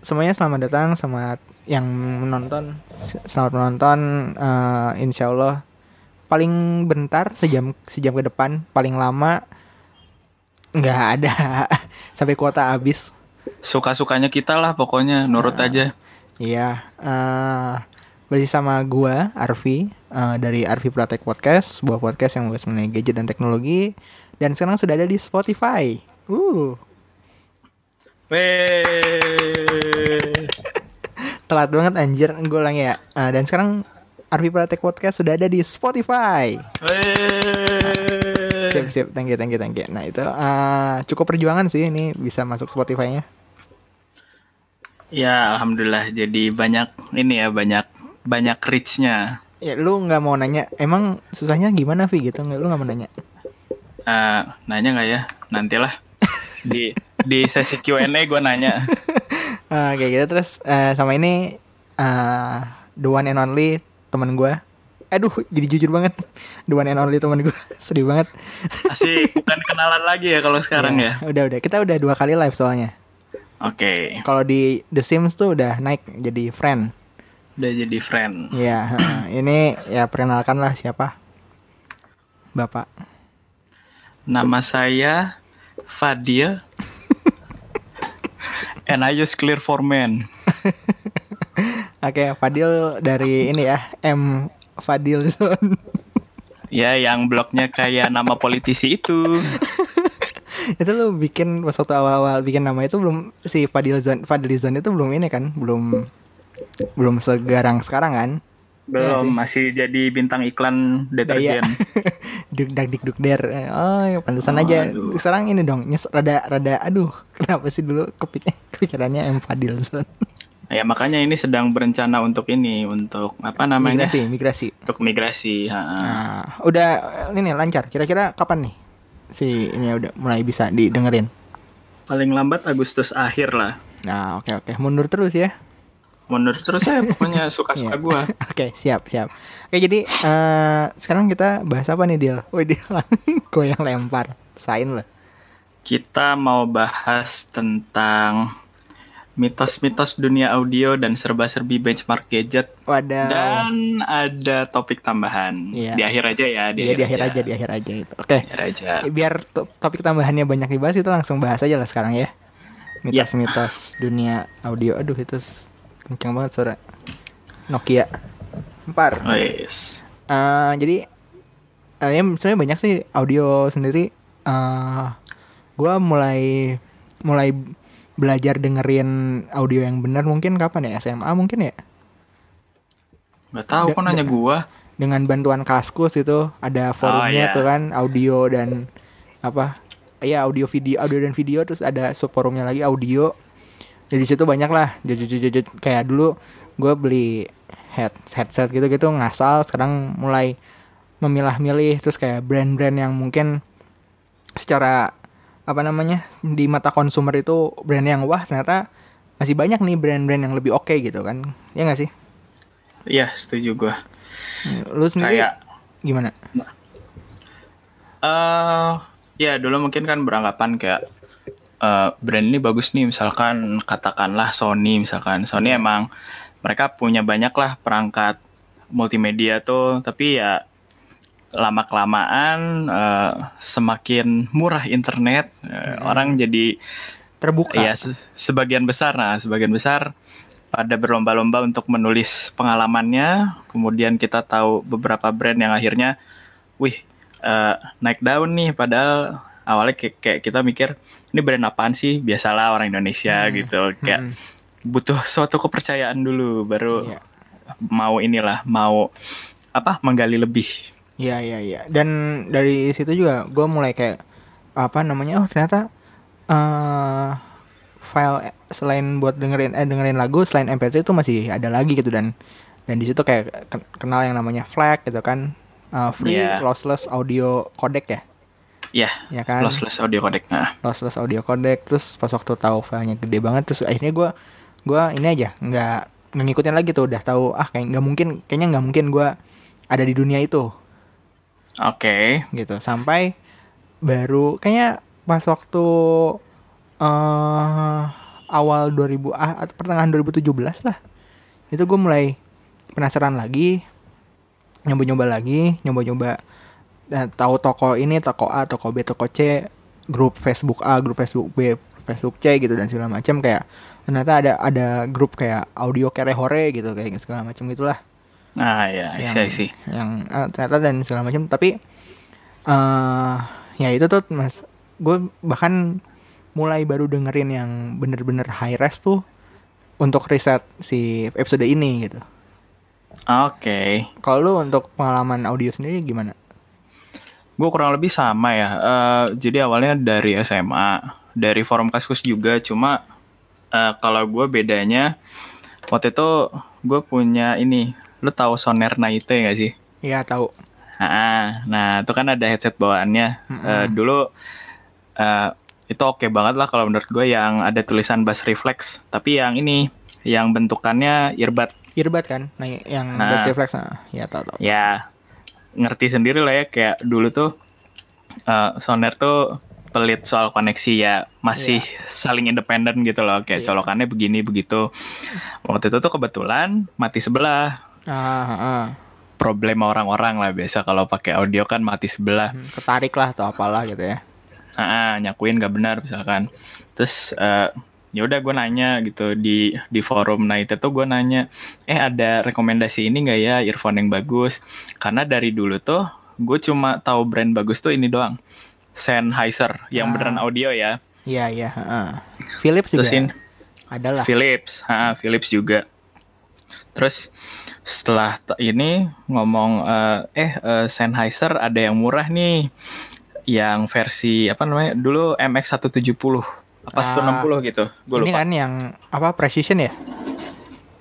semuanya selamat datang, selamat yang menonton, selamat menonton. Uh, insya Allah paling bentar sejam sejam ke depan, paling lama nggak ada sampai kuota habis. Suka-sukanya kita lah pokoknya, nurut uh, aja. Iya, uh, bersama gua Arfi uh, dari Arfi Pratek Podcast, sebuah podcast yang membahas mengenai gadget dan teknologi dan sekarang sudah ada di Spotify. Uh. Telat banget anjir, gue ulang ya. Uh, dan sekarang Arfi Pratek Podcast sudah ada di Spotify. Siap siap, thank you thank you thank you. Nah itu uh, cukup perjuangan sih ini bisa masuk Spotify-nya. Ya alhamdulillah jadi banyak ini ya banyak banyak reach-nya. Ya lu nggak mau nanya, emang susahnya gimana Vi gitu? Nggak lu nggak mau nanya? Uh, nanya nggak ya? Nantilah di di sesi Q&A gue nanya. uh, kayak gitu terus uh, sama ini uh, the one and only teman gue. Aduh, jadi jujur banget. The one and only teman gue. Sedih banget. Asik, bukan kenalan lagi ya kalau sekarang ya, ya. Udah, udah. Kita udah dua kali live soalnya. Oke. Okay. Kalau di The Sims tuh udah naik jadi friend. Udah jadi friend. Iya, ini ya perkenalkan lah siapa? Bapak. Nama saya Fadil. And I use clear for men. Oke, okay, Fadil dari ini ya, M Fadil Zone. ya, yang blognya kayak nama politisi itu. itu lu bikin pas waktu awal-awal bikin nama itu belum si Fadil Zone Fadil Zone itu belum ini kan, belum belum segarang sekarang kan? Belum, ya, masih jadi bintang iklan deterjen. duk dak dik duk der. Oh, ya pantesan oh, aja. Aduh. Sekarang ini dong, nyes rada rada aduh, kenapa sih dulu kepik kepikirannya M Fadilson. Ya makanya ini sedang berencana untuk ini, untuk apa namanya? Migrasi, migrasi. Untuk migrasi. Ha. Nah, udah ini lancar. Kira-kira kapan nih si ini udah mulai bisa didengerin? Paling lambat Agustus akhir lah. Nah, oke okay, oke. Okay. Mundur terus ya mundur terus ya pokoknya suka-suka iya. gue. Oke siap siap. Oke jadi uh, sekarang kita bahas apa nih Dil? Wih Dil, gue yang lempar, sain lah. Kita mau bahas tentang mitos-mitos dunia audio dan serba-serbi benchmark gadget. Wadah. Dan ada topik tambahan. Iya. Di akhir aja ya. Di, iya, akhir, di akhir aja. aja. Di akhir aja itu. Oke. Okay. Biar topik tambahannya banyak dibahas itu langsung bahas aja lah sekarang ya. Mitos-mitos ya. dunia audio. Aduh itu kencang banget suara. Nokia. Empar. Oh, yes. uh, jadi uh, ya sebenarnya banyak sih audio sendiri. Uh, eh, gue mulai mulai belajar dengerin audio yang benar mungkin kapan ya? SMA mungkin ya? Nggak tahu kok nanya gue dengan bantuan Kaskus itu ada forumnya oh, yeah. tuh kan audio dan apa? Ya audio video audio dan video terus ada subforumnya lagi audio jadi situ banyak lah jujur kayak dulu gue beli head headset gitu gitu ngasal sekarang mulai memilah-milih. Terus kayak brand-brand yang mungkin secara apa namanya di mata konsumer itu brand yang wah ternyata masih banyak nih brand-brand yang lebih oke okay gitu kan. Ya nggak sih? Iya setuju gue lu sendiri kayak gimana? Uh, ya dulu mungkin kan beranggapan kayak uh, brand ini bagus nih misalkan katakanlah Sony misalkan Sony iya. emang mereka punya banyak lah perangkat multimedia tuh tapi ya lama kelamaan uh, eh, semakin murah internet uh, hmm. orang jadi terbuka ya se sebagian besar nah sebagian besar pada berlomba-lomba untuk menulis pengalamannya kemudian kita tahu beberapa brand yang akhirnya wih uh, naik daun nih padahal awalnya kayak, kayak kita mikir ini brand apaan sih biasalah orang Indonesia hmm. gitu kayak hmm. butuh suatu kepercayaan dulu baru yeah. mau inilah mau apa menggali lebih Iya iya iya dan dari situ juga gue mulai kayak apa namanya oh ternyata uh, file selain buat dengerin eh dengerin lagu selain MP3 itu masih ada lagi gitu dan dan di situ kayak kenal yang namanya FLAC gitu kan uh, free yeah. lossless audio codec ya Iya. Ya kan. Lossless audio codec. Nah. Lossless audio codec. Terus pas waktu tahu filenya gede banget, terus akhirnya gue gue ini aja nggak ngikutin lagi tuh udah tahu ah kayak nggak mungkin kayaknya nggak mungkin gue ada di dunia itu. Oke. Okay. Gitu sampai baru kayaknya pas waktu uh, awal 2000 ah atau pertengahan 2017 lah itu gue mulai penasaran lagi nyoba-nyoba lagi nyoba-nyoba nah, tahu toko ini toko A toko B toko C grup Facebook A grup Facebook B Facebook C gitu dan segala macam. Kayak ternyata ada ada grup kayak audio kere hore gitu kayak segala macam gitulah. Ah ya yang, sih yang uh, ternyata dan segala macam. Tapi uh, ya itu tuh mas gue bahkan mulai baru dengerin yang bener-bener high res tuh untuk riset si episode ini gitu. Oke. Okay. kalau lu untuk pengalaman audio sendiri gimana gue kurang lebih sama ya. Uh, jadi awalnya dari SMA dari forum kaskus juga. Cuma uh, kalau gue bedanya waktu itu gue punya ini lu tahu Soner Naite gak sih? Iya tahu. Nah, nah itu kan ada headset bawaannya. Mm -hmm. uh, dulu uh, itu oke okay banget lah kalau menurut gue yang ada tulisan bass reflex. Tapi yang ini yang bentukannya earbud. Earbud kan? Nah yang nah, bass reflex nah. ya tahu tahu. Ya ngerti sendiri lah ya kayak dulu tuh uh, Soner tuh pelit soal koneksi ya masih yeah. saling independen gitu loh kayak yeah. colokannya begini begitu waktu itu tuh kebetulan mati sebelah ah, ah. problem orang-orang lah biasa kalau pakai audio kan mati sebelah hmm, ketarik lah atau apalah gitu ya ah, nyakuin gak benar misalkan terus uh, ya udah gue nanya gitu di di forum nah itu tuh gue nanya eh ada rekomendasi ini gak ya earphone yang bagus karena dari dulu tuh gue cuma tahu brand bagus tuh ini doang Sennheiser yang ah. beneran audio ya. Iya iya. Uh. Philips juga. Terusin, adalah. Philips, ha, Philips juga. Terus setelah ini ngomong uh, eh uh, Sennheiser ada yang murah nih yang versi apa namanya dulu MX 170 apa ah, 160 gitu gue ini kan yang apa precision ya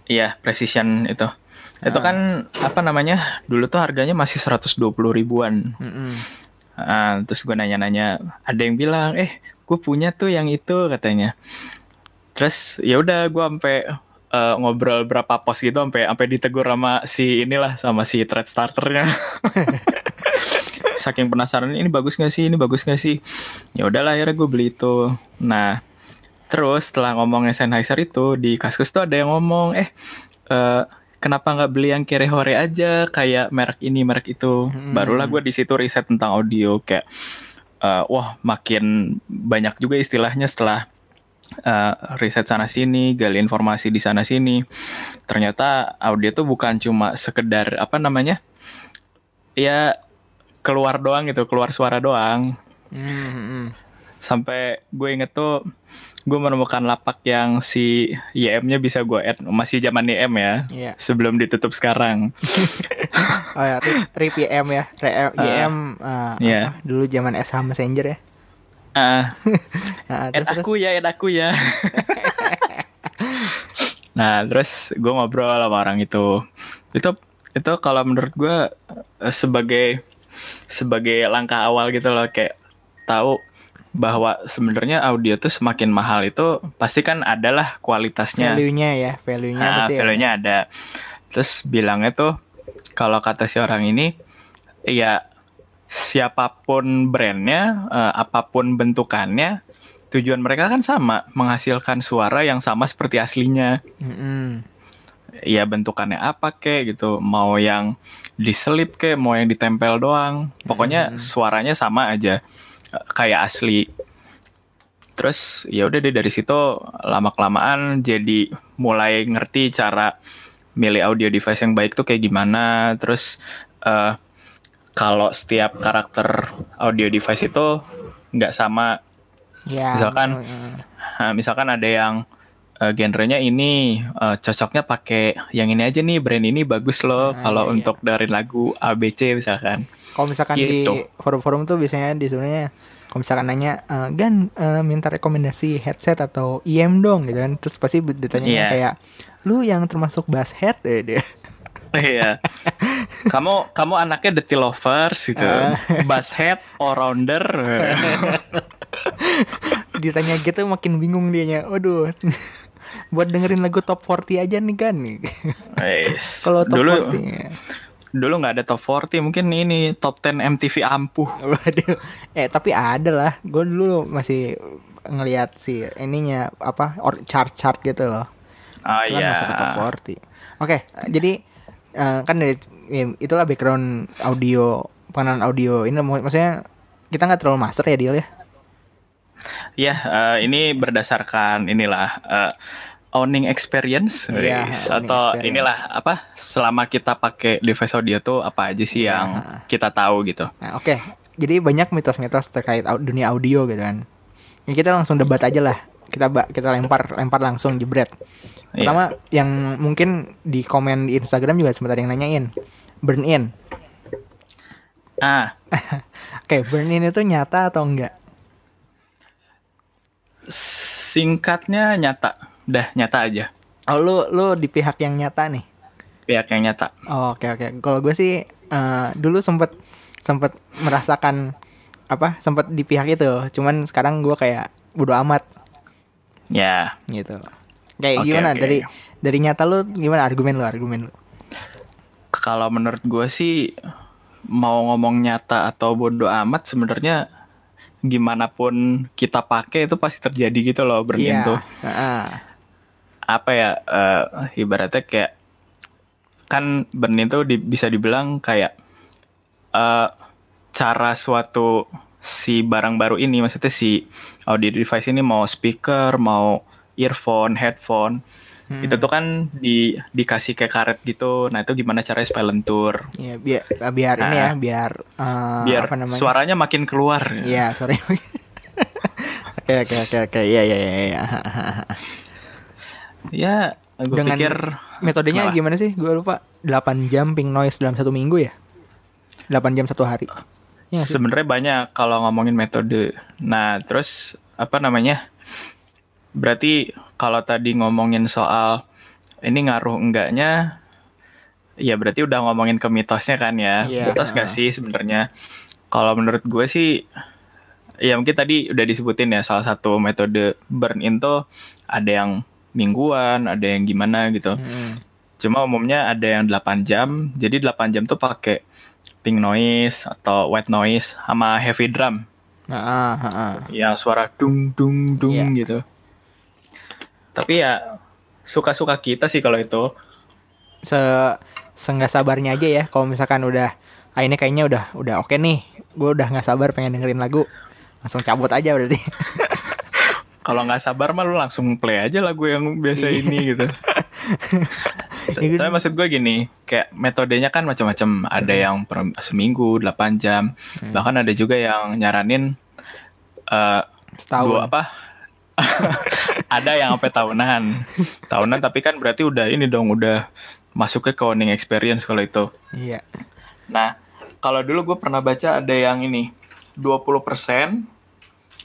iya precision itu ah. itu kan apa namanya dulu tuh harganya masih 120 ribuan mm -mm. Uh, terus gue nanya-nanya, ada yang bilang, eh, gue punya tuh yang itu katanya. Terus ya udah gue sampai uh, ngobrol berapa pos gitu, sampai sampai ditegur sama si inilah sama si thread starternya. Saking penasaran ini bagus gak sih, ini bagus gak sih? Ya udahlah akhirnya gue beli itu. Nah, terus setelah ngomongnya Sennheiser itu di Kaskus tuh ada yang ngomong, eh, uh, kenapa nggak beli yang kere hore aja kayak merek ini merek itu hmm. barulah gue di situ riset tentang audio kayak uh, wah makin banyak juga istilahnya setelah uh, riset sana sini gali informasi di sana sini ternyata audio tuh bukan cuma sekedar apa namanya ya keluar doang gitu keluar suara doang. Hmm. sampai gue inget tuh gue menemukan lapak yang si YM-nya bisa gue add masih zaman YM ya yeah. sebelum ditutup sekarang. Oh ya rip YM ya Re YM uh, uh, yeah. apa, dulu zaman SH Messenger ya. Uh, nah, terus, aku ya add aku ya. Nah terus gue ngobrol sama orang itu. Itu itu kalau menurut gue eh, sebagai sebagai langkah awal gitu loh kayak tahu bahwa sebenarnya audio tuh semakin mahal itu pasti kan adalah kualitasnya. Value-nya ya, value-nya nah, value-nya ada. Terus bilangnya tuh kalau kata si orang ini ya siapa pun brandnya, uh, apa pun bentukannya, tujuan mereka kan sama, menghasilkan suara yang sama seperti aslinya. Mm -hmm. Ya bentukannya apa kek gitu, mau yang diselip kek, mau yang ditempel doang, pokoknya mm -hmm. suaranya sama aja kayak asli. Terus ya udah deh dari situ lama kelamaan jadi mulai ngerti cara milih audio device yang baik tuh kayak gimana. Terus uh, kalau setiap karakter audio device itu nggak sama. Ya, misalkan uh, misalkan ada yang uh, genrenya ini uh, cocoknya pakai yang ini aja nih brand ini bagus loh nah, kalau iya, untuk dari lagu ABC misalkan kalau misalkan gitu. di forum-forum tuh biasanya di sebenarnya kalau misalkan nanya e, Gan uh, minta rekomendasi headset atau IM dong gitu kan terus pasti ditanya yeah. kayak lu yang termasuk bass head deh dia Iya. kamu kamu anaknya the lovers gitu. Uh. Bass head, all rounder. Ditanya gitu makin bingung dianya. Waduh. Buat dengerin lagu top 40 aja nih kan nih. Kalau top Dulu, 40 dulu nggak ada top 40 mungkin ini top 10 MTV ampuh waduh eh tapi ada lah gue dulu masih ngelihat si ininya apa or, chart-chart gitu loh. Oh Itu kan iya. masuk ke top 40. Oke, jadi eh, kan dari ya, itulah background audio pengenalan audio ini mak- maksudnya kita nggak terlalu master ya deal ya. Iya, eh, ini berdasarkan inilah eh, owning experience, guys. owning atau experience. inilah apa? Selama kita pakai device audio tuh apa aja sih Iya. yang kita tahu gitu. Nah, oke. Jadi banyak mitos-mitos terkait dunia audio gitu kan. Ya, kita langsung debat aja lah. Kita kita lempar lempar langsung jebret. Iya. Pertama yang mungkin di komen di Instagram juga sempat ada yang nanyain. Burn in. Ah, Oke, burn in itu nyata atau enggak? Singkatnya nyata, dah nyata aja. Oh, lu lu di pihak yang nyata nih. Pihak yang nyata. Oh, oke oke. Kalau gue sih eh, dulu sempet sempet merasakan apa? Sempet di pihak itu. Cuman sekarang gue kayak bodo amat Ya, gitu. Kayak Oke, gimana oke. dari dari nyata lu gimana argumen lu argumen lu? kalau menurut gue sih mau ngomong nyata atau bodo amat sebenarnya gimana pun kita pakai itu pasti terjadi gitu loh burn-in tuh. heeh. apa ya eh, ibaratnya kayak kan burn-in tuh di- bisa dibilang kayak eh, cara suatu si barang baru ini maksudnya si audio device ini mau speaker mau earphone headphone Hmm. itu tuh kan di dikasih kayak karet gitu nah itu gimana caranya supaya lentur Iya, biar biar ini ya, Nah. biar eh, biar apa namanya? suaranya makin keluar Iya, sorry. Oke oke oke oke. Iya iya iya. iya. ya gue Dengan pikir Metodenya Kenapa? gimana sih? Gue lupa. 8 jam ping noise dalam satu minggu ya? 8 jam satu hari. Sih? Sebenarnya banyak kalau ngomongin metode. Nah, terus apa namanya? Berarti kalau tadi ngomongin soal ini ngaruh enggaknya, ya berarti udah ngomongin ke mitosnya kan ya. Iya. Mitos gak sih sebenarnya? Kalau menurut gue sih, ya mungkin tadi udah disebutin ya salah satu metode burn in tuh ada yang mingguan, ada yang gimana gitu. Mm. Cuma umumnya ada yang 8 jam. Jadi 8 jam tuh pakai pink noise atau white noise sama heavy drum Heeh, heeh. yang suara dung dung dung Iya. gitu. Tapi ya suka-suka kita sih kalau itu. Se seenggak sabarnya aja ya. Kalau misalkan udah ah ini kayaknya udah udah oke nih. Gue udah nggak sabar pengen dengerin lagu. Langsung cabut aja berarti. Kalau nggak sabar mah lu langsung play aja lagu yang biasa Iya. ini gitu. Ya gitu. Tapi maksud gue gini, kayak metodenya kan macam-macam. Ada Hmm. yang per seminggu, 8 jam. Bahkan ada juga yang nyaranin eh Setahun. Dua apa? Ada yang sampai tahunan. tahunan tapi kan berarti udah ini dong udah masuk ke owning experience kalau itu. Iya. Nah, kalau dulu gue pernah baca ada yang ini 20%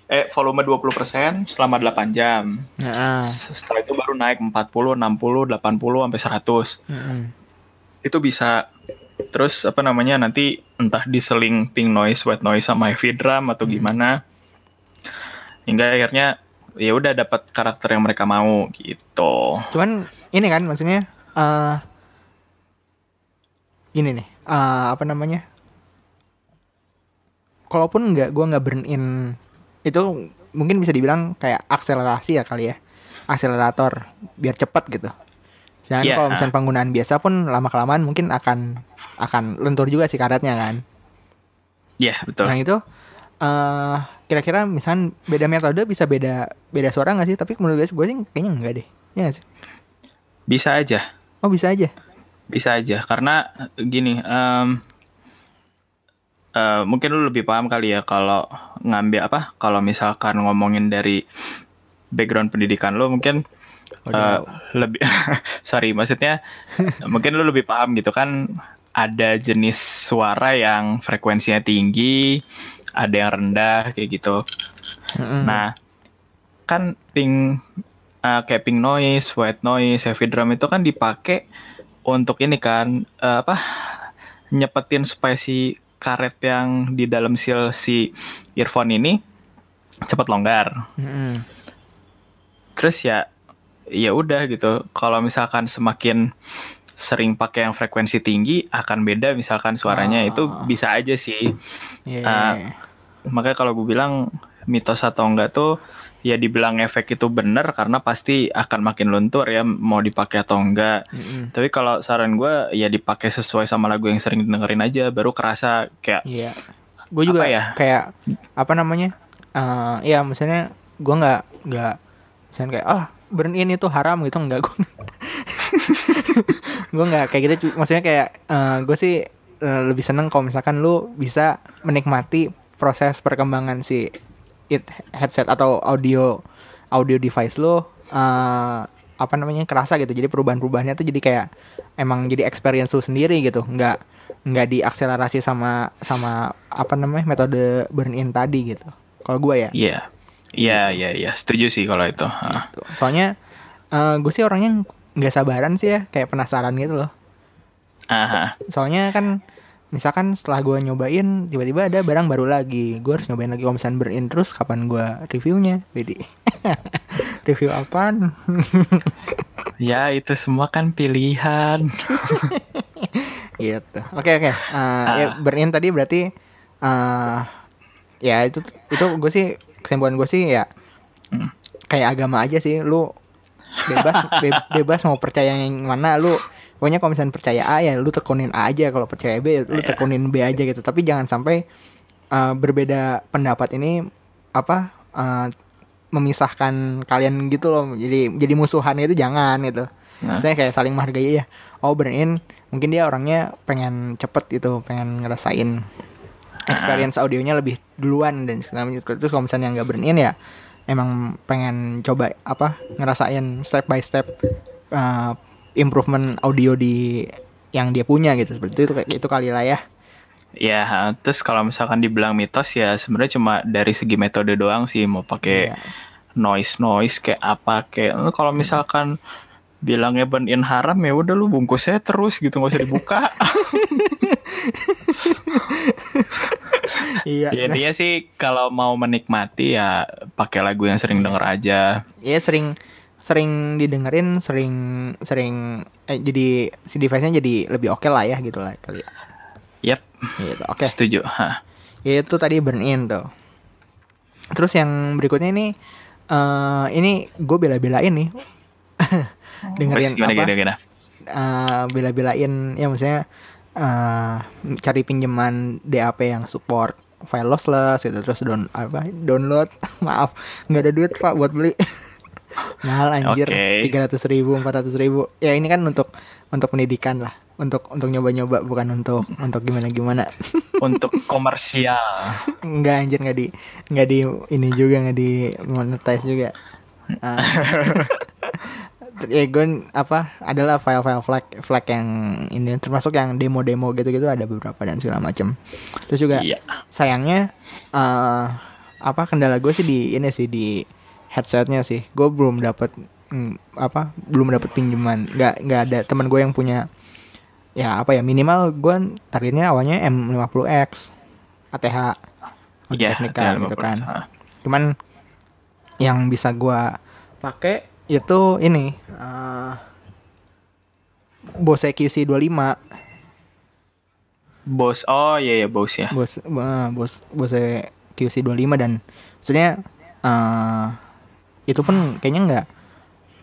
eh volume 20% selama 8 jam. Heeh. Setelah itu baru naik 40, 60, 80 sampai 100. Mm-mm. Itu bisa terus apa namanya nanti entah diseling pink noise, white noise sama heavy drum atau gimana. Hingga akhirnya ya udah dapat karakter yang mereka mau gitu. Cuman ini kan maksudnya eh ini nih eh, apa namanya? Kalaupun nggak gua nggak burn in itu mungkin bisa dibilang kayak akselerasi ya kali ya akselerator biar cepet gitu. Sedangkan Iya. kalau misalnya penggunaan biasa pun lama kelamaan mungkin akan akan lentur juga sih karetnya kan. Ya betul. Nah itu eh kira-kira misalnya beda metode bisa beda beda suara nggak sih? Tapi menurut gue gue sih kayaknya enggak deh. Ya nggak sih? Bisa aja. Oh bisa aja. Bisa aja karena gini em, eh, mungkin lu lebih paham kali ya kalau ngambil apa kalau misalkan ngomongin dari background pendidikan lu mungkin Waduh. lebih sorry maksudnya mungkin lu lebih paham gitu kan ada jenis suara yang frekuensinya tinggi ada yang rendah kayak gitu Mm-mm. Nah, kan pink eh, kayak pink noise, white noise, heavy drum itu kan dipakai untuk ini kan eh, apa nyepetin supaya si karet yang di dalam seal si earphone ini cepat longgar. Mm-mm. Terus ya ya udah gitu. Kalau misalkan semakin sering pakai yang frekuensi tinggi akan beda misalkan suaranya Ah. itu bisa aja sih. Iya. Ah, makanya kalau gue bilang mitos atau enggak tuh ya dibilang efek itu benar karena pasti akan makin luntur ya mau dipakai atau enggak. Mm-mm. Tapi kalau saran gue ya dipakai sesuai sama lagu yang sering dengerin aja baru kerasa kayak Iya. Gue juga Apa ya? kayak apa namanya? eh ya misalnya gue nggak nggak misalnya kayak ah burn in itu haram gitu enggak gue. gue nggak kayak gitu. Maksudnya kayak gue sih eh, lebih seneng kalau misalkan lu bisa menikmati proses perkembangan si it headset atau audio audio device lu eh, apa namanya kerasa gitu. Jadi perubahan-perubahannya tuh jadi kayak emang jadi experience lu sendiri gitu. Nggak nggak diakselerasi sama sama apa namanya metode burn in tadi gitu. Kalau gue ya. iya. Iya, iya, iya. Setuju sih kalau itu. Gitu. Soalnya gue sih orangnya nggak sabaran sih ya, kayak penasaran gitu loh. Aha. Soalnya kan misalkan setelah gue nyobain tiba-tiba ada barang baru lagi, gue harus nyobain lagi kalau misalnya burn in terus kapan gue reviewnya, jadi review apaan? Ya, itu semua kan pilihan. gitu. Oke oke. Eh, ya, burn in tadi berarti eh ya itu itu gue sih kesimpulan gue sih ya Hmm. kayak agama aja sih lu bebas be- bebas mau percaya yang mana lu pokoknya kalau misalnya percaya A ya lu tekunin A aja. Kalau percaya B ya lu Iya. tekunin B aja gitu. Tapi jangan sampai eh, berbeda pendapat ini apa eh, memisahkan kalian gitu loh. Jadi jadi musuhan itu jangan gitu. Nah. saya kayak saling menghargai ya. Oh burn in mungkin dia orangnya pengen cepet gitu pengen ngerasain experience audionya lebih duluan dan terus kalau misalnya nggak burn in ya emang pengen coba apa ngerasain step by step uh, improvement audio di yang dia punya gitu seperti itu kayak itu kali lah ya Ya, terus kalau misalkan dibilang mitos ya sebenarnya cuma dari segi metode doang sih mau pakai Iya. noise noise kayak apa kayak kalau misalkan bilangnya burn in haram ya udah lu bungkusnya terus gitu nggak usah dibuka. iya ya dia sih kalau mau menikmati ya pakai lagu yang sering denger aja. ya sering sering didengerin sering sering eh, jadi si device-nya jadi lebih oke lah ya gitu lah kali ya. Yap, gitu oke setuju. Hah. ya itu tadi burn in tuh terus yang berikutnya ini eh ini gue bela-belain nih dengerin Wes, gimana, apa gimana, gimana? eh, bela-belain ya maksudnya eh, cari pinjaman DAP yang support file lossless gitu terus down apa download. Maaf nggak ada duit pak buat beli. Mahal anjir. Tiga ratus ribu empat ratus ribu. Ya ini kan untuk untuk pendidikan lah. Untuk untuk nyoba-nyoba bukan untuk untuk gimana gimana Untuk komersial. nggak anjir nggak di nggak di ini juga nggak di monetize juga. Ah. Ya gue apa adalah file-file flag flag yang ini termasuk yang demo-demo gitu-gitu ada beberapa dan segala macam terus juga Iya. sayangnya eh apa kendala gue sih di ini sih di headsetnya sih gue belum dapat mm, apa belum dapat pinjaman nggak nggak ada teman gue yang punya ya apa ya minimal gue targetnya awalnya M50X ATH audio Technica ada gitu 50. kan cuman yang bisa gua pakai itu ini eh Bose QC25 Bos, oh iya ya bos ya. Bose eh, Bose Bose QC25 dan sebenarnya eh itu pun kayaknya nggak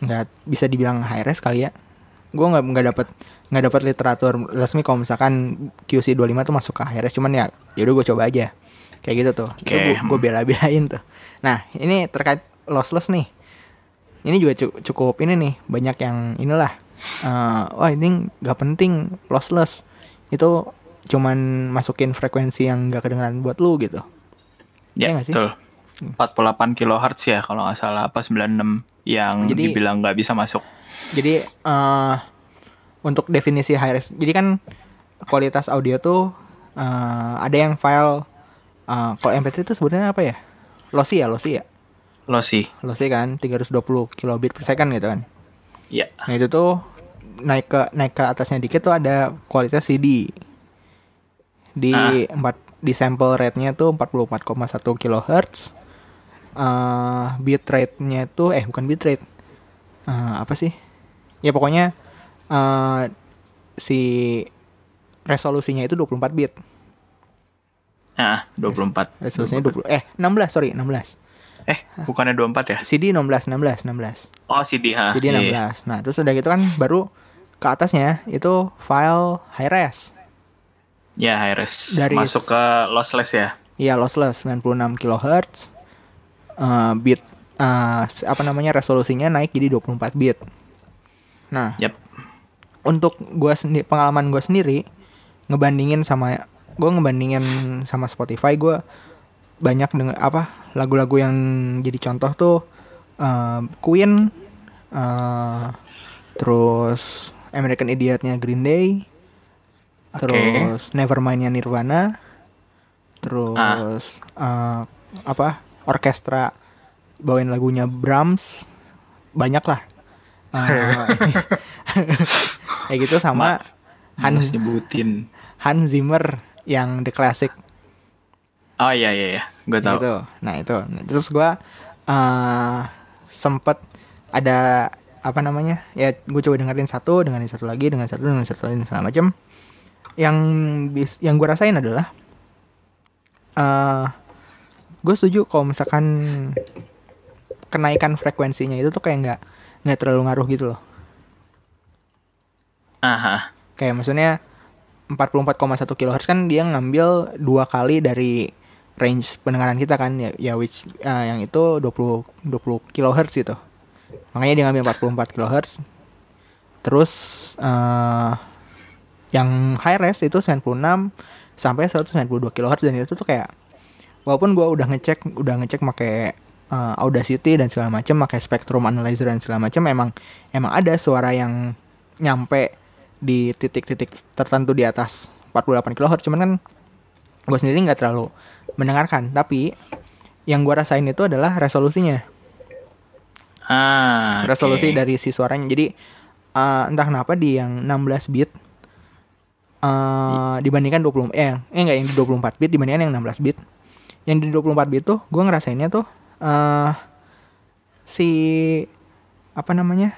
nggak bisa dibilang high res kali ya. Gue nggak nggak dapat nggak dapat literatur resmi kalau misalkan QC25 tuh masuk ke high res. Cuman ya yaudah gue coba aja. Kayak gitu tuh. Oke. gue gue bela-belain tuh. Nah ini terkait lossless nih ini juga cu- cukup ini nih banyak yang inilah eh wah ini nggak penting lossless itu cuman masukin frekuensi yang nggak kedengeran buat lu gitu Ya, Iya nggak sih? betul. 48 kilohertz ya kalau nggak salah apa 96 yang Jadi- dibilang nggak bisa masuk. Jadi eh untuk definisi high res, jadi kan kualitas audio tuh eh, ada yang file eh, kalau MP3 itu sebenarnya apa ya? Lossy ya, lossy ya. Lo sih. Lossy kan 320 kilobit per second gitu kan. Ya. Nah, itu tuh naik ke naik ke atasnya dikit tuh ada kualitas CD. Di empat di sample rate-nya tuh 44,1 kHz. Eh bitrate-nya tuh eh bukan bitrate. Eh apa sih? Ya pokoknya eh si resolusinya itu 24 bit. Nah, 24. Resolusinya 20 eh 16 sorry 16. Eh, bukannya 24 ya? CD 16, 16, 16. Oh, CD ha. CD 16. Iya. Nah, terus udah gitu kan baru ke atasnya itu file high res. Ya, high res. Dari masuk ke lossless ya. Iya, lossless 96 kHz. Uh, bit uh, apa namanya resolusinya naik jadi 24 bit. Nah, yep. untuk gua sendiri pengalaman gue sendiri ngebandingin sama gue ngebandingin sama Spotify gue banyak dengan apa lagu-lagu yang jadi contoh tuh uh, Queen uh, terus American Idiotnya Green Day okay. terus Nevermindnya Nirvana terus ah. uh, apa orkestra bawain lagunya Brahms banyak lah uh, kayak gitu sama Hans nyebutin Hans Zimmer yang The Classic oh iya iya, iya. gue tahu gitu. nah itu nah, terus gue uh, sempet ada apa namanya ya gue coba dengerin satu dengerin satu lagi dengan satu dengan satu lagi segala macam yang bis yang gue rasain adalah uh, eh, gue setuju kalau misalkan kenaikan frekuensinya itu tuh kayak nggak nggak terlalu ngaruh gitu loh. Aha. Kayak maksudnya 44,1 kHz kan dia ngambil dua kali dari range pendengaran kita kan ya, ya which uh, yang itu 20 20 kHz itu. Makanya dia ngambil 44 kHz. Terus uh, yang high res itu 96 sampai 192 kHz dan itu tuh kayak walaupun gua udah ngecek udah ngecek pakai uh, Audacity dan segala macam pakai Spectrum Analyzer dan segala macam emang emang ada suara yang nyampe di titik-titik tertentu di atas 48 kHz cuman kan gue sendiri nggak terlalu mendengarkan. Tapi yang gue rasain itu adalah resolusinya. Ah resolusi okay. dari si suaranya. Jadi uh, entah kenapa di yang 16 bit uh, dibandingkan 20 eh, eh enggak yang di 24 bit dibandingkan yang 16 bit yang di 24 bit tuh gue ngerasainnya tuh uh, si apa namanya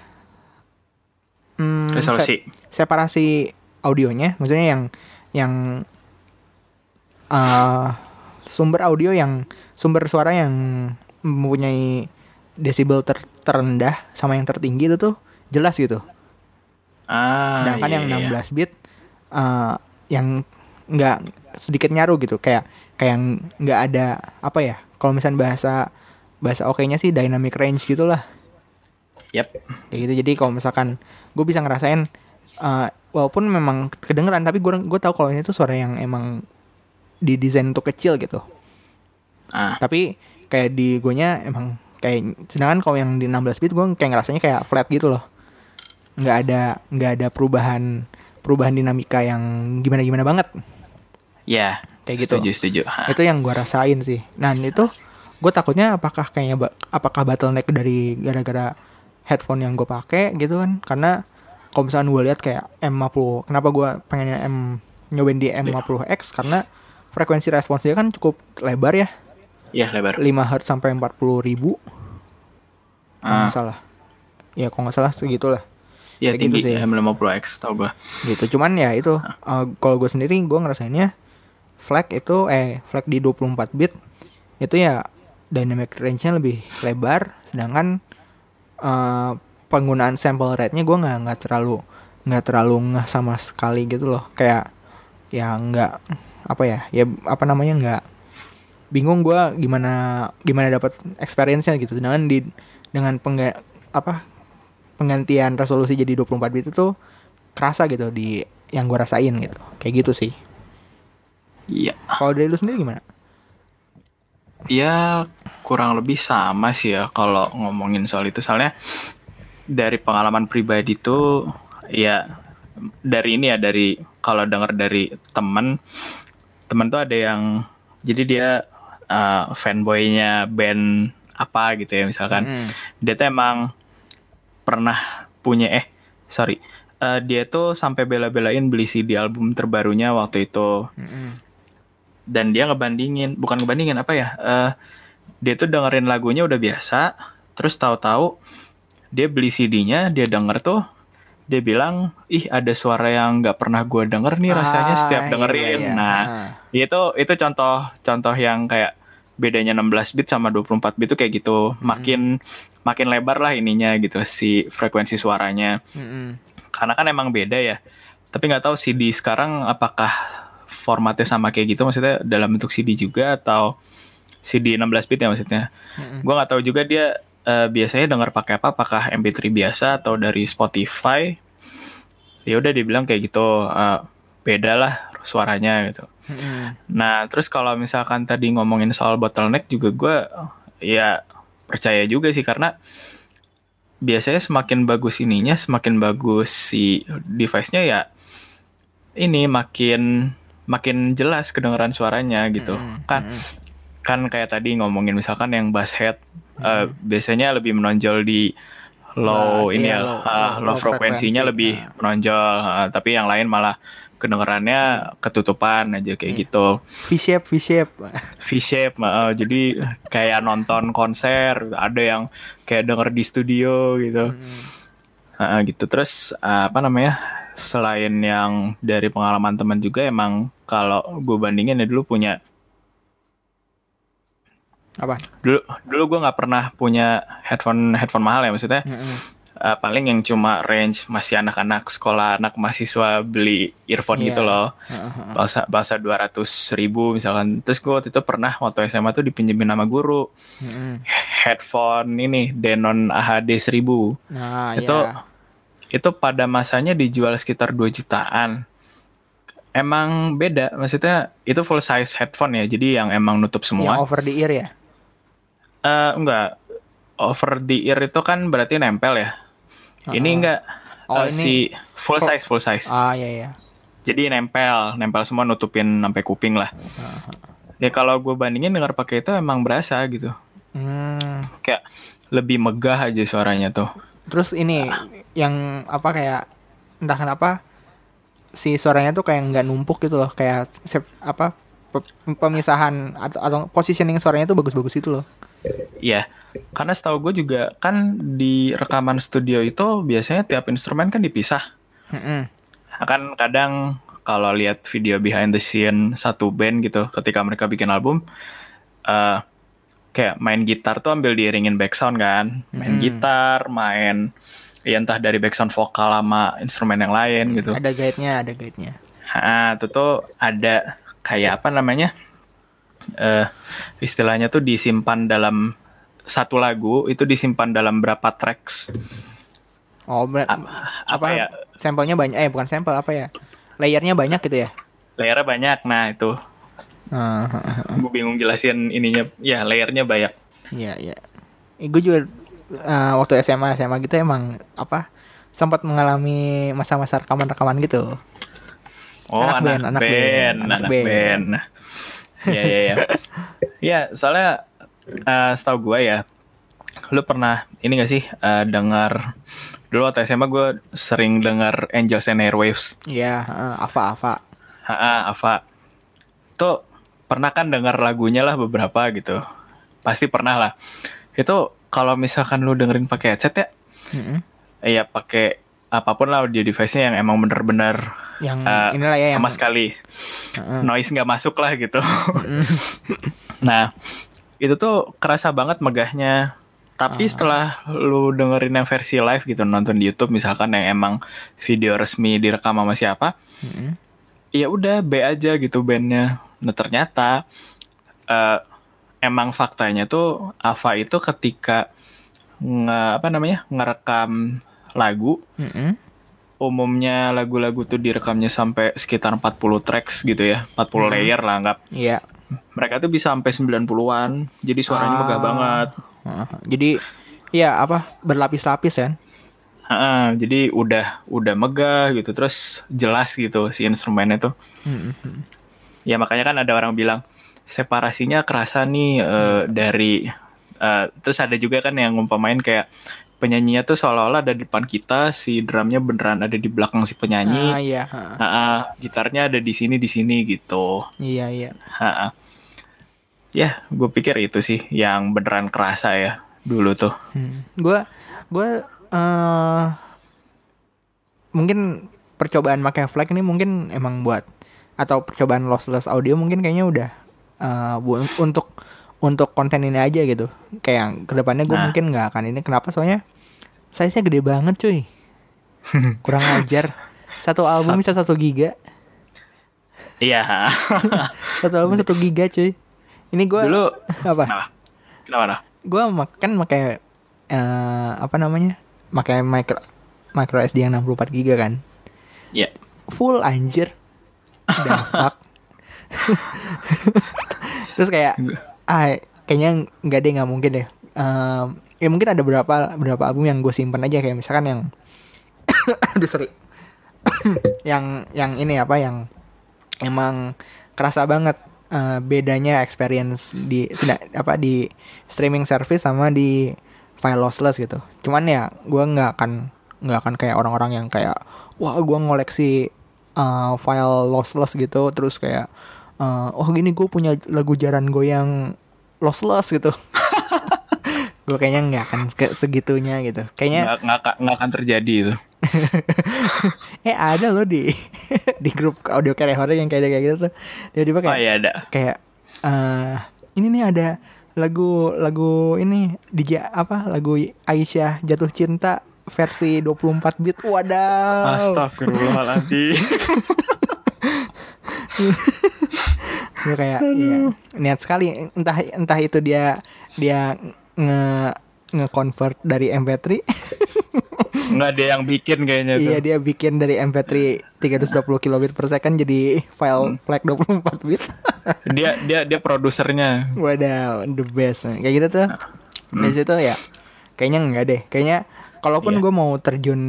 hmm, resolusi. se separasi audionya. Maksudnya yang yang uh, sumber audio yang sumber suara yang mempunyai desibel ter terendah sama yang tertinggi itu tuh jelas gitu. Ah, Sedangkan iya, yang 16 iya. bit uh, yang nggak sedikit nyaru gitu kayak kayak nggak ada apa ya kalau misalnya bahasa bahasa oke-nya sih dynamic range gitulah. Yep. Kayak gitu. Jadi kalau misalkan gue bisa ngerasain uh, walaupun memang kedengeran tapi gue gue tahu kalau ini tuh suara yang emang didesain untuk kecil gitu. Ah. Tapi kayak di gue nya emang kayak sedangkan kalau yang di 16 bit gue kayak ngerasanya kayak flat gitu loh. Nggak ada nggak ada perubahan perubahan dinamika yang gimana gimana banget. Ya. Yeah, kayak gitu. Setuju setuju. Ha. Itu yang gue rasain sih. Nah itu gue takutnya apakah kayaknya apakah bottleneck dari gara-gara headphone yang gue pakai gitu kan karena kalau misalnya gue lihat kayak M50 kenapa gue pengennya M nyobain di M50X karena frekuensi responsnya kan cukup lebar ya. Iya lebar. 5 Hz sampai 40 ribu. Kalau nggak ah. salah. Ya kalau nggak salah segitulah. Iya tinggi gitu sih. M50X tau gue gitu. Cuman ya itu uh, kalau gue sendiri gue ngerasainnya flag itu eh flag di 24 bit itu ya dynamic range-nya lebih lebar. Sedangkan uh, penggunaan sample rate-nya gue nggak nggak terlalu nggak terlalu nggak sama sekali gitu loh. Kayak ya nggak apa ya ya apa namanya nggak bingung gue gimana gimana dapat experience-nya gitu. Sedangkan di dengan pengga, apa penggantian resolusi jadi 24 bit itu kerasa gitu di yang gue rasain gitu. Kayak gitu sih. Iya. Kalau dari lu sendiri gimana? Ya kurang lebih sama sih ya kalau ngomongin soal itu. Soalnya dari pengalaman pribadi tuh ya dari ini ya dari kalau dengar dari temen temen tuh ada yang jadi dia uh, fanboynya band apa gitu ya misalkan. Mm. dia tuh emang pernah punya eh sorry uh, dia tuh sampai bela-belain beli CD album terbarunya waktu itu. Mm dan dia ngebandingin bukan ngebandingin apa ya uh, dia tuh dengerin lagunya udah biasa terus tahu-tahu dia beli CD-nya dia denger tuh dia bilang ih ada suara yang nggak pernah gue denger nih rasanya ah, setiap iya, dengerin iya, iya. nah ah. itu itu contoh contoh yang kayak bedanya 16 bit sama 24 bit tuh kayak gitu. Makin makin lebar lah ininya gitu si frekuensi suaranya. Mm-mm. Karena kan emang beda ya. Tapi nggak tahu CD sekarang apakah formatnya sama kayak gitu maksudnya dalam bentuk CD juga atau CD 16 bit ya maksudnya. Mm-mm. Gua nggak tahu juga dia eh, biasanya dengar pakai apa apakah MP3 biasa atau dari Spotify. Ya udah dibilang kayak gitu eh, beda lah suaranya gitu. Mm-mm. Nah, terus kalau misalkan tadi ngomongin soal bottleneck juga gue ya percaya juga sih karena biasanya semakin bagus ininya, semakin bagus si device-nya ya ini makin makin jelas kedengaran suaranya gitu. Mm-mm. Kan kan kayak tadi ngomongin misalkan yang bass head eh, biasanya lebih menonjol di low Bass, ini iya, ya low- ah, low- low frekuensinya frekuensi, lebih ah. menonjol ah, tapi yang lain malah kedengarannya ketutupan aja kayak Iya. gitu. V-shape, V-shape. V-shape, uh, jadi kayak nonton konser, ada yang kayak denger di studio gitu, Mm-mm. Uh, gitu. Terus uh, apa namanya? Selain yang dari pengalaman teman juga, emang kalau gue bandingin ya dulu punya, Apa? dulu dulu gue nggak pernah punya headphone headphone mahal ya maksudnya. Mm-mm. uh, paling yang cuma range masih anak-anak sekolah, anak mahasiswa beli earphone Iya. gitu loh. Bahasa bahasa 200 ribu misalkan. Terus gue waktu itu pernah waktu SMA tuh dipinjemin sama guru. Mm-mm. headphone ini Denon AHD 1000 Nah, itu ya. itu pada masanya dijual sekitar 2 jutaan emang beda maksudnya itu full size headphone ya jadi yang emang nutup Yang semua over the ear ya. Eh, enggak. Over the ear itu kan berarti nempel ya? Ini Heeh. enggak? Oh, Eh, ini- si full size full size. Ah, ya ya. jadi nempel nempel semua nutupin sampai kuping lah. Ya kalau gue bandingin dengar pakai itu emang berasa gitu. Hmm. kayak lebih megah aja suaranya tuh. Terus ini yang apa kayak entah kenapa si suaranya tuh kayak nggak numpuk gitu loh, kayak apa pe- pemisahan atau, atau positioning suaranya tuh bagus-bagus itu loh. Iya, karena setahu gue juga kan di rekaman studio itu biasanya tiap instrumen kan dipisah. Nah, Kan kadang kalau lihat video behind the scene satu band gitu, ketika mereka bikin album, eh kayak main gitar tuh ambil diiringin background kan, Hmm. main gitar, main ya entah dari background vokal sama instrumen yang lain gitu. Ada guide-nya, ada guide-nya. Nah, itu tuh ada kayak apa namanya? Eh istilahnya tuh disimpan dalam satu lagu itu disimpan dalam berapa tracks Oh, ber- apa, apa ya sampelnya banyak eh bukan sampel apa ya? Layernya banyak gitu ya? layernya banyak nah itu Ah, gue bingung jelasin ininya ya layernya banyak Iya, iya. Eh, gue juga eh, waktu SMA SMA gitu emang apa sempat mengalami masa-masa rekaman-rekaman gitu. oh Anak anak, band, anak band, band, anak, anak band, band. Nah, ya ya ya ya soalnya eh setahu gue ya lu pernah ini gak sih eh, dengar dulu waktu SMA gue sering dengar Angels and Airwaves Iya, heeh, Ava Ava. Ha, Ava. Tuh pernah kan dengar lagunya lah beberapa gitu. Pasti pernah lah. Itu kalau misalkan lu dengerin pakai headset ya, Mm-mm. ya pakai apa pun lah audio device-nya yang emang bener-bener Yang eh, inilah ya yang sama sekali Heeh. noise nggak masuk lah gitu. Nah, itu tuh kerasa banget megahnya. Tapi Ah. setelah lu dengerin yang versi live gitu nonton di YouTube misalkan yang emang video resmi direkam sama siapa, Mm-mm. ya udah B aja gitu bandnya. Nah ternyata eh, emang faktanya tuh Ava itu ketika nge, apa namanya ngerekam lagu Mm-mm. umumnya lagu-lagu tuh direkamnya sampai sekitar 40 tracks gitu ya 40 Hmm. layer lah anggap Iya. mereka tuh bisa sampai 90-an jadi suaranya Ah. megah banget Heeh. Jadi ya apa berlapis-lapis kan? Ha-ha, jadi udah udah megah gitu terus jelas gitu si instrumennya tuh Mm-mm. Ya makanya kan ada orang bilang separasinya kerasa nih eh, dari eh, terus ada juga kan yang ngumpamain kayak penyanyinya tuh seolah-olah ada di depan kita, si drumnya beneran ada di belakang si Ah penyanyi, iya, heeh. Ha-ha, gitarnya ada di sini di sini gitu. iya iya. Ha-ha. Ya, gue pikir itu sih yang beneran kerasa ya dulu tuh. Hmm. Gua gua eh mungkin percobaan pakai flag ini mungkin emang buat atau percobaan lossless audio mungkin kayaknya udah eh, bu- untuk untuk konten ini aja gitu kayak ke depannya gue Nah. mungkin nggak akan ini kenapa soalnya size nya gede banget cuy kurang ajar satu album bisa satu giga Iya. satu album satu giga cuy ini gue Dulu apa kenapa? Kenapa? nah? gue makan pakai eh, apa namanya pakai micro micro SD yang 64 giga kan Iya. full anjir fuck terus kayak ah kayaknya nggak deh nggak mungkin deh. Em, ya mungkin ada beberapa beberapa album yang gue simpen aja kayak misalkan yang aduh sorry. Yang yang ini apa yang emang kerasa banget eh, bedanya experience di seda- apa di streaming service sama di file lossless gitu. Cuman ya gue nggak akan nggak akan kayak orang-orang yang kayak wah gue ngoleksi uh, file lossless gitu terus kayak uh, oh gini gue punya lagu jaran goyang lossless gitu gue kayaknya nggak akan ke segitunya gitu kayaknya Nggak, nggak, akan- nggak akan terjadi itu. eh ada loh di di grup audio horror yang kayak kayak gitu tuh tiba-tiba Oh kayak iya ada. kayak eh ini nih ada lagu lagu ini DJ apa lagu Aisyah jatuh cinta versi 24 bit wadaw Astagfirullahaladzim. gue kayak iya niat sekali entah entah itu dia dia nge nge convert dari MP3 Nggak dia yang bikin kayaknya tuh. iya dia bikin dari MP3 320 kilobit per second jadi file flag 24 bit Dia dia dia produsernya. Wadaw, the best. Kayak gitu tuh. Dari situ ya, kayaknya enggak deh. Kayaknya, kalaupun Iya. gue mau terjun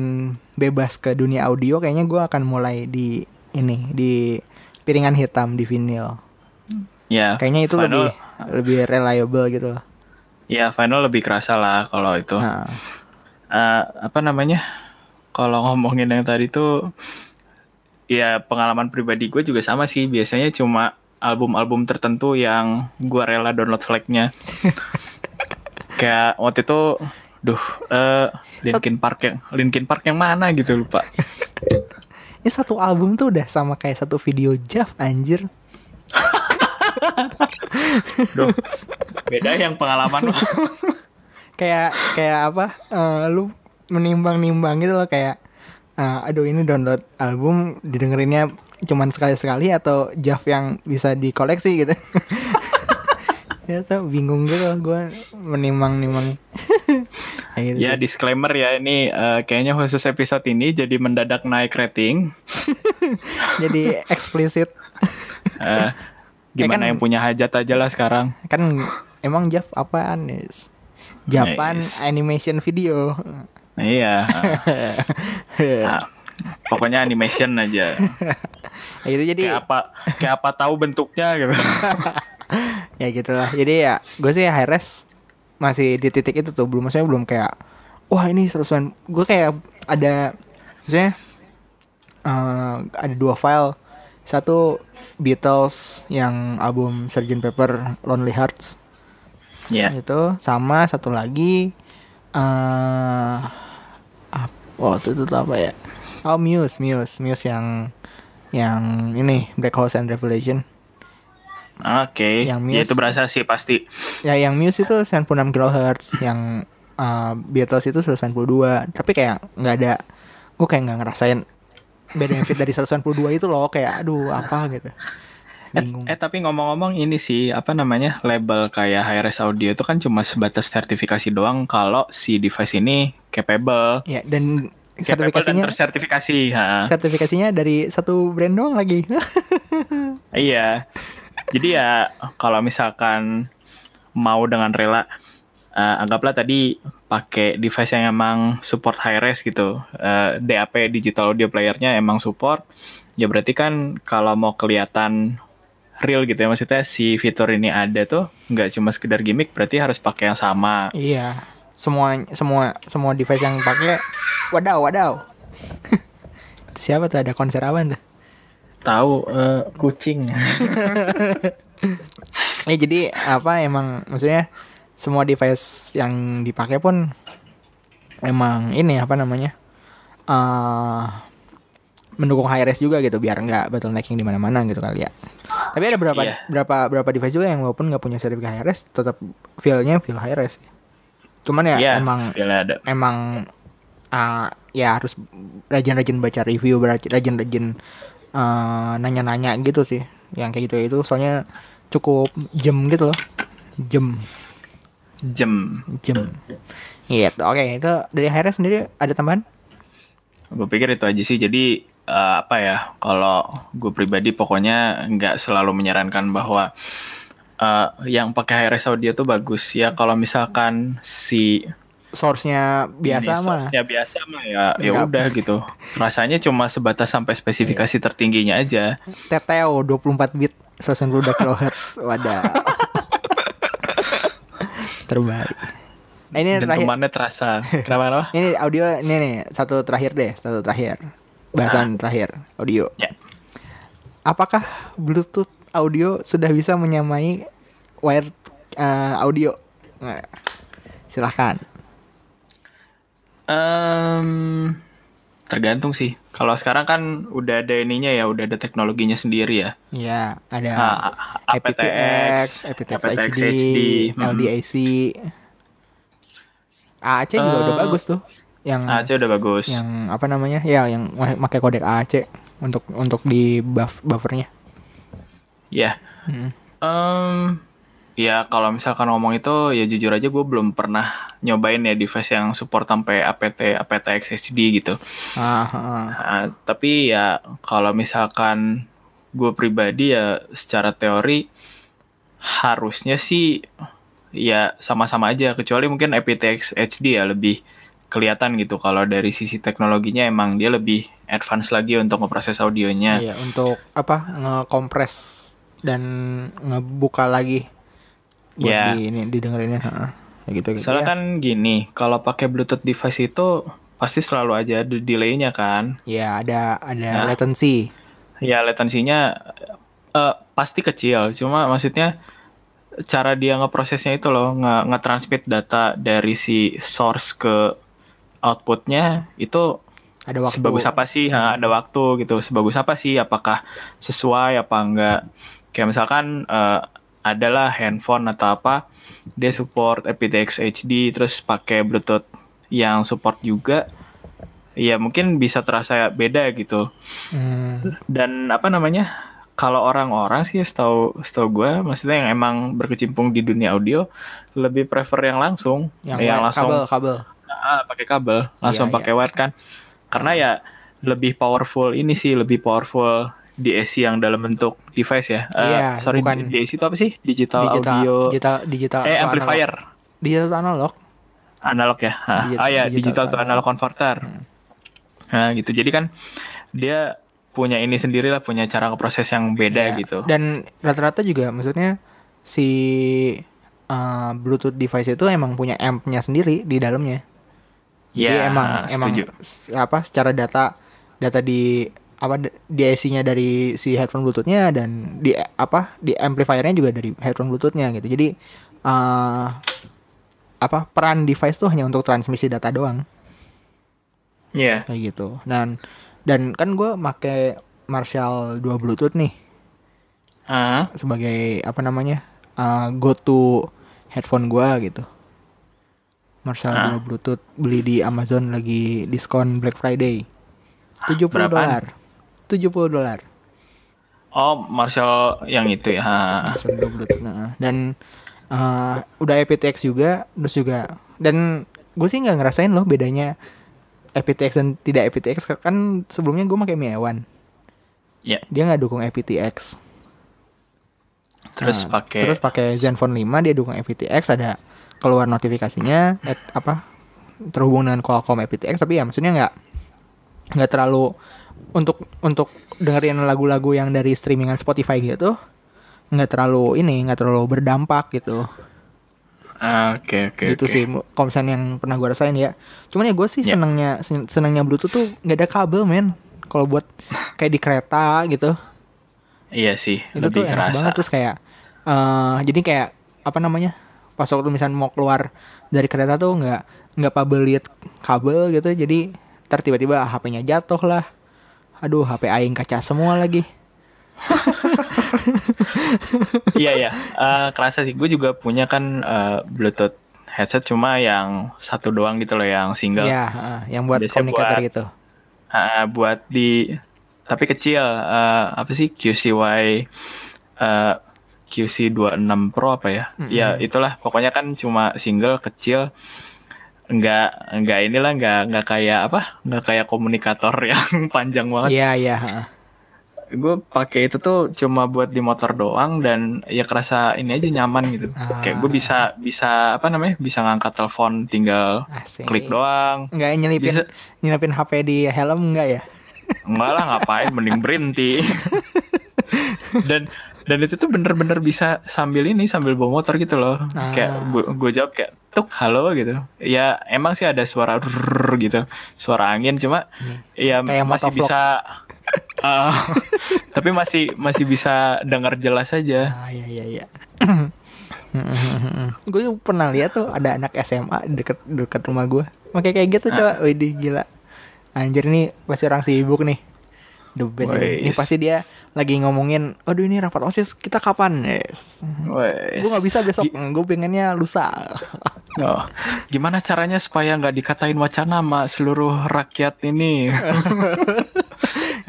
bebas ke dunia audio, kayaknya gue akan mulai di ini di piringan hitam di vinyl. Ya. Kayaknya itu final, lebih lebih reliable gitu loh. Ya final lebih kerasa lah kalau itu. Nah, Eh, apa namanya? Kalau ngomongin yang tadi tuh, ya pengalaman pribadi gue juga sama sih. Biasanya cuma album-album tertentu yang gue rela download flagnya. Kayak waktu itu, duh, eh Linkin Park yang Linkin Park yang mana gitu lupa. Ini satu album tuh udah sama kayak satu video Jav anjir. Duh, beda yang pengalaman lo. Kayak kayak apa? eh, lu menimbang-nimbang gitu loh kayak eh, aduh ini download album didengerinnya cuman sekali-sekali atau Jav yang bisa dikoleksi gitu. Ya tuh bingung gitu gue menimbang-nimbang. Akhirnya Ya sih. disclaimer ya ini eh, kayaknya khusus episode ini jadi mendadak naik rating. jadi eksplisit Eh, gimana kan- yang punya hajat aja lah sekarang. kan emang Jav apaan Nis? Japan Nice. animation video. Iya. Nah, pokoknya animation aja. Ya gitu jadi Kayak apa kayak apa tahu bentuknya gitu. ya gitulah. Jadi ya gue sih high res masih di titik itu tuh. Belum maksudnya belum kayak wah ini seruan. Gue kayak ada maksudnya eh, ada dua file. Satu Beatles yang album Sgt. Pepper Lonely Hearts. Ya. itu. Sama satu lagi eh apa oh itu, itu apa ya? Oh Muse Muse. Muse yang yang ini Black Holes and Revelation Oke. Yang Ya itu berasa sih pasti. Ya yang Muse itu 96 kHz, yang uh, Beatles itu 192. Tapi kayak nggak ada, gue kayak nggak ngerasain benefit dari 192 itu loh. Kayak aduh apa gitu. Bingung. Eh tapi ngomong-ngomong ini sih apa namanya label kayak Hi-Res Audio itu kan cuma sebatas sertifikasi doang kalau si device ini capable. Ya dan Capable dan sertifikasinya tersertifikasi. ha. sertifikasinya dari satu brand doang lagi. Iya. Jadi ya kalau misalkan mau dengan rela eh, anggaplah tadi pakai device yang emang support high res gitu. Eh, DAP digital audio playernya emang support. Ya berarti kan kalau mau kelihatan real gitu ya maksudnya si fitur ini ada tuh nggak cuma sekedar gimmick berarti harus pakai yang sama. iya. Semua semua semua device yang pakai wadaw wadaw. Siapa tuh ada konser apa tuh? Tahu eh, kucing. Ya jadi apa emang maksudnya semua device yang dipakai pun emang ini apa namanya eh mendukung high res juga gitu biar nggak bottlenecking di mana-mana gitu kali ya. Tapi ada berapa yeah. berapa berapa device juga yang walaupun nggak punya sertifikat HRS tetap feelnya feel HRS. Cuman ya yeah, emang ada. emang uh, ya harus rajin-rajin baca review, rajin-rajin uh, nanya-nanya gitu sih. Yang kayak gitu itu soalnya cukup jam gitu loh. Jam. Jam. Jam. Iya, oke okay, itu dari HRS sendiri ada tambahan? Gue pikir itu aja sih. Jadi uh, apa ya? Kalau gue pribadi pokoknya nggak selalu menyarankan bahwa uh, yang pakai HRS audio tuh bagus ya. Kalau misalkan si source-nya biasa ini, mah. Source-nya biasa mah ya ya udah gitu. Rasanya cuma sebatas sampai spesifikasi tertingginya aja. TTO 24 bit 192 kHz. Wadah. Terbaik. Nah, ini Dan terakhir. terasa. Kenapa, ini audio ini nih satu terakhir deh, satu terakhir. Bahasan nah. terakhir audio. Ya. Apakah Bluetooth audio sudah bisa menyamai wire uh, audio? Nah, silahkan. Um, tergantung sih. Kalau sekarang kan udah ada ininya ya, udah ada teknologinya sendiri ya. Iya, ada uh, aptX, aptX, aptX HD, HD LDAC. AAC juga uh, udah bagus tuh. Yang AAC udah bagus. Yang apa namanya? Ya, yang pakai kodek AAC untuk untuk di buff buffernya. Ya. Yeah. Hmm. Um, Ya kalau misalkan ngomong itu ya jujur aja gue belum pernah nyobain ya device yang support sampai APT aptX HD gitu. Ah, ah. Nah, tapi ya kalau misalkan gue pribadi ya secara teori harusnya sih ya sama-sama aja kecuali mungkin aptX HD ya lebih kelihatan gitu kalau dari sisi teknologinya emang dia lebih advance lagi untuk ngeproses audionya. Iya, untuk apa? ngekompres dan ngebuka lagi buat yeah. di ini didengerinnya ya. Gitu gitu. Soalnya ya. kan gini kalau pakai bluetooth device itu pasti selalu aja ada delaynya kan? Ya ada ada nah, latency. Ya latensinya uh, pasti kecil. Cuma maksudnya cara dia ngeprosesnya itu loh nge ngetransmit data dari si source ke outputnya itu ada waktu. sebagus apa sih? Hmm. ada waktu gitu. Sebagus apa sih? Apakah sesuai apa enggak? Kayak misalkan uh, adalah handphone atau apa dia support aptX HD terus pakai Bluetooth yang support juga ya mungkin bisa terasa beda gitu hmm. dan apa namanya kalau orang-orang sih setahu setahu gue maksudnya yang emang berkecimpung di dunia audio lebih prefer yang langsung yang, yang langsung kabel kabel ah, pakai kabel langsung iya, pakai iya. wire kan karena ya lebih powerful ini sih lebih powerful DAC yang dalam bentuk device ya. Uh, iya, sorry, bukan DAC itu apa sih? Digital, digital audio. Digital digital eh amplifier. Analog. Digital analog. Analog ya. Digital, ah ya, digital, digital to analog converter. Hmm. Nah, gitu. Jadi kan dia punya ini sendiri lah, punya cara proses yang beda iya. gitu. Dan rata-rata juga maksudnya si uh, Bluetooth device itu emang punya ampnya sendiri di dalamnya. Jadi ya, emang setuju. emang apa secara data data di apa DAC-nya dari si headphone Bluetooth-nya dan di apa di amplifiernya juga dari headphone Bluetooth-nya gitu. Jadi uh, apa peran device tuh hanya untuk transmisi data doang. Iya. Yeah. Kayak gitu. Dan dan kan gue make Marshall 2 Bluetooth nih. Uh. Sebagai apa namanya? Uh, go to headphone gue gitu. Marshall uh. 2 Bluetooth beli di Amazon lagi diskon Black Friday. 70 dolar. 70 dolar. Oh, Marshall yang itu ya. Marshall Bluetooth. Nah. Dan uh, udah aptX juga, terus juga dan gue sih nggak ngerasain loh bedanya aptX dan tidak aptX kan sebelumnya gue pakai Mi A1. Ya. Yeah. Dia nggak dukung aptX. Terus nah, pakai terus pakai Zenfone 5 dia dukung aptX ada keluar notifikasinya at, apa terhubung dengan Qualcomm aptX tapi ya maksudnya nggak nggak terlalu untuk untuk dengerin lagu-lagu yang dari streamingan Spotify gitu nggak terlalu ini nggak terlalu berdampak gitu ah, Oke oke Gitu okay. sih misalnya yang pernah gue rasain ya Cuman ya gue sih yeah. senangnya Senangnya Bluetooth tuh nggak ada kabel men Kalau buat kayak di kereta gitu Iya sih Itu tuh enak kerasa. banget Terus kayak uh, Jadi kayak Apa namanya Pas waktu misalnya mau keluar Dari kereta tuh nggak nggak lihat kabel gitu Jadi Ntar tiba-tiba HP-nya jatuh lah aduh HP aing kaca semua lagi iya iya, uh, kerasa sih. Gue juga punya kan uh, Bluetooth headset cuma yang satu doang gitu loh, yang single. Iya, uh, yang buat komunikator gitu. Uh, buat di tapi kecil. Uh, apa sih QCY uh, QC26 Pro apa ya? Mm -hmm. Ya itulah. Pokoknya kan cuma single kecil nggak nggak inilah nggak nggak kayak apa nggak kayak komunikator yang panjang banget. Iya iya gue pakai itu tuh cuma buat di motor doang dan ya kerasa ini aja nyaman gitu. Ah. kayak gue bisa bisa apa namanya bisa ngangkat telepon tinggal Asik. klik doang. Nggak nyelipin bisa... nyelipin HP di helm nggak ya? Enggak lah ngapain mending berhenti. Dan dan itu tuh bener-bener bisa sambil ini sambil bawa motor gitu loh. Ah. kayak gue jawab kayak tuk halo gitu. Ya emang sih ada suara rrr, gitu. Suara angin cuma hmm. ya kayak masih bisa uh, tapi masih masih bisa dengar jelas aja. Ah iya iya iya. Gue pernah lihat tuh ada anak SMA deket deket rumah gue pakai kayak gitu coba ah. Widih gila. Anjir nih pasti orang sibuk nih the best ini. ini pasti dia lagi ngomongin aduh ini rapat osis kita kapan? Yes. Gue nggak bisa besok gue pengennya lusa. Oh, gimana caranya supaya nggak dikatain wacana sama seluruh rakyat ini?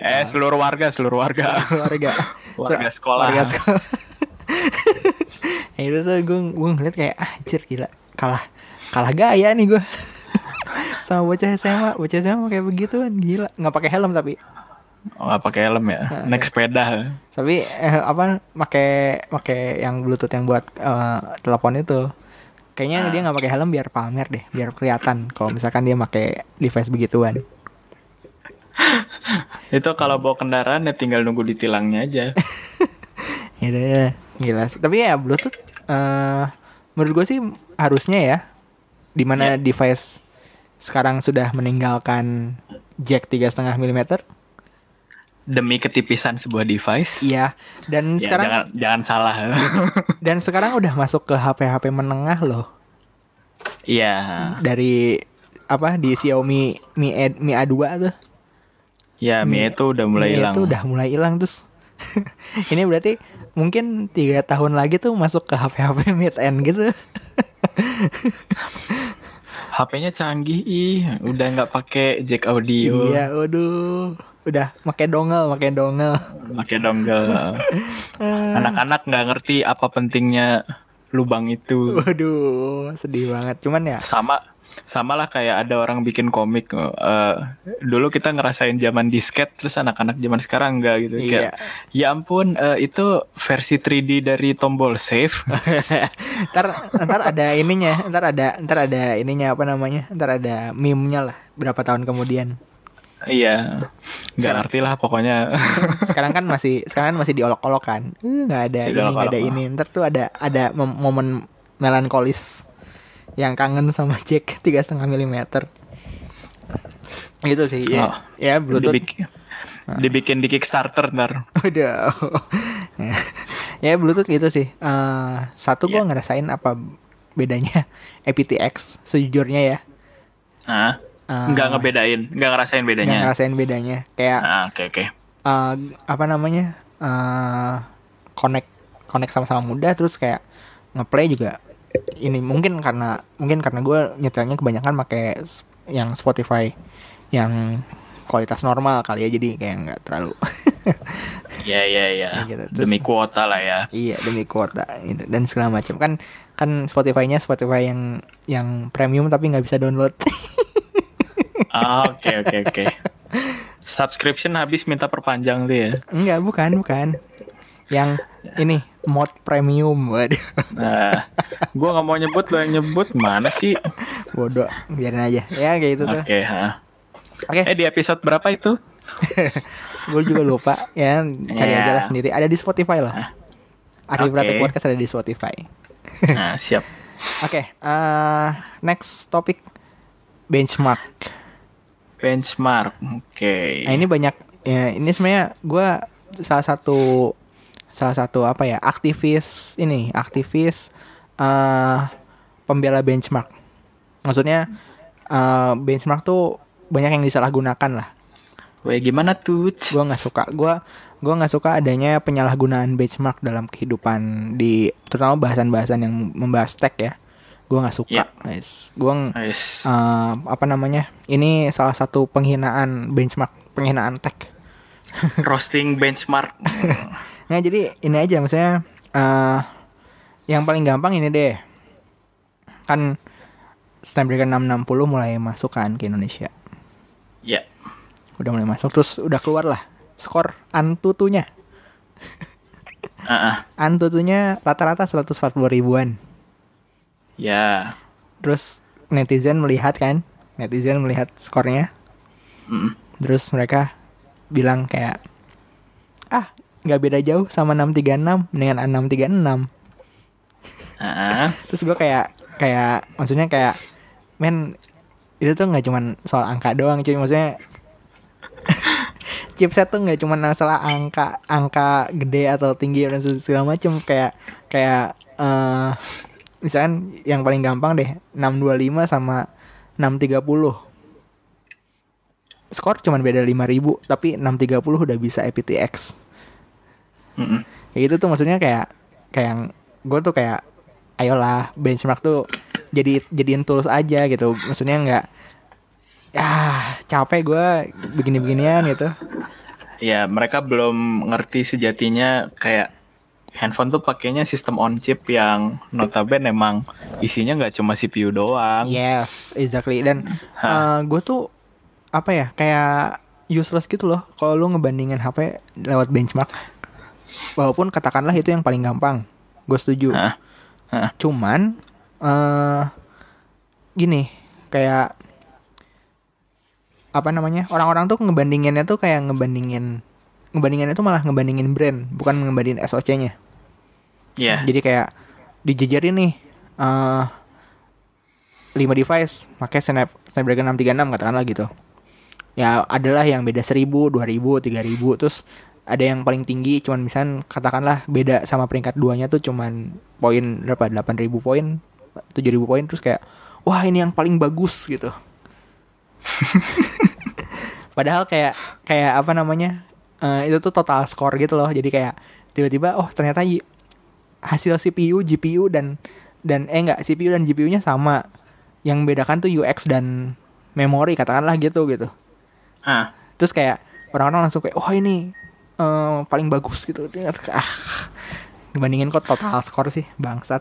Eh seluruh warga seluruh warga. Seluruh warga. Warga sekolah. warga sekolah. Itu tuh gue gue ngeliat kayak ah, anjir gila. Kalah kalah gaya nih gue sama bocah SMA bocah SMA kayak begitu kan gila. Nggak pakai helm tapi Oh, pakai helm ya, nah, naik sepeda. Tapi eh, apa, pakai pakai yang bluetooth yang buat uh, telepon itu. Kayaknya nah. dia nggak pakai helm biar pamer deh, biar kelihatan kalau misalkan dia pakai device begituan. itu kalau bawa kendaraan ya tinggal nunggu ditilangnya aja. Gitu ya, gila. Tapi ya bluetooth, uh, menurut gue sih harusnya ya, di mana yeah. device sekarang sudah meninggalkan jack tiga setengah milimeter demi ketipisan sebuah device. Iya. Dan ya, sekarang jangan jangan salah. dan sekarang udah masuk ke HP-HP menengah loh. Iya. Dari apa di Xiaomi Mi A, Mi A2 tuh. Ya, Mi, Mi itu udah mulai hilang. itu udah mulai hilang terus. ini berarti mungkin tiga tahun lagi tuh masuk ke HP-HP mid end gitu. HP-nya canggih ih, udah nggak pakai jack audio. Iya, waduh udah pakai dongel pakai dongel. Pakai dongel. Anak-anak nggak ngerti apa pentingnya lubang itu. Waduh sedih banget. Cuman ya sama sama lah kayak ada orang bikin komik uh, dulu kita ngerasain zaman disket terus anak-anak zaman sekarang enggak gitu. Iya. kayak ya ampun uh, itu versi 3D dari tombol save. Ntar ntar ada ininya ntar ada ntar ada ininya apa namanya? Ntar ada meme-nya lah berapa tahun kemudian Iya, nggak ngerti lah pokoknya. sekarang kan masih sekarang kan masih diolok-olok kan, uh, nggak ada ini nggak ada ini. Ntar tuh ada ada momen melankolis yang kangen sama Jack tiga setengah milimeter. Gitu sih, ya. Oh, ya Bluetooth. Dibikin, nah. dibikin di Kickstarter ntar. Udah. ya Bluetooth gitu sih. Uh, satu yeah. gue ngerasain apa bedanya aptX sejujurnya ya. Ah Uh, nggak ngebedain, nggak ngerasain bedanya. Nggak ngerasain bedanya. Kayak ah, oke okay, oke. Okay. Uh, apa namanya? Uh, connect connect sama-sama mudah terus kayak ngeplay juga ini mungkin karena mungkin karena gue nyetelnya kebanyakan pakai yang Spotify yang kualitas normal kali ya jadi kayak nggak terlalu Iya iya iya. Gitu. Demi kuota lah ya. Iya demi kuota gitu. dan segala macam kan kan Spotify-nya Spotify yang yang premium tapi nggak bisa download. Ah, oke oke oke. Subscription habis minta perpanjang tuh ya? Enggak, bukan, bukan. Yang ini mod premium, waduh. Nah, gua nggak mau nyebut lo yang nyebut mana sih? Bodoh, biarin aja. Ya kayak gitu tuh. Oke, okay, Oke. Okay. Eh di episode berapa itu? gue juga lupa ya cari yeah. aja lah sendiri ada di Spotify lah Arif okay. Podcast ada di Spotify nah siap oke okay, uh, eh, next topic benchmark benchmark oke okay. nah ini banyak ya ini sebenarnya gue salah satu salah satu apa ya aktivis ini aktivis uh, pembela benchmark maksudnya uh, benchmark tuh banyak yang disalahgunakan lah Wah gimana tuh? Gue nggak suka. Gue gue nggak suka adanya penyalahgunaan benchmark dalam kehidupan di terutama bahasan-bahasan yang membahas tech ya. Gue nggak suka. Yeah. Guys. Gue Nice. uh, apa namanya? Ini salah satu penghinaan benchmark, penghinaan tech. Roasting benchmark. Nah jadi ini aja maksudnya uh, yang paling gampang ini deh. Kan Snapdragon 660 mulai masuk kan ke Indonesia. ya. Udah mulai masuk terus udah keluar lah skor Antutunya. Ah, ah. Antutunya rata-rata 140 ribuan. Ya. Terus netizen melihat kan, netizen melihat skornya, Mm. terus mereka bilang kayak ah nggak beda jauh sama 636 dengan 636. Ah, ah. Terus gue kayak kayak maksudnya kayak men itu tuh nggak cuman soal angka doang cuy maksudnya chipset tuh nggak cuman masalah angka angka gede atau tinggi dan segala macem kayak kayak eh misalkan yang paling gampang deh 625 sama 630 skor cuman beda 5000 tapi 630 udah bisa aptX Mm-mm. kayak gitu tuh maksudnya kayak kayak gue tuh kayak ayolah benchmark tuh jadi jadiin tools aja gitu. Maksudnya nggak ya capek gue begini-beginian gitu. Ya, mereka belum ngerti sejatinya kayak handphone tuh pakainya sistem on chip yang notabene emang isinya nggak cuma CPU doang. yes exactly. Dan gue tuh apa ya kayak useless gitu loh kalau lu ngebandingin HP lewat benchmark. Walaupun katakanlah itu yang paling gampang gue setuju. Cuman eh gini kayak apa namanya orang-orang tuh ngebandinginnya tuh kayak ngebandingin ngebandinginnya tuh malah ngebandingin brand bukan ngebandingin SOC-nya Ya, jadi kayak dijejerin nih eh 5 device pakai Snap Snapdragon 636 katakanlah gitu. Ya adalah yang beda 1000 2000 3000 terus ada yang paling tinggi cuman misal katakanlah beda sama peringkat duanya tuh cuman poin berapa 8000 poin 7000 poin terus kayak wah ini yang paling bagus gitu. Padahal kayak kayak apa namanya eh, itu tuh total score gitu loh. Jadi kayak tiba-tiba oh ternyata hasil CPU GPU dan dan eh enggak CPU dan GPU-nya sama. Yang bedakan tuh UX dan memori katakanlah gitu gitu. Ah, terus kayak orang-orang langsung kayak wah ini eh, paling bagus gitu. Ah dibandingin kok total score sih bangsat.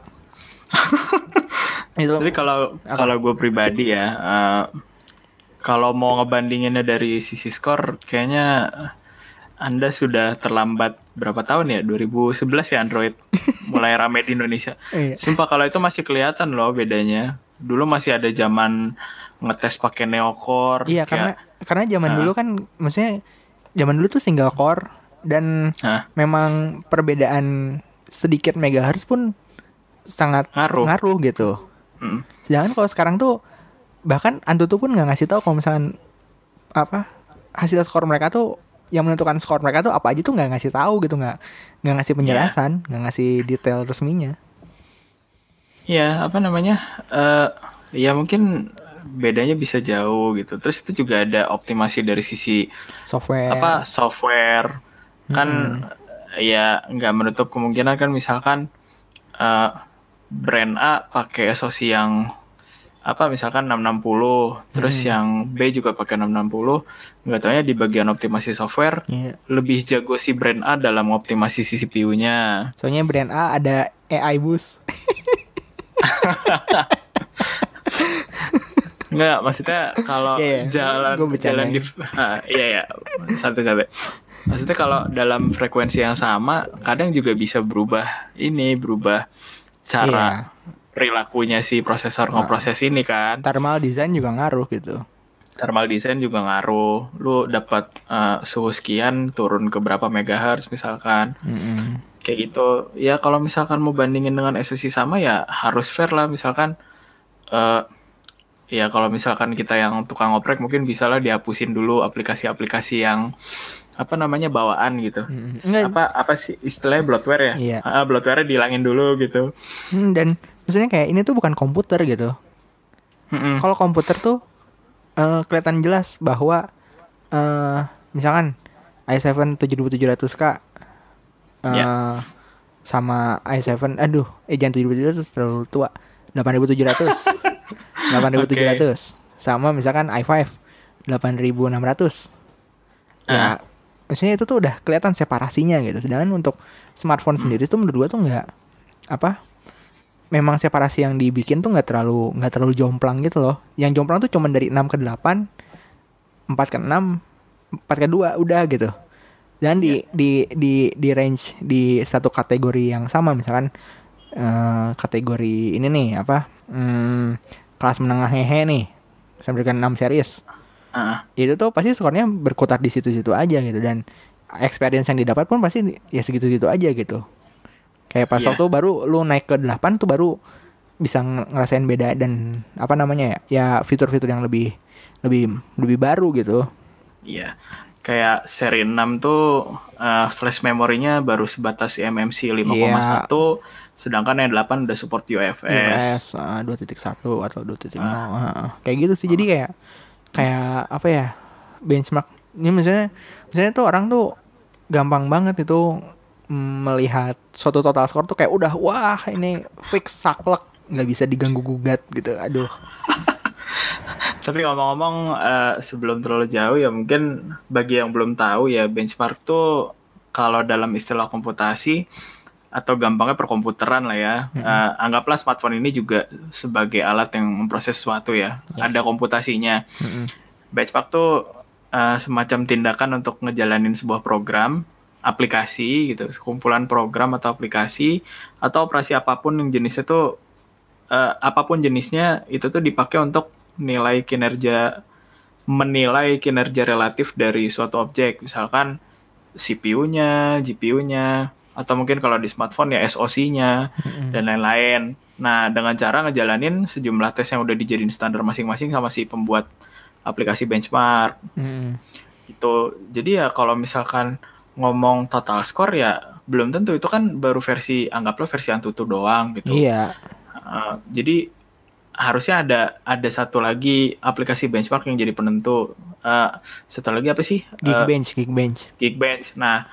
Itu jadi kalau Apa? kalau gue pribadi ya, eh, kalau mau ngebandinginnya dari sisi skor, kayaknya anda sudah terlambat berapa tahun ya? 2011 ya Android mulai rame di Indonesia. iya. Sumpah kalau itu masih kelihatan loh bedanya. Dulu masih ada zaman ngetes pakai neocore. Iya kayak- karena karena zaman Ah. dulu kan maksudnya zaman dulu tuh single core dan Hah? memang perbedaan sedikit megahertz pun sangat Ngaruh. ngaruh gitu. Mm. Sedangkan kalau sekarang tuh bahkan Antutu pun nggak ngasih tahu kalau misalkan apa hasil skor mereka tuh yang menentukan skor mereka tuh apa aja tuh nggak ngasih tahu gitu nggak nggak ngasih penjelasan nggak ngasih detail resminya. Ya, apa namanya? eh ya mungkin bedanya bisa jauh gitu. Terus itu juga ada optimasi dari sisi Software. apa software. Kan ya nggak menutup kemungkinan kan misalkan eh brand A pakai SoC yang apa misalkan 660, terus yang B juga pakai 660, nggak taunya di bagian optimasi software Iya. lebih jago si brand A dalam optimasi si CPU-nya. Soalnya brand A ada AI boost. Enggak, maksudnya kalau iya. jalan jalan di Ah, iya ya, santai-santai. Maksudnya kalau dalam frekuensi yang sama, kadang juga bisa berubah ini, berubah cara Iya. Perilakunya si prosesor ngeproses ini kan. Thermal design juga ngaruh gitu. Thermal design juga ngaruh. Lu dapat eh, suhu sekian turun ke berapa megahertz misalkan. Mm-mm. Kayak gitu. Ya kalau misalkan mau bandingin dengan SoC sama ya harus fair lah misalkan eh ya kalau misalkan kita yang tukang oprek mungkin bisa lah dihapusin dulu aplikasi-aplikasi yang apa namanya bawaan gitu. Enggak, Apa apa sih istilahnya bloatware ya? Iya. Ah, bloatware dihilangin dulu gitu. Hmm, dan maksudnya kayak ini tuh bukan komputer gitu. Mm-mm. Kalau komputer tuh eh, kelihatan jelas bahwa eh misalkan i7 7700K uh, yeah. sama i7 aduh eh jangan 7700 terlalu tua 8700 8700 okay. sama misalkan i5 8600 uh. Ya maksudnya itu tuh udah kelihatan separasinya gitu sedangkan untuk smartphone hmm. sendiri tuh menurut gua tuh nggak apa memang separasi yang dibikin tuh nggak terlalu nggak terlalu jomplang gitu loh yang jomplang tuh cuma dari 6 ke 8 4 ke 6 4 ke 2 udah gitu dan di, yeah. di di di range di satu kategori yang sama misalkan uh, kategori ini nih apa hmm, kelas menengah hehe nih sampai dengan 6 series uh. itu tuh pasti skornya berkutat di situ-situ aja gitu dan experience yang didapat pun pasti ya segitu-gitu aja gitu kayak pas yeah. waktu baru lu naik ke 8 tuh baru bisa ngerasain beda dan apa namanya ya ya fitur-fitur yang lebih lebih lebih baru gitu iya yeah kayak seri 6 tuh uh, flash memorinya baru sebatas MMC 5,1 yeah. sedangkan yang 8 udah support UFS. UFS uh, 2.1 atau 2.0. Uh. Uh, kayak gitu sih. Uh. Jadi kayak kayak apa ya? benchmark ini misalnya misalnya tuh orang tuh gampang banget itu melihat suatu total score tuh kayak udah wah ini fix saklek nggak bisa diganggu gugat gitu. Aduh. Tapi ngomong-ngomong uh, sebelum terlalu jauh ya mungkin bagi yang belum tahu ya benchmark tuh kalau dalam istilah komputasi atau gampangnya perkomputeran lah ya. Mm -hmm. uh, anggaplah smartphone ini juga sebagai alat yang memproses sesuatu ya. Yeah. Ada komputasinya. Mm -hmm. Benchmark tuh uh, semacam tindakan untuk ngejalanin sebuah program aplikasi gitu, kumpulan program atau aplikasi atau operasi apa pun yang jenisnya tuh uh, apa pun jenisnya itu tuh dipakai untuk nilai kinerja menilai kinerja relatif dari suatu objek misalkan CPU-nya, GPU-nya atau mungkin kalau di smartphone ya SoC-nya mm-hmm. dan lain-lain. Nah, dengan cara ngejalanin sejumlah tes yang udah dijadiin standar masing-masing sama si pembuat aplikasi benchmark. Mm. Itu. Jadi ya kalau misalkan ngomong total score ya belum tentu itu kan baru versi anggaplah versi Antutu doang gitu. Iya. Uh, jadi harusnya ada ada satu lagi aplikasi benchmark yang jadi penentu. Uh, satu lagi apa sih? Geekbench, uh, Geekbench. Geekbench. Nah,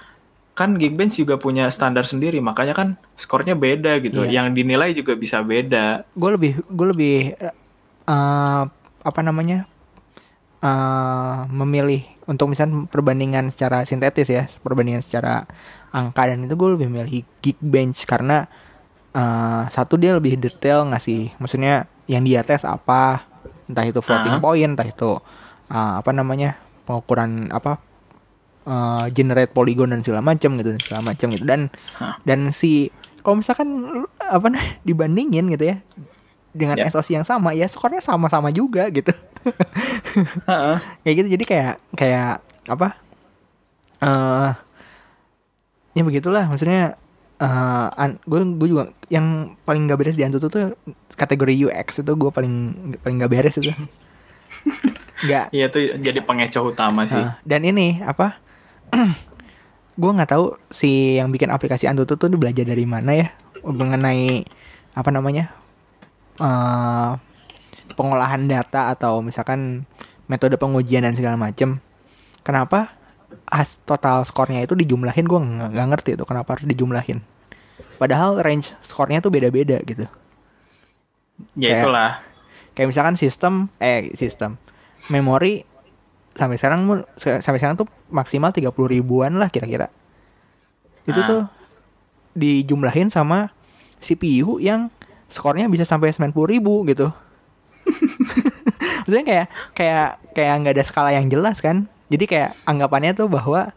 kan Geekbench juga punya standar sendiri, makanya kan skornya beda gitu. Yeah. Yang dinilai juga bisa beda. Gue lebih gue lebih uh, apa namanya? Uh, memilih untuk misalnya perbandingan secara sintetis ya, perbandingan secara angka dan itu gue lebih memilih Geekbench karena uh, satu dia lebih detail ngasih maksudnya yang dia tes apa entah itu floating uh-huh. point entah itu uh, apa namanya pengukuran apa uh, generate polygon dan segala macam gitu dan segala macam gitu dan huh. dan si kalau misalkan apa nih dibandingin gitu ya dengan yeah. SoC yang sama ya skornya sama-sama juga gitu uh-uh. kayak gitu jadi kayak kayak apa eh uh, ya begitulah maksudnya uh, gue gue juga yang paling gak beres di Antutu tuh kategori UX itu gue paling paling gak beres itu nggak iya tuh jadi pengecoh utama sih uh, dan ini apa gue nggak tahu si yang bikin aplikasi Antutu tuh belajar dari mana ya mengenai apa namanya uh, pengolahan data atau misalkan metode pengujian dan segala macem. Kenapa as total skornya itu dijumlahin? Gue nggak ngerti itu kenapa harus dijumlahin. Padahal range skornya tuh beda-beda gitu. Ya kayak, itulah kayak misalkan sistem eh sistem. Memori sampai sekarang sampai sekarang tuh maksimal 30 ribuan lah kira-kira itu ah. tuh dijumlahin sama CPU yang skornya bisa sampai 90 ribu gitu maksudnya kayak kayak kayak nggak ada skala yang jelas kan jadi kayak anggapannya tuh bahwa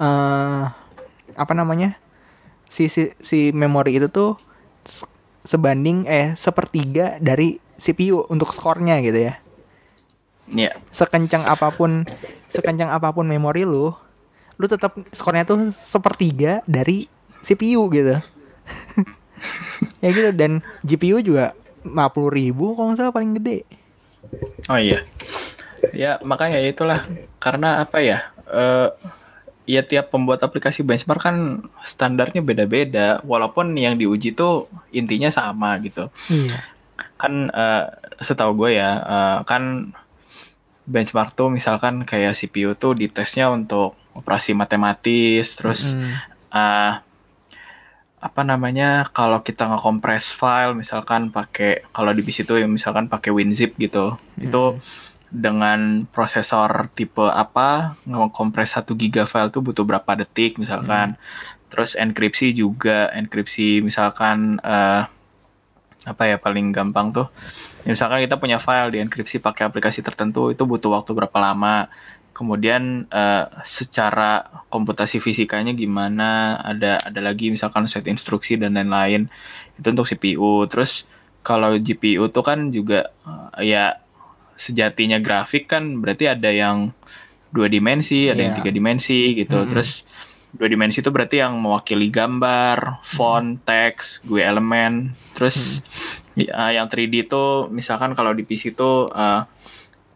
uh, apa namanya si si, si memori itu tuh sebanding eh sepertiga dari CPU untuk skornya gitu ya. Yeah. Sekencang apa pun sekencang apa pun memori lu, lu tetap skornya tuh sepertiga dari CPU gitu. ya gitu dan GPU juga 50 ribu kalau nggak salah paling gede. Oh iya. Ya makanya itulah karena apa ya? Uh, ya tiap pembuat aplikasi benchmark kan standarnya beda-beda walaupun yang diuji tuh intinya sama gitu iya. kan uh, setahu gue ya uh, kan benchmark tuh misalkan kayak CPU tuh ditesnya untuk operasi matematis, terus mm -hmm. uh, apa namanya kalau kita nge-compress file misalkan pakai kalau di PC itu ya misalkan pakai WinZip gitu. Hmm. Itu dengan prosesor tipe apa nge-compress 1 giga file tuh butuh berapa detik misalkan. Hmm. Terus enkripsi juga, enkripsi misalkan uh, apa ya paling gampang tuh. misalkan kita punya file di enkripsi pakai aplikasi tertentu itu butuh waktu berapa lama kemudian uh, secara komputasi fisikanya gimana ada ada lagi misalkan set instruksi dan lain-lain itu untuk CPU terus kalau GPU tuh kan juga uh, ya sejatinya grafik kan berarti ada yang dua dimensi ada yeah. yang iya. tiga dimensi gitu mm -hmm. terus dua dimensi itu berarti yang mewakili gambar font mm -hmm. teks gue elemen. Terus mm -hmm. ya, yang 3D itu misalkan kalau di PC itu uh,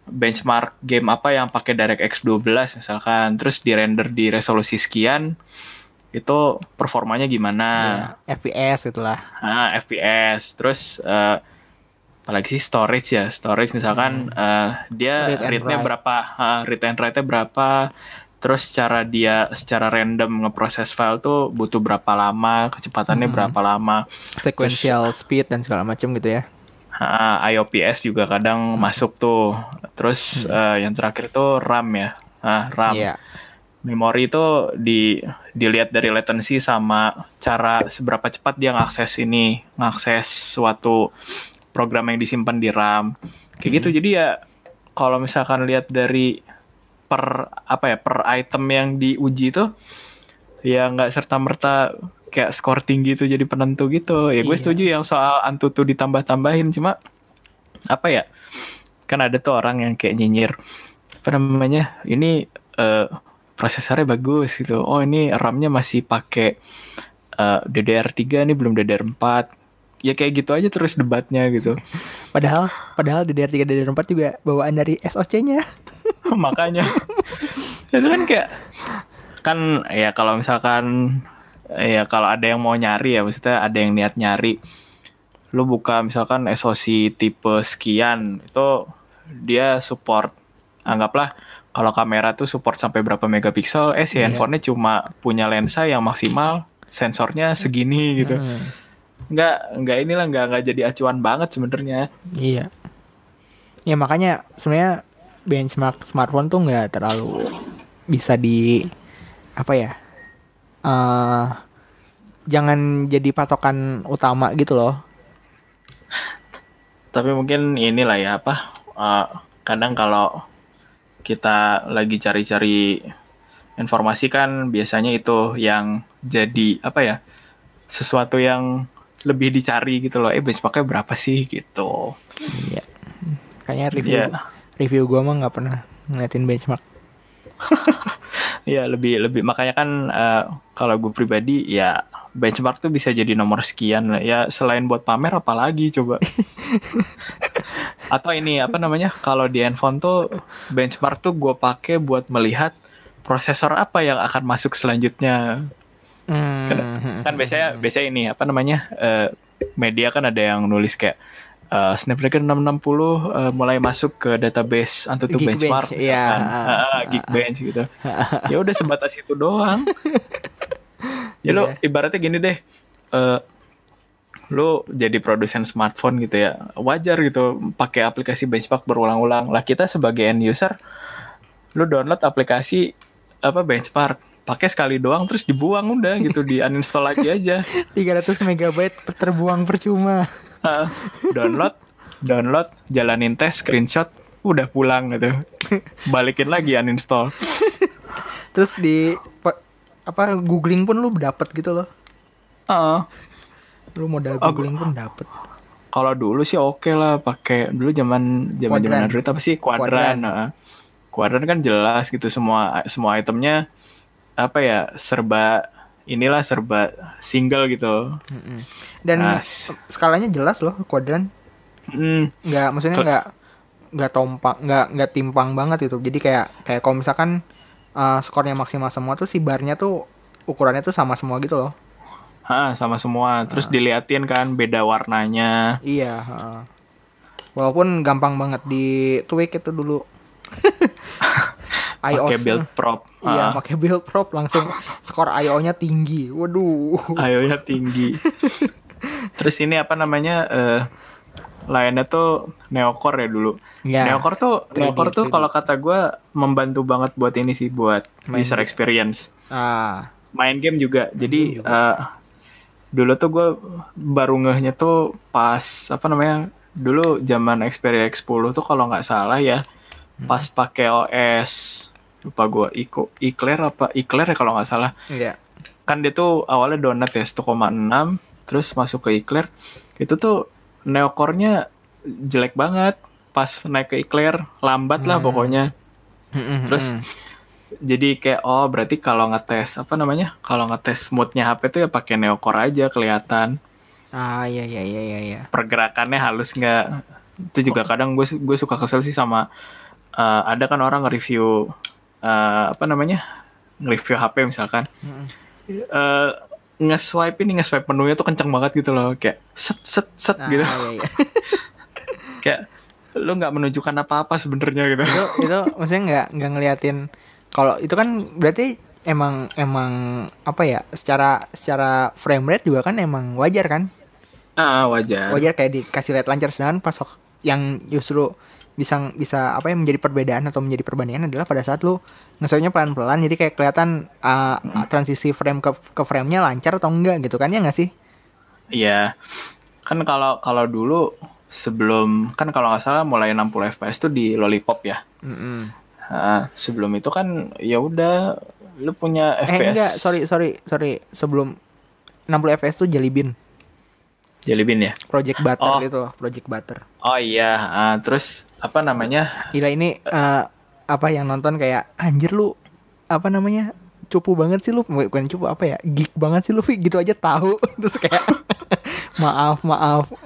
benchmark game apa yang pakai DirectX 12 misalkan. Terus di render di resolusi sekian itu performanya gimana? Ya, FPS itulah ah FPS terus uh, apalagi sih storage ya? Storage misalkan hmm. uh, dia rate-nya berapa? Uh, rate and rate-nya berapa terus cara dia secara random ngeproses file tuh butuh berapa lama kecepatannya hmm. berapa lama sequential terus, speed dan segala macam gitu ya uh, IOPS juga kadang hmm. masuk tuh. Terus hmm. uh, yang terakhir tuh RAM ya. Uh, RAM. Yeah. Memori itu di dilihat dari latency sama cara seberapa cepat dia ngakses ini, ngakses suatu program yang disimpan di RAM. Kayak gitu. hmm. gitu. Jadi ya kalau misalkan lihat dari per apa ya, per item yang diuji itu ya nggak serta merta kayak skor tinggi itu jadi penentu gitu. Ya gue iya. setuju yang soal antutu ditambah-tambahin cuma apa ya kan ada tuh orang yang kayak nyinyir apa namanya ini uh, prosesornya bagus gitu. Oh ini RAM-nya masih pakai uh, DDR3 nih belum DDR4 ya kayak gitu aja terus debatnya gitu. Padahal padahal DDR3 DDR4 juga bawaan dari SOC-nya. Makanya. itu kan kayak kan ya kalau misalkan ya kalau ada yang mau nyari ya maksudnya ada yang niat nyari lu buka misalkan SoC tipe sekian itu dia support anggaplah kalau kamera tuh support sampai berapa megapiksel eh si yeah. handphonenya cuma punya lensa yang maksimal sensornya segini gitu hmm. Nggak nggak inilah nggak nggak jadi acuan banget sebenarnya iya ya makanya sebenarnya benchmark smartphone tuh nggak terlalu bisa di apa ya uh, jangan jadi patokan utama gitu loh. Tapi mungkin inilah ya apa uh, kadang kalau kita lagi cari-cari informasi kan biasanya itu yang jadi apa ya sesuatu yang lebih dicari gitu loh. Eh benchmarknya berapa sih gitu. Iya. Kayaknya review yeah. review gue mah nggak pernah ngeliatin benchmark. Iya lebih lebih makanya kan uh, kalau gue pribadi ya benchmark tuh bisa jadi nomor sekian lah ya selain buat pamer apalagi coba atau ini apa namanya kalau di handphone tuh benchmark tuh gue pakai buat melihat prosesor apa yang akan masuk selanjutnya hmm. kan, kan biasanya biasanya ini apa namanya uh, media kan ada yang nulis kayak uh, Snapdragon 660 uh, mulai masuk ke database Antutu Benchmark bench, ya. uh, Geekbench gitu. ya udah sebatas itu doang. ya yeah. lo ibaratnya gini deh. Uh, lo jadi produsen smartphone gitu ya wajar gitu pakai aplikasi benchmark berulang-ulang lah kita sebagai end user lo download aplikasi apa benchmark pakai sekali doang terus dibuang udah gitu di uninstall lagi aja. 300 megabyte terbuang percuma. Download download jalanin tes screenshot udah pulang gitu. Balikin lagi uninstall. Terus di apa googling pun lu dapet gitu loh. Uh, lu modal googling pun dapet. Kalau dulu sih oke okay lah pakai dulu zaman zaman zaman Android apa sih? Kuadran kuadran. kuadran kan jelas gitu semua semua itemnya apa ya serba inilah serba single gitu. Dan nah, skalanya jelas loh kuadran. Mm. Nggak maksudnya nggak nggak tompang nggak nggak timpang banget itu. Jadi kayak kayak kalau misalkan uh, skornya maksimal semua tuh si barnya tuh ukurannya tuh sama semua gitu loh. Ha, sama semua. Terus ha. diliatin kan beda warnanya. Iya. Ha. Walaupun gampang banget di tweak itu dulu IO pakai build prop. Iya, uh. pakai build prop langsung skor IO-nya tinggi. Waduh. IO-nya tinggi. Terus ini apa namanya? Uh, lainnya tuh neocore ya dulu. Yeah. Neocore tuh 3D, neocore tuh kalau kata gue membantu banget buat ini sih buat Main user game. experience. Ah. Main game juga. Jadi Uh, dulu tuh gue baru ngehnya tuh pas apa namanya? Dulu zaman Xperia X10 tuh kalau nggak salah ya. Pas pakai OS lupa gue Iko Eclair apa Eclair ya kalau nggak salah. Yeah. Kan dia tuh awalnya donat ya 1,6 terus masuk ke Eclair. Itu tuh neokornya jelek banget pas naik ke Eclair lambat lah hmm. pokoknya hmm, hmm, terus jadi kayak oh berarti kalau ngetes apa namanya kalau ngetes moodnya HP tuh ya pakai neocore aja kelihatan ah iya iya iya iya, iya. pergerakannya halus nggak itu juga kadang gue gue suka kesel sih sama uh, ada kan orang nge-review uh, apa namanya nge-review HP misalkan. Hmm. uh, nge-swipe ini nge-swipe menunya tuh kenceng banget gitu loh. Kayak set set set nah, gitu. iya, iya. kayak lu nggak menunjukkan apa-apa sebenarnya gitu. Itu itu maksudnya nggak nggak ngeliatin. Kalau itu kan berarti emang emang apa ya secara secara frame rate juga kan emang wajar kan? Ah wajar. Wajar kayak dikasih lihat lancar. Sedangkan pas yang justru bisa bisa apa yang menjadi perbedaan atau menjadi perbandingan adalah pada saat lu ngesonya pelan-pelan jadi kayak kelihatan uh, hmm. transisi frame ke ke frame-nya lancar atau enggak gitu kan ya nggak sih? Iya. Kan kalau kalau dulu sebelum kan kalau nggak salah mulai 60 fps tuh di Lollipop ya. Mm -hmm. nah, sebelum itu kan ya udah lu punya eh, FPS. enggak, sorry sorry sorry sebelum 60 fps tuh Jelly Bean. Jelly Bean ya? Project Butter oh. itu Project Butter. Oh iya, uh, terus apa namanya? Gila ini uh, apa yang nonton kayak anjir lu apa namanya? cupu banget sih lu. Bukan cupu apa ya geek banget sih lu Vi gitu aja tahu. Terus kayak maaf maaf.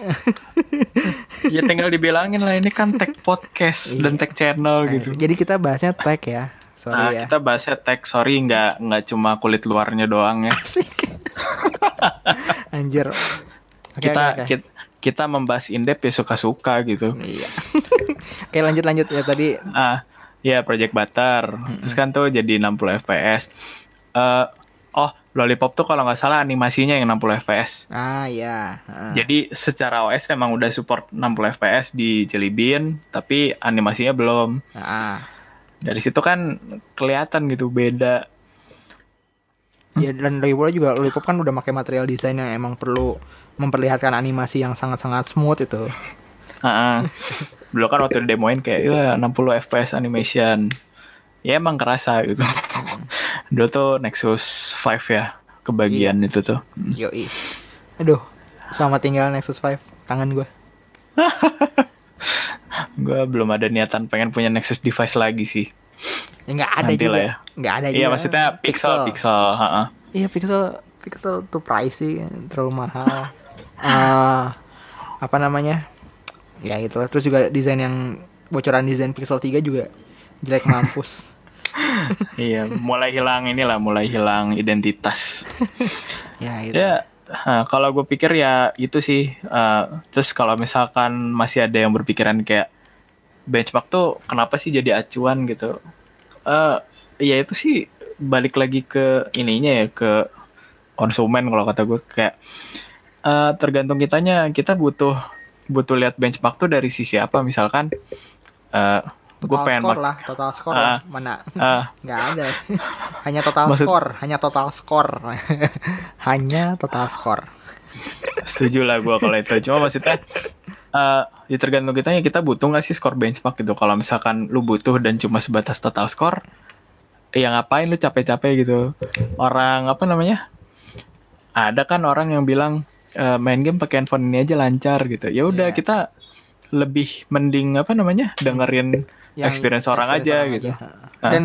Ya tinggal dibilangin lah ini kan tech podcast iya. dan tech channel gitu. jadi kita bahasnya tech ya. Sorry nah, ya. kita bahasnya tech sorry nggak nggak cuma kulit luarnya doang ya. Anjir. Okay, kita, okay, okay. kita kita membahas indep ya suka-suka gitu. Iya. Oke lanjut lanjut ya tadi. Ah, ya Project Butter. Hmm. Terus kan tuh jadi 60 fps. Uh, oh Lollipop tuh kalau nggak salah animasinya yang 60 fps. Ah iya. Uh. Jadi secara OS emang udah support 60 fps di Jelly Bean, tapi animasinya belum. Ah. Dari situ kan kelihatan gitu beda. Ya dan lagi pula juga Lollipop kan udah pakai material desain yang emang perlu memperlihatkan animasi yang sangat-sangat smooth itu. Uh, Dulu kan waktu demoin kayak ya 60 fps animation. Ya emang kerasa gitu. Dulu tuh Nexus 5 ya kebagian iya. itu tuh. Hmm. Yoi. Aduh, selamat tinggal Nexus 5. Kangen gue. gue belum ada niatan pengen punya Nexus device lagi sih. Ya nggak ada Nanti juga. Lah ya. Nggak ada iya, juga. Iya maksudnya pixel, pixel. pixel. Iya pixel, pixel tuh pricey, terlalu mahal uh, apa namanya ya gitu terus juga desain yang bocoran desain Pixel 3 juga jelek mampus iya mulai hilang inilah mulai hilang identitas ya itu ya Nah, kalau gue pikir ya itu sih. Uh, terus kalau misalkan masih ada yang berpikiran kayak benchmark tuh kenapa sih jadi acuan gitu? Uh, ya itu sih balik lagi ke ininya ya ke konsumen kalau kata gue kayak uh, tergantung kitanya. Kita butuh butuh lihat benchmark tuh dari sisi apa. Misalkan uh, gue pengen skor lah total skor uh, lah. Mana? uh, nggak ada. Hanya total maksud, skor hanya total skor. Hanya total skor. Setuju lah gue kalau itu. Cuma maksudnya uh, ya tergantung kitanya kita butuh nggak sih skor benchmark gitu kalau misalkan lu butuh dan cuma sebatas total skor ya ngapain lu capek-capek gitu orang apa namanya ada kan orang yang bilang uh, main game pakai handphone ini aja lancar gitu. Ya udah yeah. kita lebih mending apa namanya dengerin yang experience orang experience aja orang gitu. Aja. Dan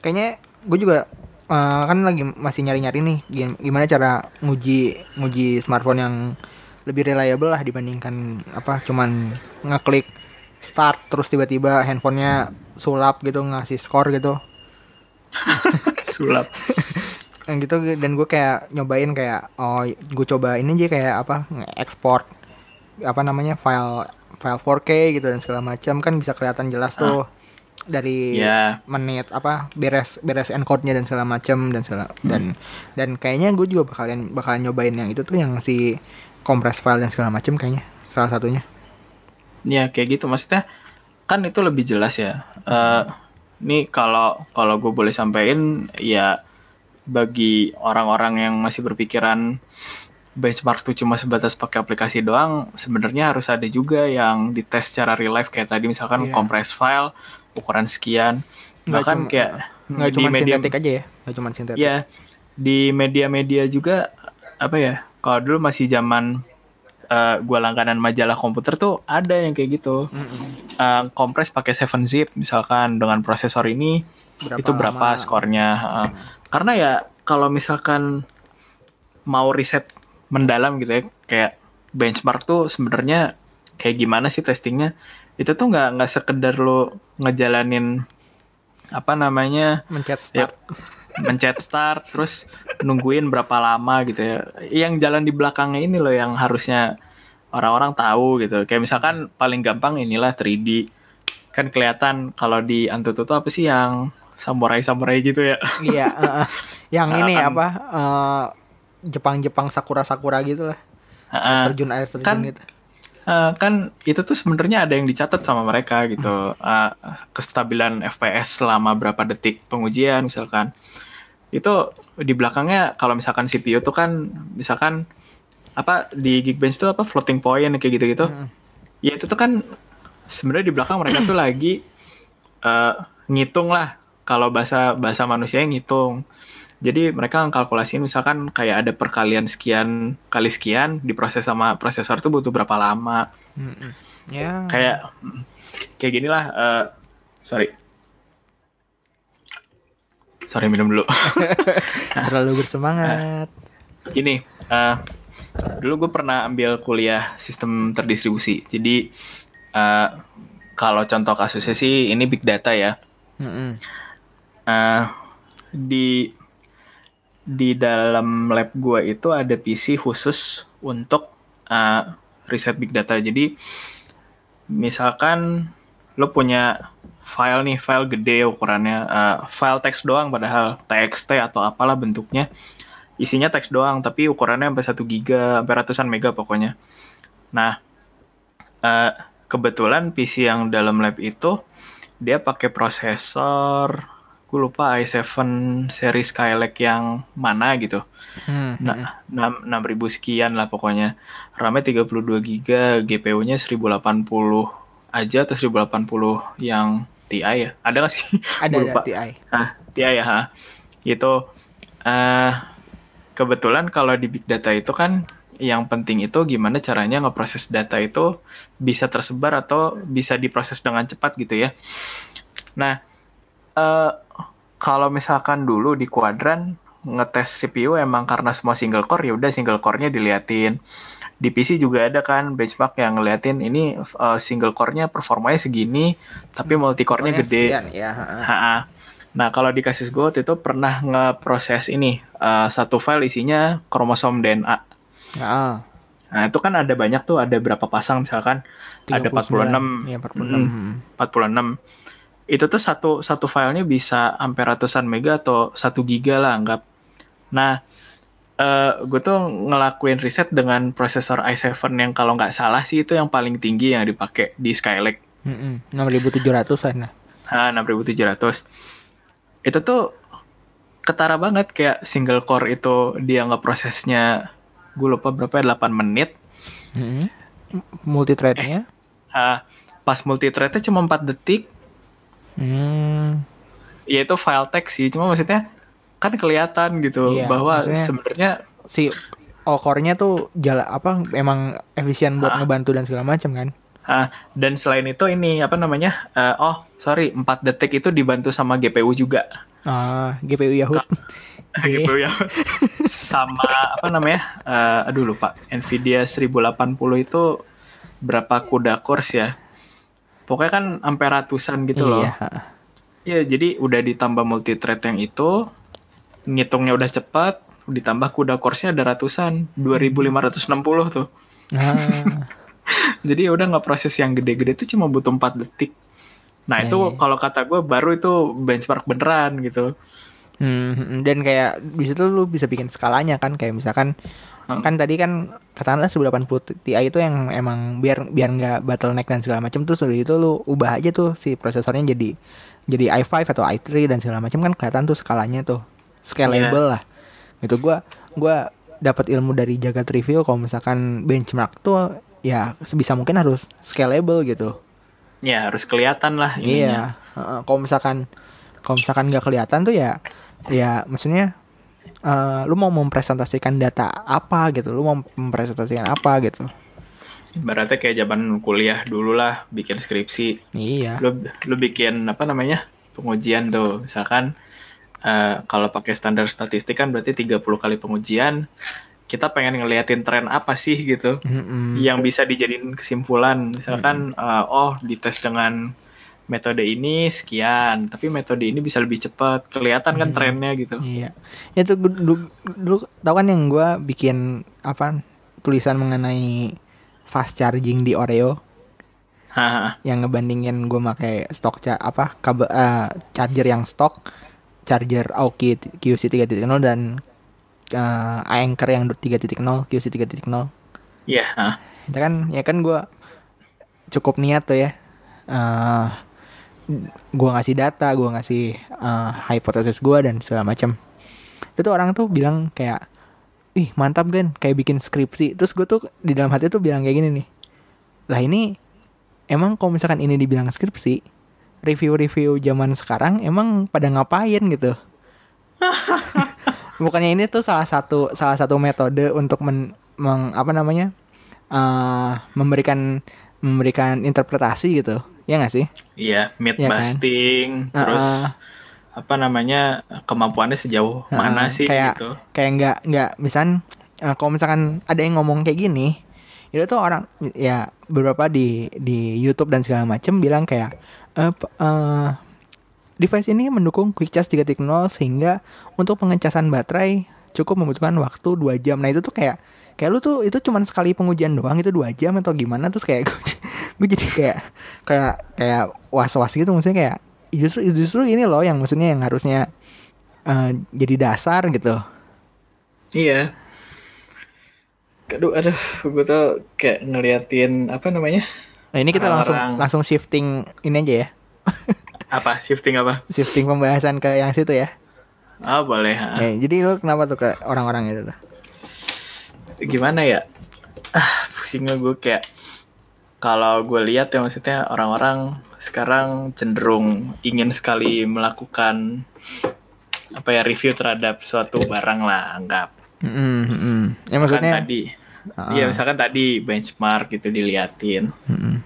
kayaknya gue juga uh, kan lagi masih nyari-nyari nih gimana cara nguji nguji smartphone yang lebih reliable lah dibandingkan apa cuman ngeklik start terus tiba-tiba handphonenya sulap gitu ngasih skor gitu. sulap. yang gitu dan gue kayak nyobain kayak oh gue coba ini aja kayak apa ekspor apa namanya file file 4K gitu dan segala macam kan bisa kelihatan jelas tuh. dari yeah. menit apa beres beres encode-nya dan segala macam dan segala hmm. dan dan kayaknya gue juga bakalan bakalan nyobain yang itu tuh yang si compress file dan segala macam kayaknya salah satunya. Ya kayak gitu maksudnya kan itu lebih jelas ya. Uh, ini kalau kalau gue boleh sampaikan ya bagi orang-orang yang masih berpikiran benchmark tuh cuma sebatas pakai aplikasi doang, sebenarnya harus ada juga yang dites secara real life kayak tadi misalkan yeah. compress file ukuran sekian, nggak bahkan cuma, kayak nggak cuma media, sintetik aja ya, nggak cuma sintetik. Ya, di media-media juga apa ya? Kalau dulu masih zaman uh, gua langganan majalah komputer tuh ada yang kayak gitu. Mm -hmm. uh, kompres pakai 7 zip misalkan dengan prosesor ini berapa itu berapa lama? skornya. Uh, mm. Karena ya kalau misalkan mau riset mendalam gitu ya kayak benchmark tuh sebenarnya kayak gimana sih testingnya itu tuh nggak nggak sekedar lo ngejalanin apa namanya mencet start ya, mencet start terus nungguin berapa lama gitu ya yang jalan di belakangnya ini loh yang harusnya orang-orang tahu gitu kayak misalkan paling gampang inilah 3D kan kelihatan kalau di Antutu tuh apa sih yang samurai samurai gitu ya iya uh, yang ini kan, apa uh, Jepang-Jepang sakura-sakura gitu lah. Uh, terjun air terjun kan, gitu. Uh, kan itu tuh sebenarnya ada yang dicatat sama mereka gitu. Uh, kestabilan FPS selama berapa detik pengujian misalkan. Itu di belakangnya kalau misalkan CPU tuh kan misalkan apa di Geekbench itu apa floating point kayak gitu-gitu. Hmm. Ya itu tuh kan sebenarnya di belakang mereka tuh lagi uh, ngitung lah kalau bahasa bahasa manusia ngitung jadi mereka kalkulasiin misalkan kayak ada perkalian sekian kali sekian diproses sama prosesor tuh butuh berapa lama. Mm -hmm. Yeah. Kayak kayak gini lah. Uh, sorry. Sorry minum dulu. Terlalu bersemangat. Uh, ini uh, dulu gue pernah ambil kuliah sistem terdistribusi. Jadi uh, kalau contoh kasusnya sih ini big data ya. Mm -hmm. uh, di di dalam lab gue itu ada PC khusus untuk uh, riset big data. Jadi misalkan lo punya file nih, file gede ukurannya, uh, file teks doang padahal TXT atau apalah bentuknya. Isinya teks doang, tapi ukurannya sampai 1 giga, sampai ratusan mega pokoknya. Nah, uh, kebetulan PC yang dalam lab itu dia pakai prosesor gue lupa i7 seri Skylake yang mana gitu. Hmm, nah, hmm. 6, 6000 sekian lah pokoknya. RAM-nya 32 GB, GPU-nya 1080 aja atau 1080 yang TI ya? Ada gak sih? Ada lupa. TI. Nah, TI ya. Ha. Itu uh, kebetulan kalau di big data itu kan yang penting itu gimana caranya ngeproses data itu bisa tersebar atau bisa diproses dengan cepat gitu ya. Nah, uh, kalau misalkan dulu di kuadran ngetes CPU emang karena semua single core ya udah single core-nya diliatin. Di PC juga ada kan benchmark yang ngeliatin ini uh, single core-nya performanya segini tapi hmm, multi core-nya gede. Sekian, ya. Ha -ha. Nah, kalau di kasus gue itu pernah ngeproses ini uh, satu file isinya kromosom DNA. Ah. Nah, itu kan ada banyak tuh, ada berapa pasang misalkan 39, ada 46. Ya, 46. Hmm, 46 itu tuh satu satu filenya bisa sampai ratusan mega atau satu giga lah anggap. Nah, uh, eh, gue tuh ngelakuin riset dengan prosesor i7 yang kalau nggak salah sih itu yang paling tinggi yang dipakai di Skylake. Enam ribu tujuh ratusan lah. Ah, enam ribu tujuh ratus. Itu tuh ketara banget kayak single core itu dia nggak prosesnya gue lupa berapa ya 8 menit. Mm -hmm. Multi threadnya? Eh, uh, pas multi threadnya cuma 4 detik Hmm. Ya itu file text sih, cuma maksudnya kan kelihatan gitu iya, bahwa sebenarnya si core-nya tuh jalan apa emang efisien buat ah. ngebantu dan segala macam kan. Ah, dan selain itu ini apa namanya? Uh, oh, sorry, 4 detik itu dibantu sama GPU juga. Ah, GPU Yahoo. GPU Yahoo. sama apa namanya? Uh, aduh lupa. Nvidia 1080 itu berapa kuda cores ya? pokoknya kan sampai ratusan gitu loh. Iya. Iya, jadi udah ditambah multi thread yang itu, ngitungnya udah cepat, ditambah kuda course-nya ada ratusan, 2560 tuh. Ah. jadi udah nggak proses yang gede-gede tuh cuma butuh 4 detik. Nah Ya, itu ya. kalau kata gue baru itu benchmark beneran gitu. Hmm, hmm, dan kayak di situ lu bisa bikin skalanya kan kayak misalkan Hmm. kan tadi kan katakanlah 1080 Ti itu yang emang biar biar nggak bottleneck dan segala macam terus dari itu lu ubah aja tuh si prosesornya jadi jadi i5 atau i3 dan segala macam kan kelihatan tuh skalanya tuh scalable lah gitu gua gua dapat ilmu dari jagat review kalau misalkan benchmark tuh ya sebisa mungkin harus scalable gitu Ya harus kelihatan lah ininya. Iya. Heeh, kalau misalkan kalau misalkan nggak kelihatan tuh ya ya maksudnya eh, lu mau mempresentasikan data apa gitu, lu mau mempresentasikan apa gitu. Ibaratnya kayak zaman kuliah dulu lah bikin skripsi. Iya. Lu lu bikin apa namanya? pengujian tuh. Misalkan eh, kalau pakai standar statistik kan berarti 30 kali pengujian. Kita pengen ngeliatin tren apa sih gitu. Mm-mm. yang bisa dijadiin kesimpulan misalkan eh, oh dites dengan metode ini sekian tapi metode ini bisa lebih cepat kelihatan kan trennya gitu Iya. Itu gu- dulu, dulu tau kan yang gua bikin apa tulisan mengenai fast charging di Oreo Haha. yang ngebandingin gue pakai stok ca apa kabel eh, charger yang stok charger Aoki QC 3.0 dan eh, Anchor yang 3.0 QC 3.0 Iya, hah. itu kan ya kan gue cukup niat tuh ya. Eh gue ngasih data gue ngasih eh, hipotesis gue dan segala macam. Itu tuh orang tuh bilang kayak ih mantap kan kayak bikin skripsi. Terus gue tuh di dalam hati tuh bilang kayak gini nih. Lah ini emang kalau misalkan ini dibilang skripsi review-review zaman sekarang emang pada ngapain gitu? Bukannya ini tuh salah satu salah satu metode untuk men, meng- apa namanya eh memberikan memberikan interpretasi gitu. Ya nggak sih? Iya myth Iya kan? busting terus Uh-uh. apa namanya kemampuannya sejauh mana Heeh, sih kayak gitu. kayak nggak nggak misalkan eh, kalau misalkan ada yang ngomong kayak gini itu tuh orang ya beberapa di di YouTube dan segala macem bilang kayak p- eh, device ini mendukung quick charge 3.0 sehingga untuk pengecasan baterai cukup membutuhkan waktu 2 jam. Nah itu tuh kayak kayak lu tuh itu cuman sekali pengujian doang itu dua jam atau gimana? Terus kayak gue, gue jadi kayak kayak kayak was was gitu. Maksudnya kayak justru justru ini loh yang maksudnya yang harusnya eh, jadi dasar gitu. Iya. Aduh aduh gue tuh kayak ngeliatin apa namanya nah ini kita langsung Orang-orang. langsung shifting ini aja ya. Apa? Shifting apa? Shifting pembahasan ke yang situ ya. Ah boleh ha. Ya, jadi lu kenapa tuh ke orang-orang itu tuh? Gimana ya? Ah pusingnya gue kayak kalau gue lihat ya maksudnya orang-orang sekarang cenderung ingin sekali melakukan apa ya review terhadap suatu barang lah anggap. Mm-mm, mm-mm. ya maksudnya tadi Ah. Iya misalkan tadi benchmark gitu diliatin Mm-mm.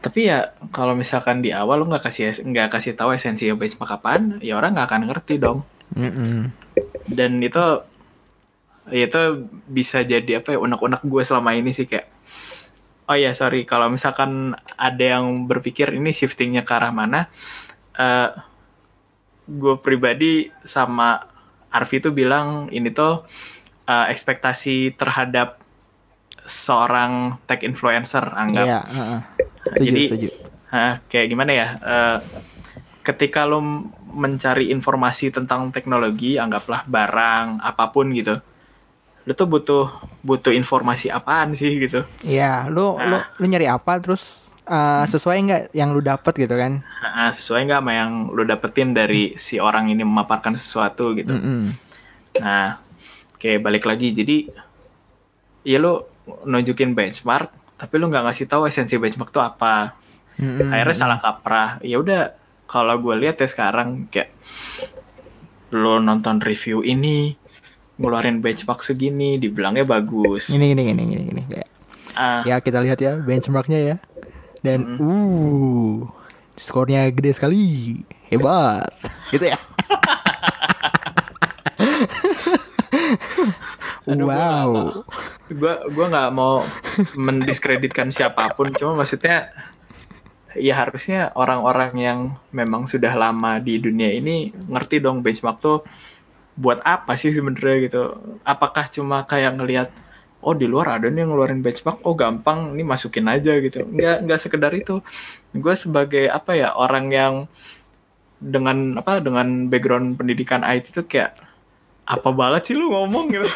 tapi ya kalau misalkan di awal lu nggak kasih nggak kasih tahu esensi benchmark apaan ya orang nggak akan ngerti dong Mm-mm. dan itu ya itu bisa jadi apa ya unek-unek gue selama ini sih kayak oh ya sorry kalau misalkan ada yang berpikir ini shiftingnya ke arah mana eh gue pribadi sama Arfi tuh bilang ini tuh eh, ekspektasi terhadap seorang tech influencer anggap Iya, heeh. setuju Jadi, setuju Hah, kayak gimana ya? Eh, ketika lo mencari informasi tentang teknologi, anggaplah barang apa pun gitu, lo tuh butuh butuh informasi apaan sih gitu? Iya, lu Nah. lu nyari apa terus uh, sesuai nggak yang lu dapet gitu kan? Nah, sesuai nggak sama yang lo dapetin dari si orang ini memaparkan sesuatu gitu? Mm-mm. Nah, kayak balik lagi, jadi ya lo nunjukin benchmark, tapi lo nggak ngasih tahu esensi benchmark tuh apa. Mm-mm. akhirnya salah kaprah. Ya udah kalau gue lihat ya sekarang kayak lo nonton review ini ngeluarin benchmark segini dibilangnya bagus. Ini gini gini gini gini kayak ah. ya kita lihat ya benchmarknya ya. Dan uh skornya gede sekali. Hebat. Gitu ya wow. gue gua nggak mau mendiskreditkan siapa pun cuma maksudnya ya harusnya orang-orang yang memang sudah lama di dunia ini ngerti dong benchmark tuh buat apa sih sebenarnya gitu. Apakah cuma kayak ngelihat oh di luar ada nih yang ngeluarin benchmark oh gampang ini masukin aja gitu. Nggak nggak sekedar itu. Gue sebagai apa ya orang yang dengan apa dengan background pendidikan IT itu kayak apa banget sih lu ngomong gitu?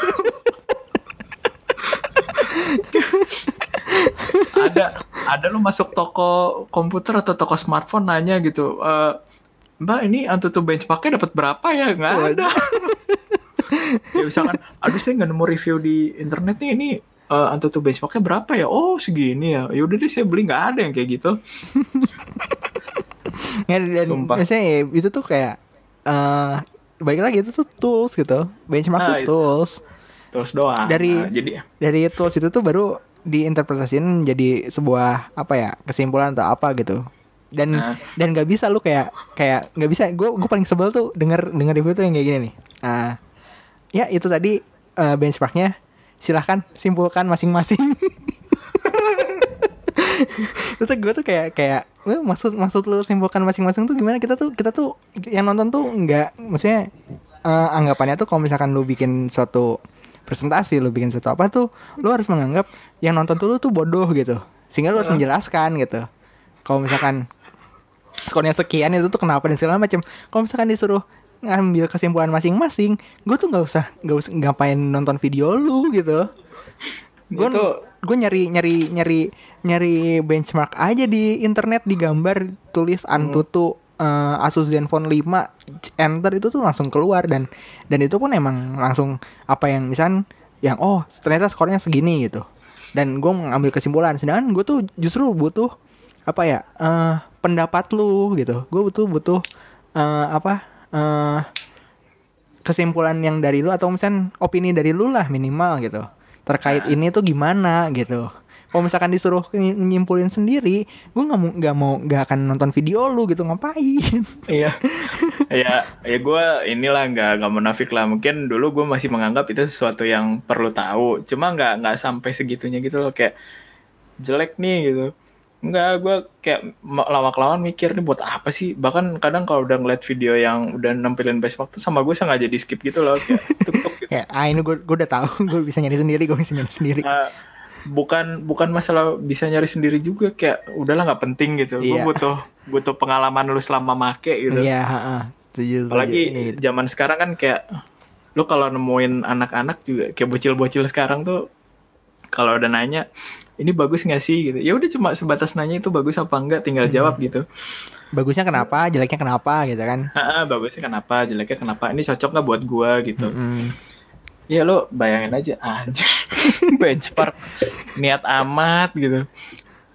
Ada ada lu masuk toko komputer atau toko smartphone nanya gitu e, mbak ini Antutu benchmarknya dapat berapa ya? Nggak ada. Ya misalkan aduh saya nggak nemu review di internet nih ini uh, Antutu benchmarknya berapa ya? Oh segini ya. Yaudah deh saya beli. Nggak ada yang kayak gitu. Ya, dan Sumpah. misalnya ya, itu tuh kayak uh, baik lagi itu tuh tools gitu. Benchmark nah, tuh tools. tools doang. Dari nah, jadi dari tools itu tuh baru diinterpretasiin jadi sebuah apa ya kesimpulan atau apa gitu. Dan nah. dan nggak bisa lu kayak kayak nggak bisa. Gue gue paling sebel tuh denger denger review tuh yang kayak gini nih. Uh, ya itu tadi uh, benchmarknya. Silahkan simpulkan masing-masing. Itu gue tuh kayak kayak maksud maksud lu simpulkan masing-masing tuh gimana? Kita tuh kita tuh yang nonton tuh nggak maksudnya uh, anggapannya tuh kalau misalkan lu bikin suatu presentasi lu bikin sesuatu apa tuh lu harus menganggap yang nonton tuh lu tuh bodoh gitu. Sehingga lu harus menjelaskan gitu. Kalau misalkan skornya sekian itu tuh kenapa dan segala macam kalau misalkan disuruh ngambil kesimpulan masing-masing gue tuh nggak usah nggak usah ngapain nonton video lu gitu. Gue gue nyari nyari nyari nyari benchmark aja di internet di gambar tulis antutu hmm uh, Asus Zenfone 5 enter itu tuh langsung keluar. Dan dan itu pun emang langsung apa yang misal yang oh ternyata skornya segini gitu. Dan gue mengambil kesimpulan. Sedangkan gue tuh justru butuh apa ya uh, pendapat lu gitu. Gue butuh butuh uh, apa uh, kesimpulan yang dari lu atau misal opini dari lu lah minimal gitu terkait nah. ini tuh gimana gitu. Kalau misalkan disuruh nyimpulin sendiri gue nggak mau nggak mau nggak akan nonton video lu gitu. Ngapain? Iya. Ya ya gue inilah nggak nggak munafik lah. Mungkin dulu gue masih menganggap itu sesuatu yang perlu tahu. Cuma nggak nggak sampai segitunya gitu loh. Kayak jelek nih gitu Enggak, gue kayak lawak-lawan mikir nih buat apa sih? Bahkan kadang kalau udah ngeliat video yang udah nampilin best waktu sama gue sengaja di skip gitu loh. Kayak tuk -tuk gitu. ya, ah ini gue, gue udah tahu, gue bisa nyari sendiri, gue bisa nyari sendiri. Uh, bukan bukan masalah bisa nyari sendiri juga kayak udahlah nggak penting gitu yeah. gue butuh butuh pengalaman lu selama make gitu iya yeah, uh, setuju, apalagi gitu. zaman sekarang kan kayak lu kalau nemuin anak-anak juga kayak bocil-bocil sekarang tuh kalau udah nanya ini bagus nggak sih gitu. Ya udah cuma sebatas nanya itu bagus apa enggak tinggal jawab hmm. gitu. Bagusnya kenapa jeleknya kenapa gitu kan? Bagusnya kenapa jeleknya kenapa ini cocok nggak buat gua gitu. Hmm. Ya lo bayangin aja aja benchmark niat amat gitu.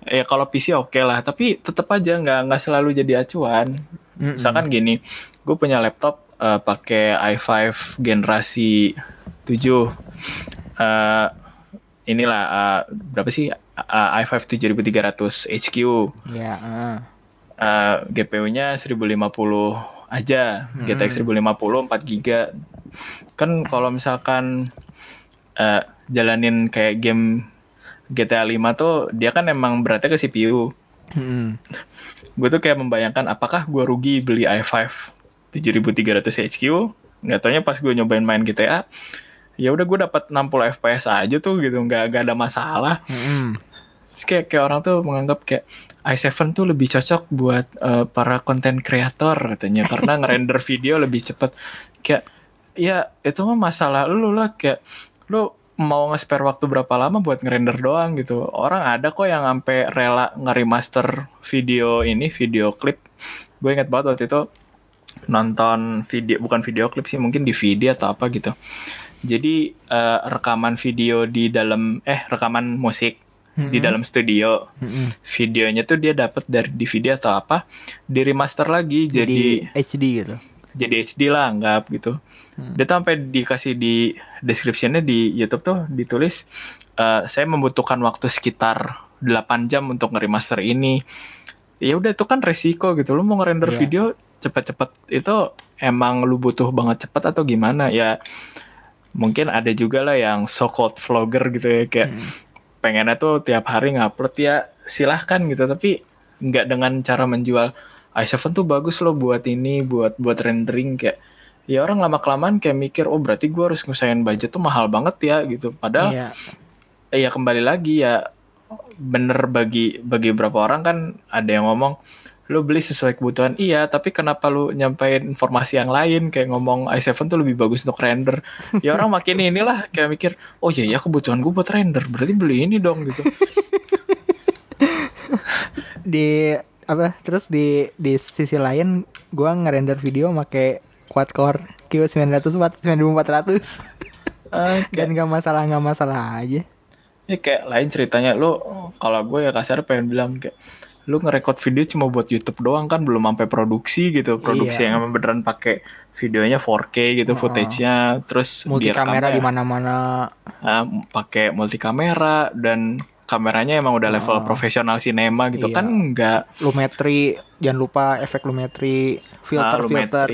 Ya kalau PC oke okay lah tapi tetap aja nggak nggak selalu jadi acuan. Mm-hmm. misalkan gini gue punya laptop uh, pakai i5 generasi 7 uh, inilah uh, berapa sih uh, i5 7300 HQ yeah, uh. uh, GPU-nya 1050 aja mm-hmm. GTX 1050 4 GB kan kalau misalkan uh, jalanin kayak game GTA 5 tuh dia kan emang beratnya ke CPU. Hmm. gue tuh kayak membayangkan apakah gue rugi beli i5 7300 HQ nggak taunya pas gue nyobain main GTA ya udah gue dapat 60 fps aja tuh gitu nggak nggak ada masalah hmm. kayak kayak orang tuh menganggap kayak i7 tuh lebih cocok buat uh, para konten kreator katanya karena ngerender video lebih cepet kayak ya itu mah masalah lu lah kayak lu mau nge-spare waktu berapa lama buat ngerender doang gitu. Orang ada kok yang sampai rela nge-remaster video ini, video klip. Gue inget banget waktu itu nonton video, bukan video klip sih, mungkin di video atau apa gitu. Jadi uh, rekaman video di dalam, eh rekaman musik mm-hmm. di dalam studio. Mm-hmm. Videonya tuh dia dapat dari DVD atau apa, di remaster lagi jadi, jadi HD gitu jadi HD lah anggap gitu. Hmm. Dia tuh sampai dikasih di descriptionnya di YouTube tuh ditulis uh, saya membutuhkan waktu sekitar 8 jam untuk nge-remaster ini. Ya udah itu kan resiko gitu. Lu mau ngerender yeah. video cepet-cepet itu emang lu butuh banget cepet atau gimana ya mungkin ada juga lah yang so called vlogger gitu ya kayak hmm. pengennya tuh tiap hari ngupload ya silahkan gitu tapi nggak dengan cara menjual i7 tuh bagus loh buat ini buat buat rendering kayak ya orang lama kelamaan kayak mikir oh berarti gue harus ngusahain budget tuh mahal banget ya gitu padahal yeah. ya kembali lagi ya bener bagi bagi beberapa orang kan ada yang ngomong lu beli sesuai kebutuhan. Iya tapi kenapa lu nyampein informasi yang lain? Kayak ngomong i7 tuh lebih bagus untuk render. Ya orang makin inilah kayak mikir oh iya ya kebutuhan gue buat render. Berarti beli ini dong gitu. Di apa terus di di sisi lain gua ngerender video pakai quad core Q900 9400 Uh, dan gak masalah gak masalah aja. Ya kayak lain ceritanya. Lu kalau gue ya kasar pengen bilang kayak lu ngerekord video cuma buat YouTube doang kan belum sampai produksi gitu produksi iya. yang beneran pakai videonya 4K gitu oh. footage-nya terus multi kamera di mana-mana uh, pakai multi kamera dan kameranya emang udah level oh. profesional sinema gitu iya. kan enggak lumetri jangan lupa efek lumetri filter ah, filter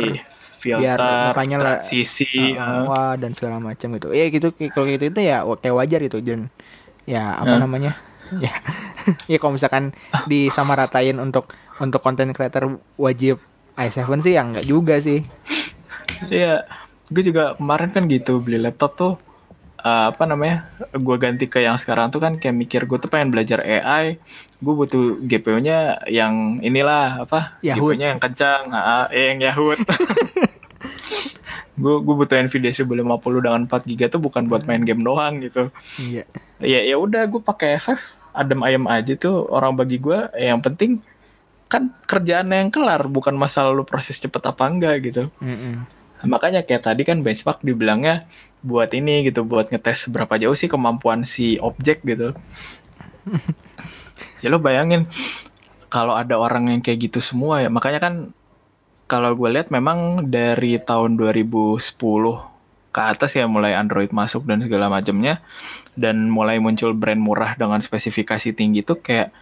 filter biar makanya lah sisi uh, uh. wah dan segala macam gitu ya gitu kalau gitu itu ya kayak wajar itu dan ya apa uh. namanya ya. Ya kalau misalkan disamaratain untuk untuk konten creator wajib i7 sih ya enggak juga sih. Iya, gue juga kemarin kan gitu beli laptop tuh uh, apa namanya gue ganti ke yang sekarang tuh kan kayak mikir gue tuh pengen belajar AI gue butuh GPU-nya yang inilah apa GPU-nya yang kencang uh, eh yang Yahoo gue gue butuh Nvidia 1050 dengan 4 GB tuh bukan buat main game doang gitu. Iya. Ya ya udah gue pakai FF adem ayam aja tuh orang bagi gue yang penting kan kerjaan yang kelar bukan masalah lu proses cepet apa enggak gitu. Mm -mm. makanya kayak tadi kan benchmark dibilangnya buat ini gitu buat ngetes seberapa jauh sih kemampuan si objek gitu. Ya lo bayangin kalau ada orang yang kayak gitu semua ya makanya kan kalau gue lihat memang dari tahun 2010 ke atas ya mulai Android masuk dan segala macamnya dan mulai muncul brand murah dengan spesifikasi tinggi tuh kayak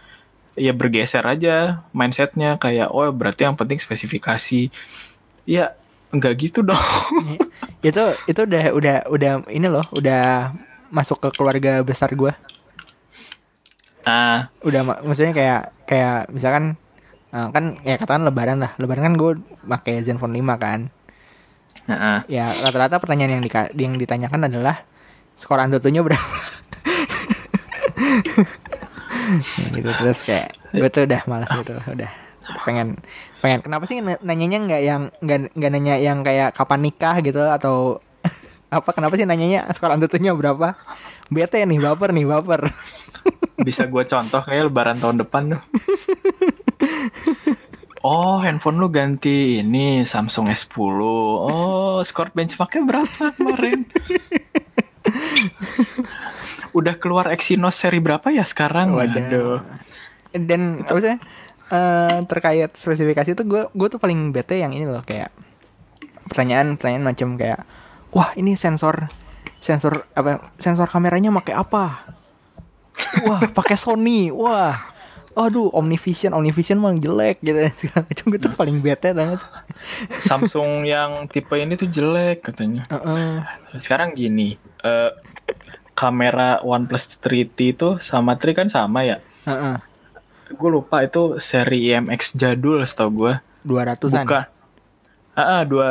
ya bergeser aja mindsetnya kayak oh berarti yang penting spesifikasi ya Enggak gitu dong. itu itu udah udah udah ini loh, udah masuk ke keluarga besar gue. Ah, udah mak maksudnya kayak kayak misalkan uh, kan ya katakan lebaran lah. Lebaran kan gue pakai Zenfone 5 kan. Uh-uh. Ya rata-rata pertanyaan yang di yang ditanyakan adalah skor Antutunya berapa? ya, gitu terus kayak gue tuh udah malas gitu udah pengen pengen kenapa sih nanyanya nggak yang nggak nanya yang kayak kapan nikah gitu atau apa kenapa sih nanyanya sekolah antutunya berapa bete nih baper nih baper bisa gue contoh kayak lebaran tahun depan tuh Oh, handphone lu ganti ini Samsung S10. Oh, skor benchmarknya berapa kemarin? Udah keluar Exynos seri berapa ya sekarang? Waduh. Dan apa sih? uh, terkait spesifikasi itu gue gue tuh paling bete yang ini loh kayak pertanyaan pertanyaan macam kayak wah ini sensor sensor apa sensor kameranya pakai apa wah pakai Sony wah aduh Omnivision Omnivision mah jelek gitu macam gue tuh paling bete banget Samsung yang tipe ini tuh jelek katanya uh -uh. sekarang gini uh, kamera OnePlus 3T itu sama 3 kan sama ya uh -uh gue lupa itu seri IMX jadul setahu gue. 200-an. Bukan. Ah, uh, dua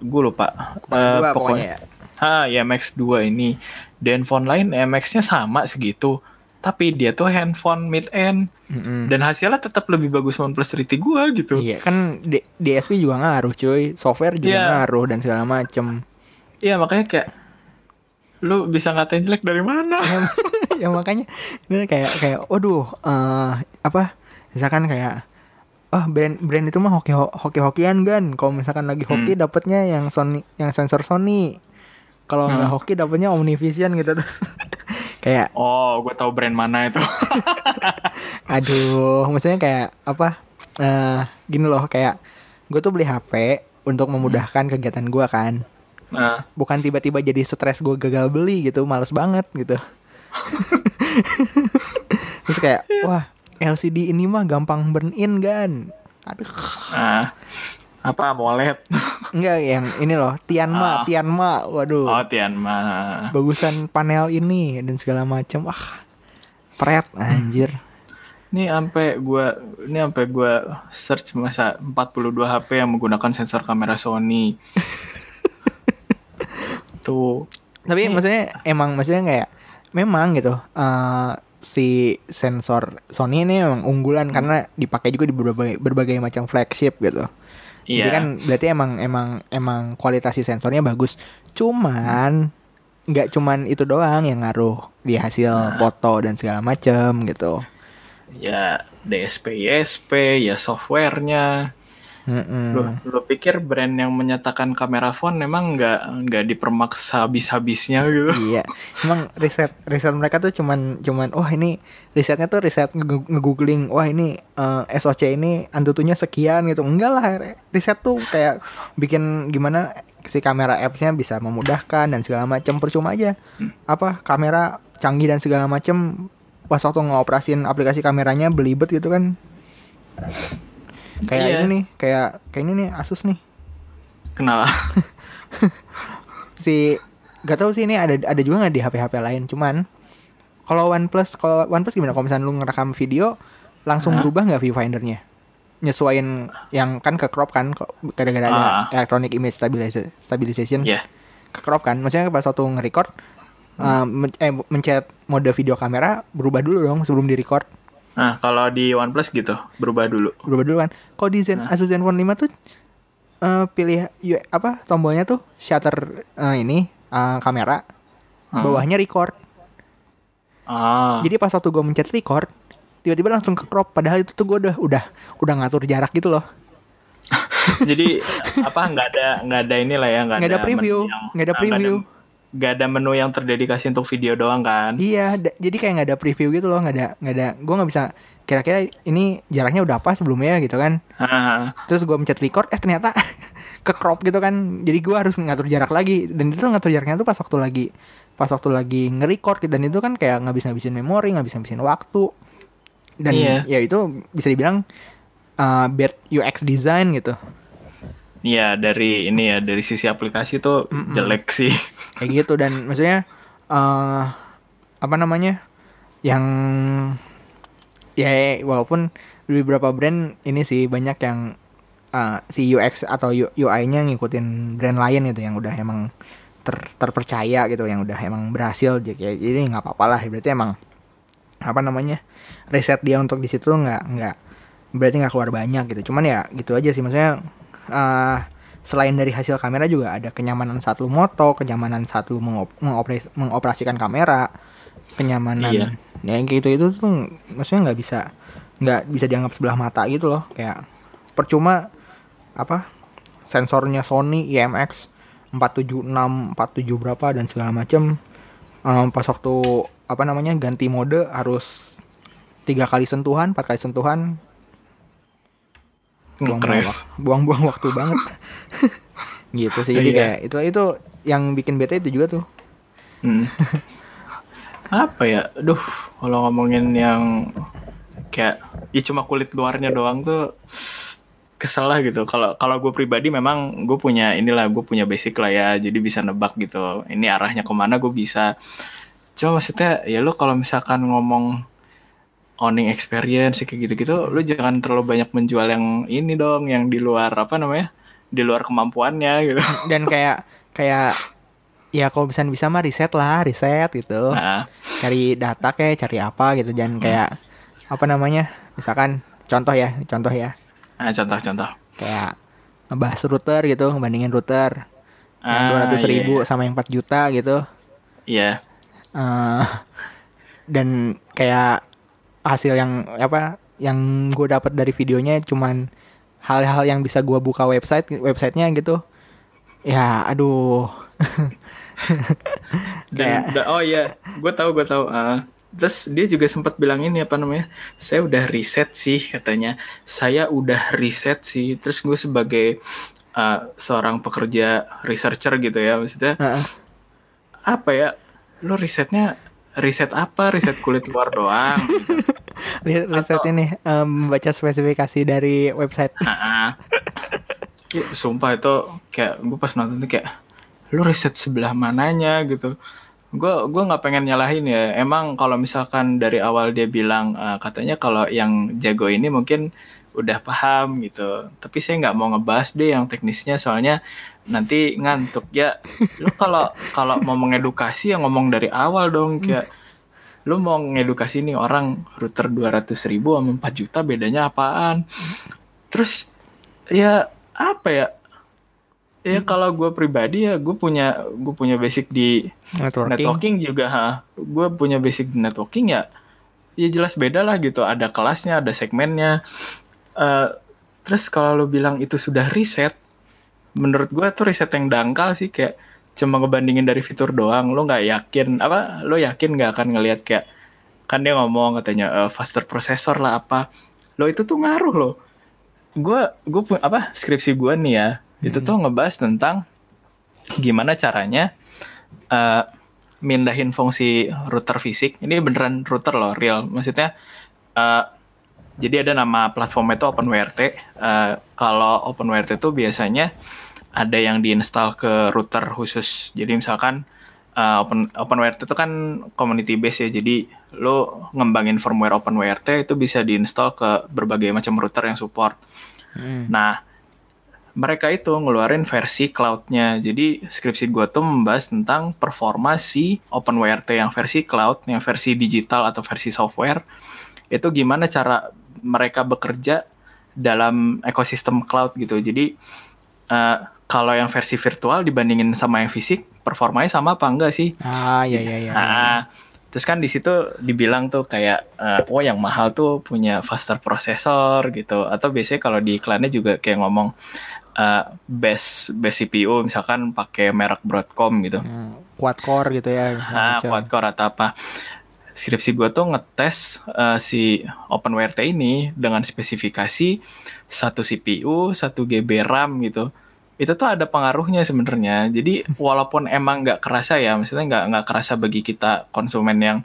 gue lupa. Uh, dua, pokoknya. Ah, IMX 2 ini. Dan phone lain IMX-nya sama segitu. Tapi dia tuh handphone mid end. Mm -hmm. Dan hasilnya tetap lebih bagus OnePlus 3T gue gitu. Iya, kan D DSP juga ngaruh cuy. Software juga yeah. ngaruh dan segala macem. Iya, makanya kayak lu bisa ngatain jelek dari mana? ya makanya ini kayak kayak waduh uh, apa misalkan kayak oh brand brand itu mah hoki hoki hokian kan kalau misalkan lagi hoki hmm. dapatnya yang Sony yang sensor Sony kalau hmm. nggak hoki dapatnya Omnivision gitu terus kayak oh gue tahu brand mana itu. Aduh maksudnya kayak apa? Uh, gini loh kayak gue tuh beli HP untuk memudahkan hmm. kegiatan gue kan. Nah. bukan tiba-tiba jadi stres gue gagal beli gitu males banget gitu. Terus kayak wah LCD ini mah gampang burn in kan. Aduh. Ah, apa molet enggak yang ini loh Tianma ah. Tianma waduh oh Tianma bagusan panel ini dan segala macam wah pret anjir ini sampai gua ini sampai gua search masa 42 HP yang menggunakan sensor kamera Sony tuh tapi maksudnya emang maksudnya kayak memang gitu uh, si sensor Sony ini memang unggulan hmm. karena dipakai juga di berbagai berbagai macam flagship gitu. Yeah. Jadi kan berarti emang emang emang kualitas si sensornya bagus. Cuman nggak hmm. cuman itu doang yang ngaruh di hasil nah. foto dan segala macam gitu. Ya DSP, ISP, ya softwarenya, Mm-hmm. Lu, lu pikir brand yang menyatakan kamera phone memang nggak nggak dipermaksa habis-habisnya gitu? Iya, emang riset riset mereka tuh cuman cuman oh ini risetnya tuh riset ngegoogling. Wah ini uh, eh, SOC ini antutunya sekian gitu. Enggak lah riset tuh kayak bikin gimana si kamera appsnya bisa memudahkan dan segala macam percuma aja apa kamera canggih dan segala macam pas waktu ngoperasin aplikasi kameranya belibet gitu kan Kayak iya. ini nih, kayak kayak ini nih Asus nih. Kenapa? si gak tau sih ini ada ada juga nggak di HP-HP lain, cuman kalau OnePlus kalau OnePlus gimana kalau misalnya lu ngerekam video langsung huh? berubah nggak viewfindernya? Nyesuain yang kan ke crop kan gara-gara uh. ada ah. electronic image stabilization, stabilization. Yeah. Ke crop kan. Maksudnya pas waktu nge-record hmm. uh, men eh mencet mode video kamera berubah dulu dong sebelum di-record. Nah, kalau di OnePlus gitu, berubah dulu. Berubah dulu kan. Kalau di Zen, nah. Asus Zenfone 5 tuh uh, pilih apa tombolnya tuh shutter uh, ini uh, kamera, hmm. bawahnya record. Ah. Jadi pas waktu gue mencet record, tiba-tiba langsung ke crop. Padahal itu tuh gue udah udah udah ngatur jarak gitu loh. Jadi apa nggak ada nggak ada inilah ya nggak ada, ada preview nggak ada preview gak ada menu yang terdedikasi untuk video doang kan? Iya jadi kayak nggak ada preview gitu loh nggak ada nggak ada gue nggak bisa kira-kira ini jaraknya udah apa sebelumnya gitu kan? Terus gue mencet record eh ternyata ke crop gitu kan? Jadi gue harus ngatur jarak lagi dan itu ngatur jaraknya tuh pas waktu lagi pas waktu lagi nge-record dan itu kan kayak nggak bisa ngabisin memori nggak bisa ngabisin waktu. Dan iya. ya itu bisa dibilang uh, bad UX design gitu Iya dari ini ya dari sisi aplikasi tuh mm -mm. jelek sih. Kayak gitu dan maksudnya uh, apa namanya yang ya walaupun beberapa brand ini sih banyak yang uh, si UX atau UI-nya ngikutin brand lain itu yang udah emang ter, terpercaya gitu yang udah emang berhasil jadi jadi nggak apa-apa lah berarti emang apa namanya riset dia untuk di situ nggak nggak berarti nggak keluar banyak gitu cuman ya gitu aja sih maksudnya uh, selain dari hasil kamera juga ada kenyamanan saat lu moto, kenyamanan saat lu mengop mengoperasi mengoperasikan kamera, kenyamanan iya. ya gitu itu tuh maksudnya nggak bisa nggak bisa dianggap sebelah mata gitu loh kayak percuma apa sensornya Sony IMX 476 47 berapa dan segala macam um, pas waktu apa namanya ganti mode harus tiga kali sentuhan empat kali sentuhan buang-buang waktu banget. Gitu sih jadi iya. kayak itu itu yang bikin bete itu juga tuh. Hmm. apa ya? Duh kalau ngomongin yang kayak ya cuma kulit luarnya doang tuh kesel lah gitu. Kalau kalau gue pribadi memang gue punya inilah gue punya basic lah ya jadi bisa nebak gitu. Ini arahnya ke mana gue bisa. Cuma maksudnya ya lo kalau misalkan ngomong owning experience kayak gitu-gitu lu jangan terlalu banyak menjual yang ini dong yang di luar apa namanya di luar kemampuannya gitu dan kayak kayak ya kalau bisa bisa mah riset lah riset gitu nah. cari data kayak cari apa gitu jangan hmm. kayak apa namanya misalkan contoh ya contoh ya nah, contoh contoh kayak ngebahas router gitu ngebandingin router yang ah, dua ratus ribu iya. sama yang 4 juta gitu iya yeah. uh, dan kayak hasil yang apa yang gue dapat dari videonya cuman hal-hal yang bisa gue buka website websitenya gitu. Ya aduh. Dan, kayak oh iya gue tahu gue tahu. Uh, terus dia juga sempat bilang ini apa namanya saya udah riset sih katanya. Saya udah riset sih. Terus gue sebagai uh, seorang pekerja researcher gitu ya maksudnya uh -uh. apa ya lo risetnya riset apa? Riset kulit luar doang gitu. riset Atau, ini membaca um, spesifikasi dari website. Sumpah itu kayak gue pas nonton tuh kayak lu riset sebelah mananya? gitu. Gue gue nggak pengen nyalahin ya. Emang kalau misalkan dari awal dia bilang uh, katanya kalau yang jago ini mungkin udah paham gitu. Tapi saya nggak mau ngebahas deh yang teknisnya soalnya nanti ngantuk. Ya lu kalau kalau mau mengedukasi ya ngomong dari awal dong kayak lu mau ngedukasi nih orang router 200 ribu sama 4 juta bedanya apaan? Terus ya apa ya? Ya kalau gue pribadi ya gue punya gue punya basic di networking, networking juga ha. Gue punya basic di networking ya ya jelas beda lah gitu. Ada kelasnya ada segmennya uh, terus kalau lo bilang itu sudah riset menurut gue tuh riset yang dangkal sih kayak cuma ngebandingin dari fitur doang. Lo nggak yakin apa lo yakin nggak akan ngelihat kayak kan dia ngomong katanya uh, faster processor lah apa. Lo itu tuh ngaruh lo gue gue apa skripsi gue nih ya hmm. itu tuh ngebahas tentang gimana caranya uh, mindahin fungsi router fisik. Ini beneran router loh real. Maksudnya uh, jadi ada nama platform itu OpenWRT uh, kalau OpenWRT itu biasanya ada yang diinstal ke router khusus. Jadi misalkan uh, Open OpenWRT itu kan community base ya. Jadi lo ngembangin firmware OpenWRT itu bisa diinstal ke berbagai macam router yang support. Hmm. Nah, mereka itu ngeluarin versi cloud-nya. Jadi skripsi gue tuh membahas tentang performa si OpenWRT yang versi cloud, yang versi digital atau versi software. Itu gimana cara mereka bekerja dalam ekosistem cloud gitu. Jadi uh, kalau yang versi virtual dibandingin sama yang fisik performanya sama apa enggak sih? Ah iya iya iya. Nah, terus kan di situ dibilang tuh kayak uh, oh yang mahal tuh punya faster processor gitu atau biasanya kalau di iklannya juga kayak ngomong uh, best best CPU misalkan pakai merek Broadcom gitu. Hmm, quad core gitu ya. Ah, quad core atau apa. Skripsi gue tuh ngetes uh, si OpenWRT ini dengan spesifikasi satu CPU, satu GB RAM gitu itu tuh ada pengaruhnya sebenarnya. Jadi walaupun emang nggak kerasa ya, maksudnya nggak nggak kerasa bagi kita konsumen yang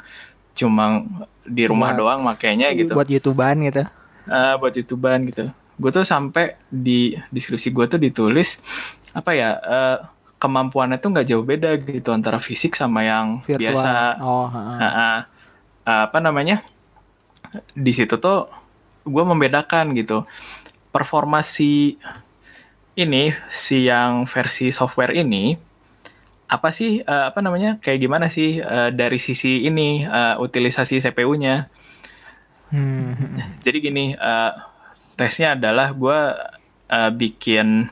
cuma di rumah buat, doang makainya gitu. Buat youtuber gitu. Uh, buat youtuber gitu. Gue tuh sampai di deskripsi gue tuh ditulis apa ya uh, kemampuannya tuh nggak jauh beda gitu antara fisik sama yang Virtual. biasa. Oh, uh, uh, apa namanya? Di situ tuh gue membedakan gitu. Performasi ini si yang versi software ini apa sih uh, apa namanya kayak gimana sih uh, dari sisi ini uh, utilisasi CPU-nya. Hmm. Jadi gini uh, tesnya adalah gue uh, bikin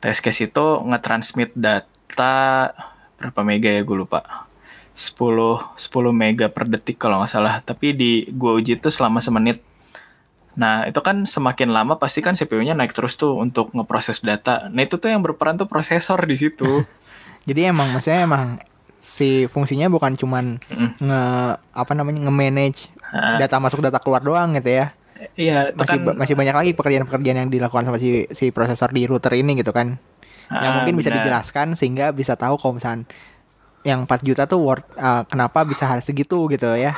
test case itu ngetransmit data berapa mega ya gue lupa 10 10 mega per detik kalau nggak salah tapi di gue uji itu selama semenit Nah, itu kan semakin lama pasti kan CPU-nya naik terus tuh untuk ngeproses data. Nah, itu tuh yang berperan tuh prosesor di situ. Jadi emang maksudnya emang si fungsinya bukan cuman mm. nge apa namanya nge-manage data masuk data keluar doang gitu ya. Iya, masih kan, masih banyak lagi pekerjaan-pekerjaan yang dilakukan sama si si prosesor di router ini gitu kan. yang mungkin bisa dijelaskan sehingga bisa tahu kalau misalnya yang 4 juta tuh worth uh, kenapa bisa harus segitu gitu ya.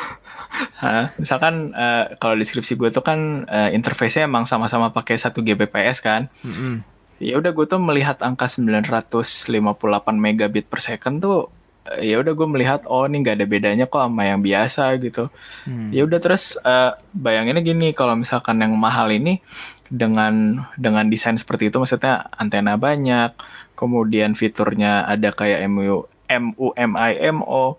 Ha, misalkan uh, kalau deskripsi gue tuh kan uh, interface-nya emang sama-sama pakai 1 Gbps kan. Mm -hmm. Ya udah gue tuh melihat angka 958 megabit per second tuh uh, ya udah gue melihat oh ini nggak ada bedanya kok sama yang biasa gitu. Hmm. Ya udah terus uh, bayanginnya gini kalau misalkan yang mahal ini dengan dengan desain seperti itu maksudnya antena banyak, kemudian fiturnya ada kayak MU M U M I M O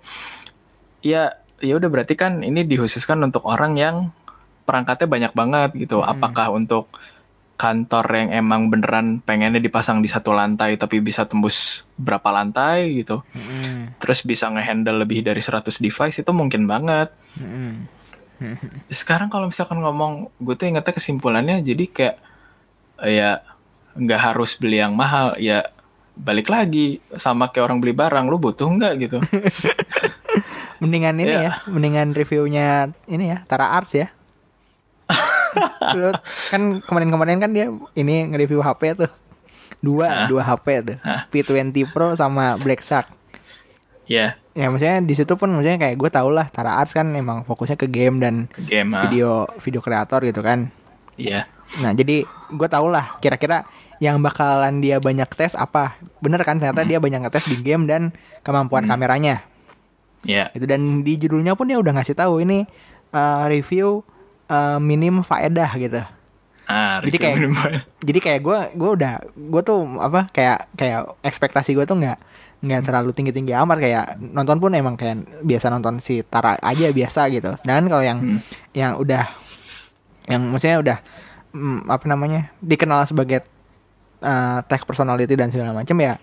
ya ya udah berarti kan ini dikhususkan untuk orang yang perangkatnya banyak banget gitu hmm. apakah untuk kantor yang emang beneran pengennya dipasang di satu lantai tapi bisa tembus berapa lantai gitu hmm. terus bisa ngehandle lebih dari 100 device itu mungkin banget hmm. sekarang kalau misalkan ngomong gue tuh ingetnya kesimpulannya jadi kayak ya nggak harus beli yang mahal ya balik lagi sama kayak orang beli barang lu butuh nggak gitu? Mendingan ini yeah. ya mendingan reviewnya ini ya Tara Arts ya. Lu kan kemarin-kemarin kan dia ini nge-review HP tuh. Dua dua HP tuh. P20 Pro sama Black Shark. Ya. Yeah. ya maksudnya di situ pun maksudnya kayak gue tau lah Tara Arts kan emang fokusnya ke game dan ke game, video video kreator gitu kan. Iya. Yeah. nah jadi gue tau lah kira-kira yang bakalan dia banyak tes apa bener kan ternyata hmm. dia banyak ngetes di game dan kemampuan hmm. kameranya ya yeah. itu dan di judulnya pun dia udah ngasih tahu ini uh, review uh, minim faedah gitu ah, jadi kayak jadi kayak gue gue udah gue tuh apa kayak kayak ekspektasi gue tuh nggak nggak terlalu tinggi tinggi amat kayak nonton pun emang kayak biasa nonton si Tara aja biasa gitu sedangkan kalau yang hmm. yang udah yang maksudnya udah mm, apa namanya dikenal sebagai uh, tech personality dan segala macam ya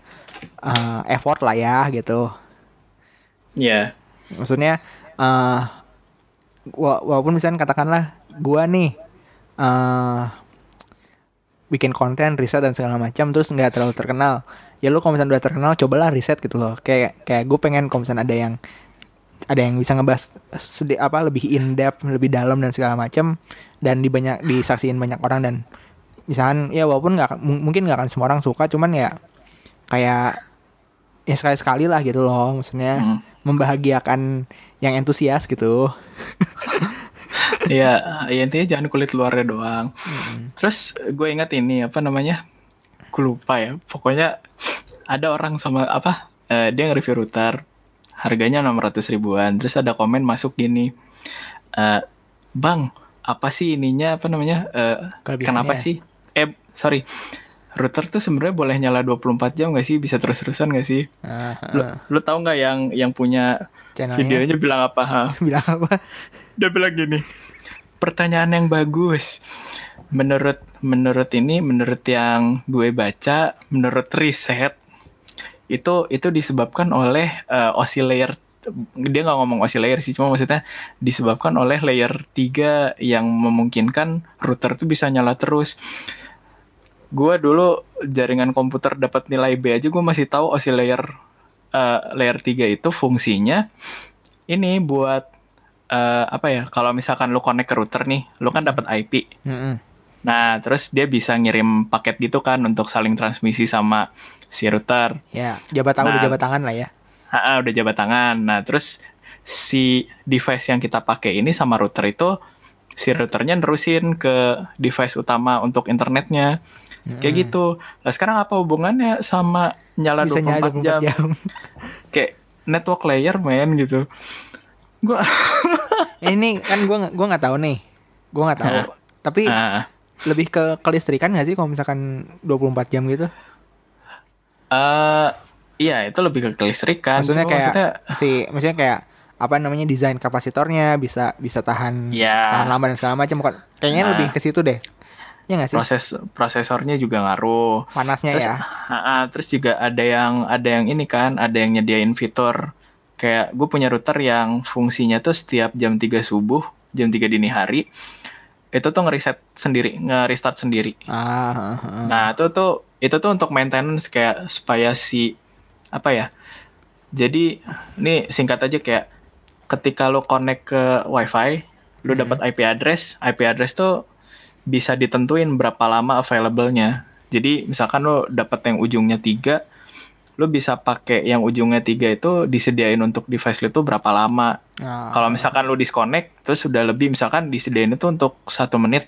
uh, effort lah ya gitu ya yeah. maksudnya uh, walaupun misalnya katakanlah gua nih uh, bikin konten riset dan segala macam terus nggak terlalu terkenal ya lu kalau misalnya udah terkenal cobalah riset gitu loh kayak kayak gue pengen kalau misalnya ada yang ada yang bisa ngebahas sedi apa lebih in depth lebih dalam dan segala macam dan di banyak disaksiin banyak orang dan misalkan ya walaupun nggak mungkin nggak akan semua orang suka cuman ya kayak ya sekali sekali lah gitu loh maksudnya hmm. membahagiakan yang entusias gitu Iya, ya intinya jangan kulit luarnya doang. Hmm. Terus gue ingat ini apa namanya? Gue lupa ya. Pokoknya ada orang sama apa? Uh, dia nge-review router harganya 600 ribuan. Terus ada komen masuk gini. Uh, bang, apa sih ininya apa namanya? Uh, kenapa sih? Eh, sorry. Router tuh sebenarnya boleh nyala 24 jam gak sih? Bisa terus-terusan gak sih? Uh, uh. Lu, lu tahu nggak yang yang punya Channelnya? videonya bilang apa? Ha? bilang apa? Dia bilang gini pertanyaan yang bagus. Menurut menurut ini, menurut yang gue baca, menurut riset itu itu disebabkan oleh uh, oscillator dia nggak ngomong oscillator sih cuma maksudnya disebabkan oleh layer 3 yang memungkinkan router tuh bisa nyala terus. Gue dulu jaringan komputer dapat nilai B aja gue masih tahu oscillator uh, layer 3 itu fungsinya ini buat uh, apa ya kalau misalkan lu connect ke router nih lu kan dapat IP mm -hmm. nah terus dia bisa ngirim paket gitu kan untuk saling transmisi sama si router. Ya jabat tangan nah, udah jabat tangan lah ya ha, udah jabat tangan nah terus si device yang kita pakai ini sama router itu si routernya nerusin ke device utama untuk internetnya Hmm. Kayak gitu. Nah sekarang apa hubungannya sama nyala Bisa 24, nyala 24 jam? jam. Kayak network layer men gitu. Gua ini kan gue gue nggak tahu nih gue nggak tahu uh, tapi uh, lebih ke kelistrikan nggak sih kalau misalkan 24 jam gitu uh, iya itu lebih ke kelistrikan maksudnya Cuma kayak maksudnya... si maksudnya kayak apa namanya desain kapasitornya bisa bisa tahan yeah. tahan lama dan segala macam. Kayaknya nah, lebih ke situ deh. Ya gak sih? Proses prosesornya juga ngaruh. Panasnya terus, ya? uh, uh, terus juga ada yang ada yang ini kan ada yang nyediain fitur. Kayak gue punya router yang fungsinya tuh setiap jam 3 subuh jam 3 dini hari itu tuh ngeriset sendiri nge-restart sendiri. Ah, ah, ah. nah itu tuh itu tuh untuk maintenance kayak supaya si apa ya jadi ini singkat aja kayak ketika lo connect ke wifi lo hmm. dapat IP address IP address tuh bisa ditentuin berapa lama available-nya jadi misalkan lo dapat yang ujungnya tiga lu bisa pakai yang ujungnya tiga itu disediain untuk device lu itu berapa lama. Oh. Kalau misalkan lu disconnect, terus sudah lebih misalkan disediain itu untuk satu menit.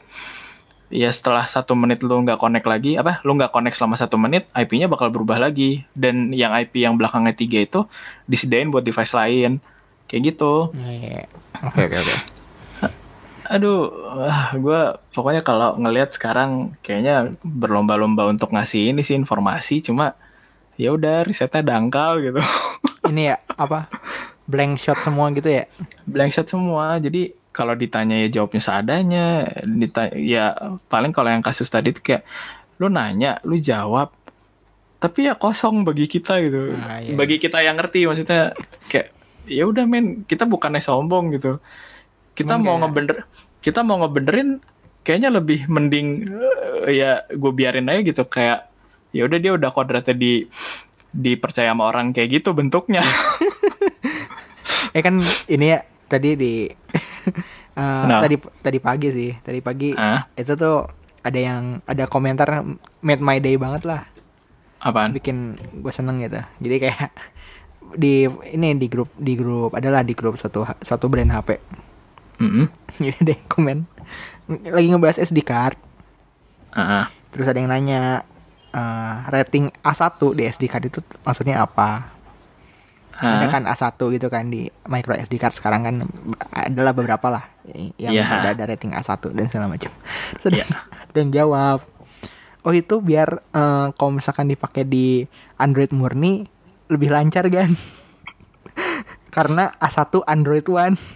Ya setelah satu menit lu nggak connect lagi, apa? Lu nggak connect selama satu menit, IP-nya bakal berubah lagi. Dan yang IP yang belakangnya tiga itu disediain buat device lain, kayak gitu. Iya, iya. Oke oke oke. Aduh, gue pokoknya kalau ngelihat sekarang kayaknya berlomba-lomba untuk ngasih ini sih informasi, cuma ya udah risetnya dangkal gitu ini ya apa blank shot semua gitu ya blank shot semua jadi kalau ditanya ya jawabnya seadanya ditanya, ya paling kalau yang kasus tadi tuh kayak lu nanya lu jawab tapi ya kosong bagi kita gitu nah, iya. bagi kita yang ngerti maksudnya kayak ya udah men kita bukannya sombong gitu kita Cuman mau kayak... ngebener kita mau ngebenerin kayaknya lebih mending uh, ya gue biarin aja gitu kayak ya udah dia udah kodratnya di dipercaya sama orang kayak gitu bentuknya. eh kan ini ya tadi di uh, no. tadi tadi pagi sih tadi pagi uh? itu tuh ada yang ada komentar made my day banget lah. Apaan? Bikin gue seneng gitu. Jadi kayak di ini di grup di grup adalah di grup satu satu brand HP. Mm -hmm. Jadi deh komen lagi ngebahas SD card. Uh -uh. Terus ada yang nanya uh, rating A1 di SD card itu maksudnya apa? Huh? Ada kan A1 gitu kan di micro SD card sekarang kan adalah beberapa lah yang yeah. ada, ada rating A1 dan segala macam. Terus yeah. dan jawab, oh itu biar uh, kalau misalkan dipakai di Android murni lebih lancar kan karena A1 Android One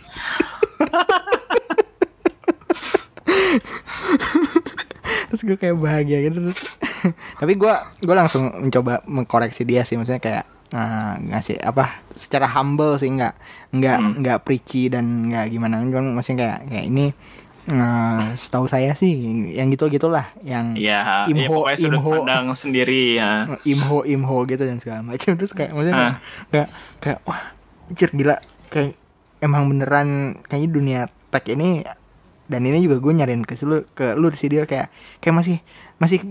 terus gue kayak bahagia gitu terus tapi gue gue langsung mencoba mengkoreksi dia sih maksudnya kayak uh, ngasih apa secara humble sih nggak nggak hmm. nggak preachy dan nggak gimana. Kan maksudnya kayak kayak ini uh, setahu saya sih yang gitu gitulah yang ya, imho ya, imho. pandang sendiri ya. Imho imho gitu dan segala macam. Terus kayak maksudnya kayak, kayak kayak wah anjir gila. Kayak emang beneran kayaknya dunia tech ini dan ini juga gue nyariin ke lu ke lu sih dia kayak kayak masih masih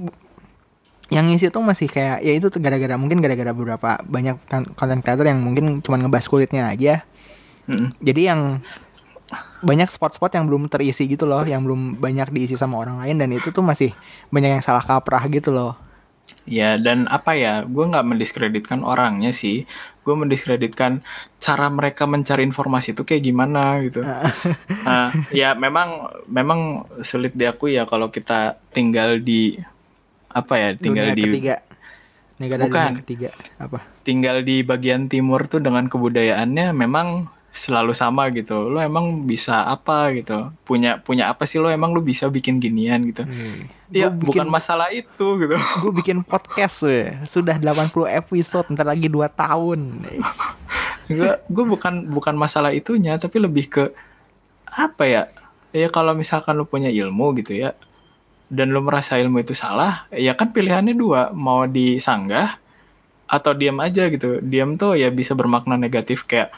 yang ngisi tuh masih kayak ya itu gara-gara mungkin gara-gara beberapa banyak konten creator yang mungkin cuma ngebahas kulitnya aja mm-hmm. jadi yang banyak spot-spot yang belum terisi gitu loh yang belum banyak diisi sama orang lain dan itu tuh masih banyak yang salah kaprah gitu loh Ya dan apa ya, gue nggak mendiskreditkan orangnya sih, gue mendiskreditkan cara mereka mencari informasi itu kayak gimana gitu. nah, ya memang memang sulit diakui ya kalau kita tinggal di apa ya, tinggal dunia di ketiga. Negara bukan. dunia ketiga. Apa? Tinggal di bagian timur tuh dengan kebudayaannya memang selalu sama gitu. Lo emang bisa apa gitu? Punya punya apa sih lo? Emang lo bisa bikin ginian gitu? Hmm. ya bikin, bukan masalah itu gitu. Gue bikin podcast we. sudah 80 episode ntar lagi 2 tahun. Gue gue bukan bukan masalah itunya tapi lebih ke apa ya? Ya kalau misalkan lo punya ilmu gitu ya dan lo merasa ilmu itu salah ya kan pilihannya dua mau disanggah atau diam aja gitu. Diam tuh ya bisa bermakna negatif kayak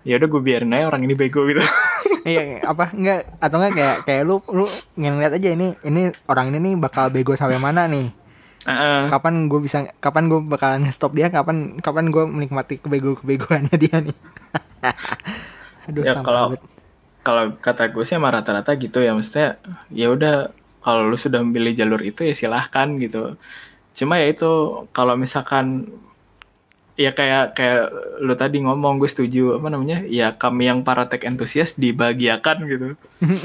ya udah gue biarin aja orang ini bego gitu. Iya apa enggak atau enggak kayak kayak lu lu ngeliat aja ini ini orang ini nih bakal bego sampai mana nih. Uh-uh. kapan gue bisa kapan gue bakalan stop dia kapan kapan gue menikmati kebego kebegoannya dia nih. Aduh ya, kalau kalau kata gue sih emang rata-rata gitu ya maksudnya ya udah kalau lu sudah memilih jalur itu ya silahkan gitu. Cuma ya itu kalau misalkan ya kayak kayak lu tadi ngomong gue setuju apa namanya ya kami yang para tech entusias dibahagiakan gitu.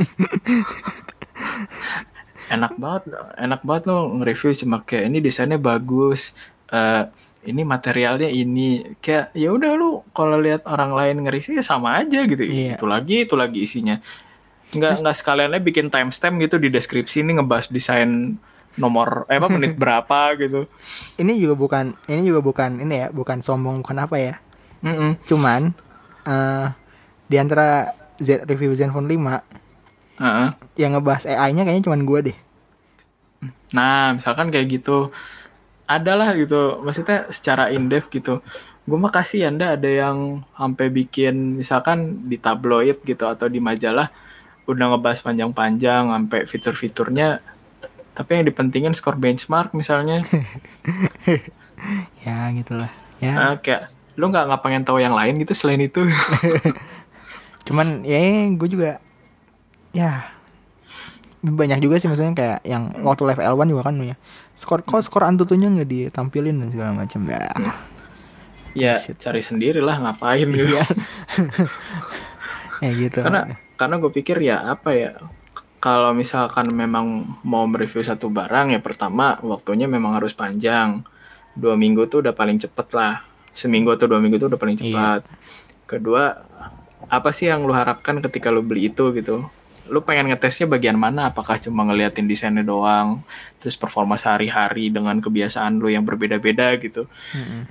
Enak banget enak banget lo nge-review cuma kayak ini desainnya bagus uh, ini materialnya ini. Kayak ya udah lu kalau lihat orang lain nge-review ya sama aja gitu. Yeah. itu lagi itu lagi isinya nggak nggak sekaliannya bikin timestamp gitu di deskripsi ini ngebahas desain nomor eh apa menit berapa gitu. Ini juga bukan ini juga bukan ini ya, bukan sombong bukan apa ya. Mm -mm. Cuman uh, di antara Z review Zenfone 5 uh -uh. yang ngebahas AI-nya kayaknya cuman gue deh. Nah, misalkan kayak gitu adalah gitu maksudnya secara in depth gitu gue mah kasih anda ada yang sampai bikin misalkan di tabloid gitu atau di majalah udah ngebahas panjang-panjang sampai fitur-fiturnya. Tapi yang dipentingin skor benchmark misalnya. Ya gitulah ya. Nah, kayak lu nggak nggak pengen tahu yang lain gitu selain itu. Cuman ya gue juga ya banyak juga sih maksudnya kayak yang waktu level L1 juga kan ya. Skor kok skor antutunya nggak ditampilin dan segala macam ya ya Shit. cari sendiri lah ngapain gitu. Ya ya gitu. Karena karena gue pikir ya apa ya kalau misalkan memang mau mereview satu barang ya pertama waktunya memang harus panjang. Dua minggu tuh udah paling cepet lah. Seminggu atau dua minggu tuh udah paling iya. cepat. Iya. kedua apa sih yang lu harapkan ketika lu beli itu gitu? Lu pengen ngetesnya bagian mana? Apakah cuma ngeliatin desainnya doang terus performa sehari-hari dengan kebiasaan lu yang berbeda-beda gitu? Mm -hmm.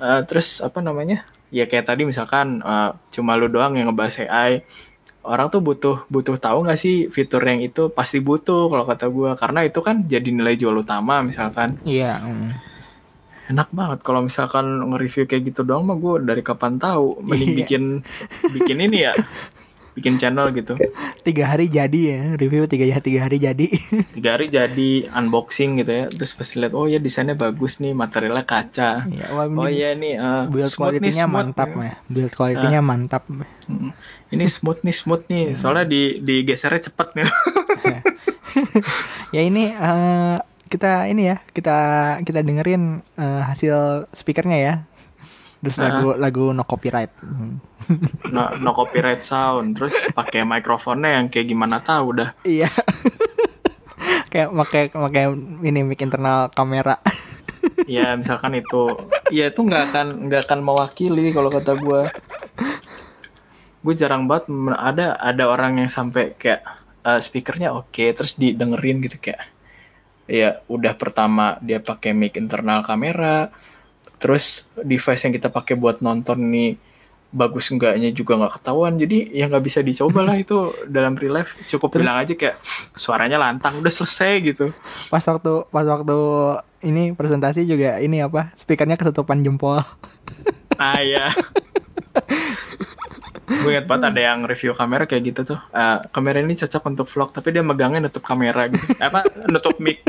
uh, terus apa namanya? Ya kayak tadi misalkan uh, cuma lu doang yang ngebahas AI orang tuh butuh butuh tahu nggak sih fitur yang itu? Pasti butuh kalau kata gue karena itu kan jadi nilai jual utama misalkan. Iya mm. enak banget kalau misalkan nge-review kayak gitu doang mah gue dari kapan tahu. Mending iya. bikin bikin ini ya bikin channel gitu. Tiga hari jadi ya review tiga ya tiga hari jadi. Tiga hari jadi unboxing gitu ya. Terus pas lihat oh ya desainnya bagus nih materialnya kaca. Ya, wah, oh ya nih uh, build quality-nya mantap ya. Build quality-nya uh, mantap. Ini smooth nih smooth nih. Soalnya di digesernya cepet nih. Ya ini uh, kita ini ya kita kita dengerin uh, hasil speakernya ya terus uh lagu lagu no copyright. No, no copyright sound. Terus pakai mikrofonnya yang kayak gimana tahu udah. Iya. Kayak pakai pakai ini mic internal kamera. Ya misalkan itu. Ya itu nggak akan nggak akan mewakili kalau kata gue gue jarang banget ada ada orang yang sampai kayak uh, speakernya oke okay, terus didengerin gitu kayak ya udah pertama dia pakai mic internal kamera terus device yang kita pakai buat nonton nih bagus enggaknya juga nggak ketahuan. Jadi ya nggak bisa dicoba lah itu dalam real life. Cukup Terus, bilang aja kayak suaranya lantang udah selesai gitu. Pas waktu pas waktu ini presentasi juga ini apa speakernya ketutupan jempol. Ah ya gue inget banget ada yang review kamera kayak gitu tuh. Uh, kamera ini cocok untuk vlog tapi dia megangnya nutup kamera gitu. Apa? Nutup mic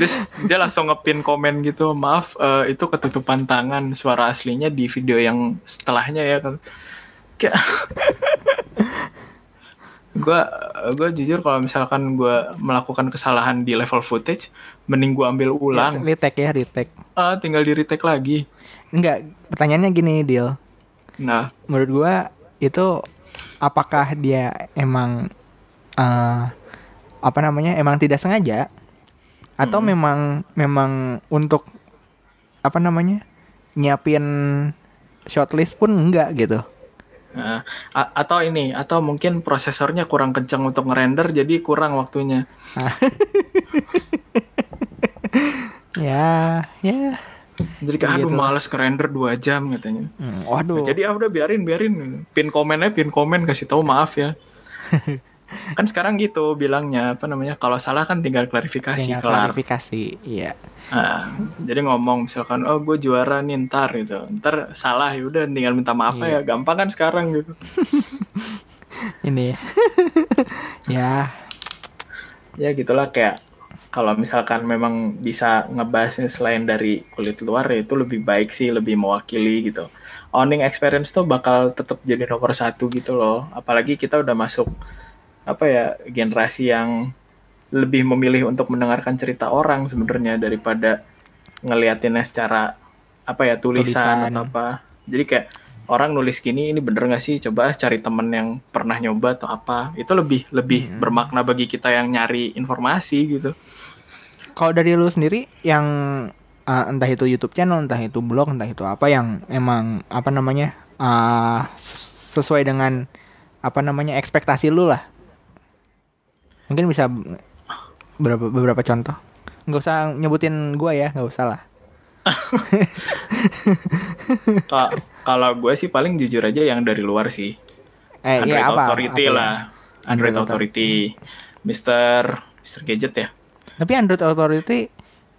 terus dia langsung ngepin komen gitu maaf uh, itu ketutupan tangan suara aslinya di video yang setelahnya ya kan. Kayak gue gue jujur kalau misalkan gue melakukan kesalahan di level footage mending gue ambil ulang. ya, retake ya retake. Uh, tinggal di retake lagi. Enggak pertanyaannya gini deal nah. Menurut gue itu apakah dia emang uh, apa namanya emang tidak sengaja atau hmm. memang memang untuk apa namanya nyiapin shortlist pun enggak gitu. Uh, atau ini atau mungkin prosesornya kurang kencang untuk ngerender jadi kurang waktunya. Ya ya. Jadi kayak aduh gitu. males ngerender dua jam katanya. Hmm, waduh. Nah, jadi ah udah biarin biarin. Pin komennya pin komen kasih tahu maaf ya kan sekarang gitu bilangnya apa namanya kalau salah kan tinggal klarifikasi tinggal kelar. klarifikasi iya. Nah, jadi ngomong misalkan oh gue juara nih ntar gitu. Ntar salah ya udah tinggal minta maaf iya. ya. Gampang kan sekarang gitu. Ini ya. Ya. Gitulah kayak kalau misalkan memang bisa ngebahasnya selain dari kulit luar ya itu lebih baik sih lebih mewakili gitu. Owning experience tuh bakal tetap jadi nomor satu gitu loh. Apalagi kita udah masuk apa ya generasi yang lebih memilih untuk mendengarkan cerita orang sebenarnya daripada ngeliatinnya secara apa ya tulisan, tulisan. atau apa. Jadi kayak orang nulis gini ini bener gak sih? Coba cari temen yang pernah nyoba atau apa. Itu lebih lebih hmm. bermakna bagi kita yang nyari informasi gitu. Kalau dari lu sendiri yang uh, entah itu YouTube channel entah itu blog entah itu apa yang emang apa namanya uh, sesuai dengan apa namanya ekspektasi lu lah Mungkin bisa beberapa beberapa contoh. Nggak usah nyebutin gue ya, nggak usah lah. Kalau gue sih paling jujur aja yang dari luar sih. Eh, iya, Android iya, apa? Authority apa lah. Ya? Android, Authority. Mister Mister Gadget ya. Tapi Android Authority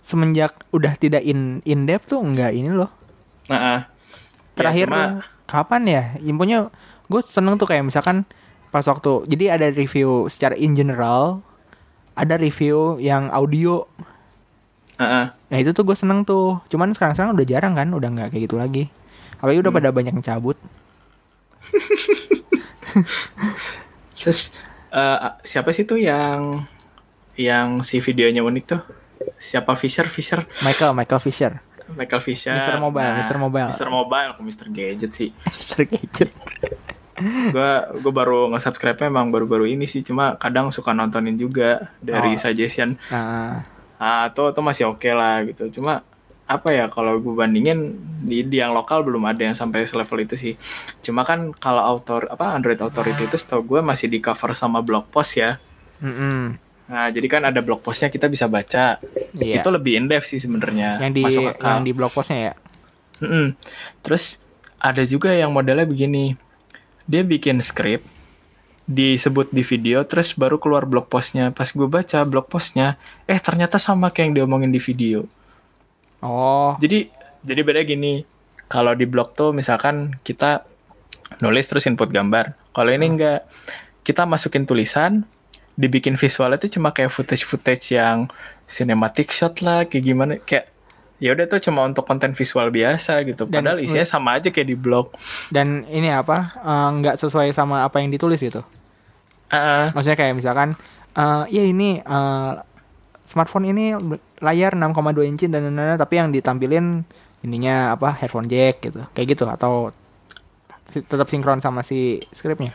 semenjak udah tidak in in depth tuh enggak ini loh. Nah, terakhir ya, cuma... kapan ya? Infonya gue seneng tuh kayak misalkan pas waktu jadi ada review secara in general ada review yang audio. Uh-uh. nah itu tuh gue seneng tuh. Cuman sekarang sekarang udah jarang kan udah nggak kayak gitu lagi. Apalagi udah hmm. pada banyak yang cabut. Terus uh, siapa sih tuh yang yang si videonya unik tuh? Siapa? Fisher? Fisher? Michael Michael Fisher. Michael Fisher. Mister Mobile nah, Mister Mobile. Mister Mobile Mister Gadget sih. Mister Gadget gue gue baru nge-subscribe memang baru-baru ini sih cuma kadang suka nontonin juga dari oh. suggestion uh. ah tuh tuh masih oke okay lah gitu cuma apa ya kalau gue bandingin di, di yang lokal belum ada yang sampai selevel itu sih cuma kan kalau author apa Android Authority itu setahu gue masih di cover sama blog post ya mm -hmm. Nah, jadi kan ada blog postnya kita bisa baca. Iya. Itu lebih in depth sih sebenarnya. Yang di yang di blog postnya ya. Mm -mm. Terus ada juga yang modelnya begini dia bikin skrip disebut di video terus baru keluar blog postnya. Pas gue baca blog postnya eh ternyata sama kayak yang diomongin di video. Oh. Jadi jadi beda gini kalau di blog tuh misalkan kita nulis terus input gambar kalau ini enggak kita masukin tulisan dibikin visualnya tuh cuma kayak footage footage yang cinematic shot lah kayak gimana kayak ya udah tuh cuma untuk konten visual biasa gitu. Dan, padahal isinya sama aja kayak di blog. Dan ini apa eh, nggak uh, sesuai sama apa yang ditulis gitu? Uh, maksudnya kayak misalkan uh, ya ini uh, smartphone ini layar 6,2 inci dan lain-lain tapi yang ditampilin ininya apa headphone jack gitu. Kayak gitu atau tetap sinkron sama si skripnya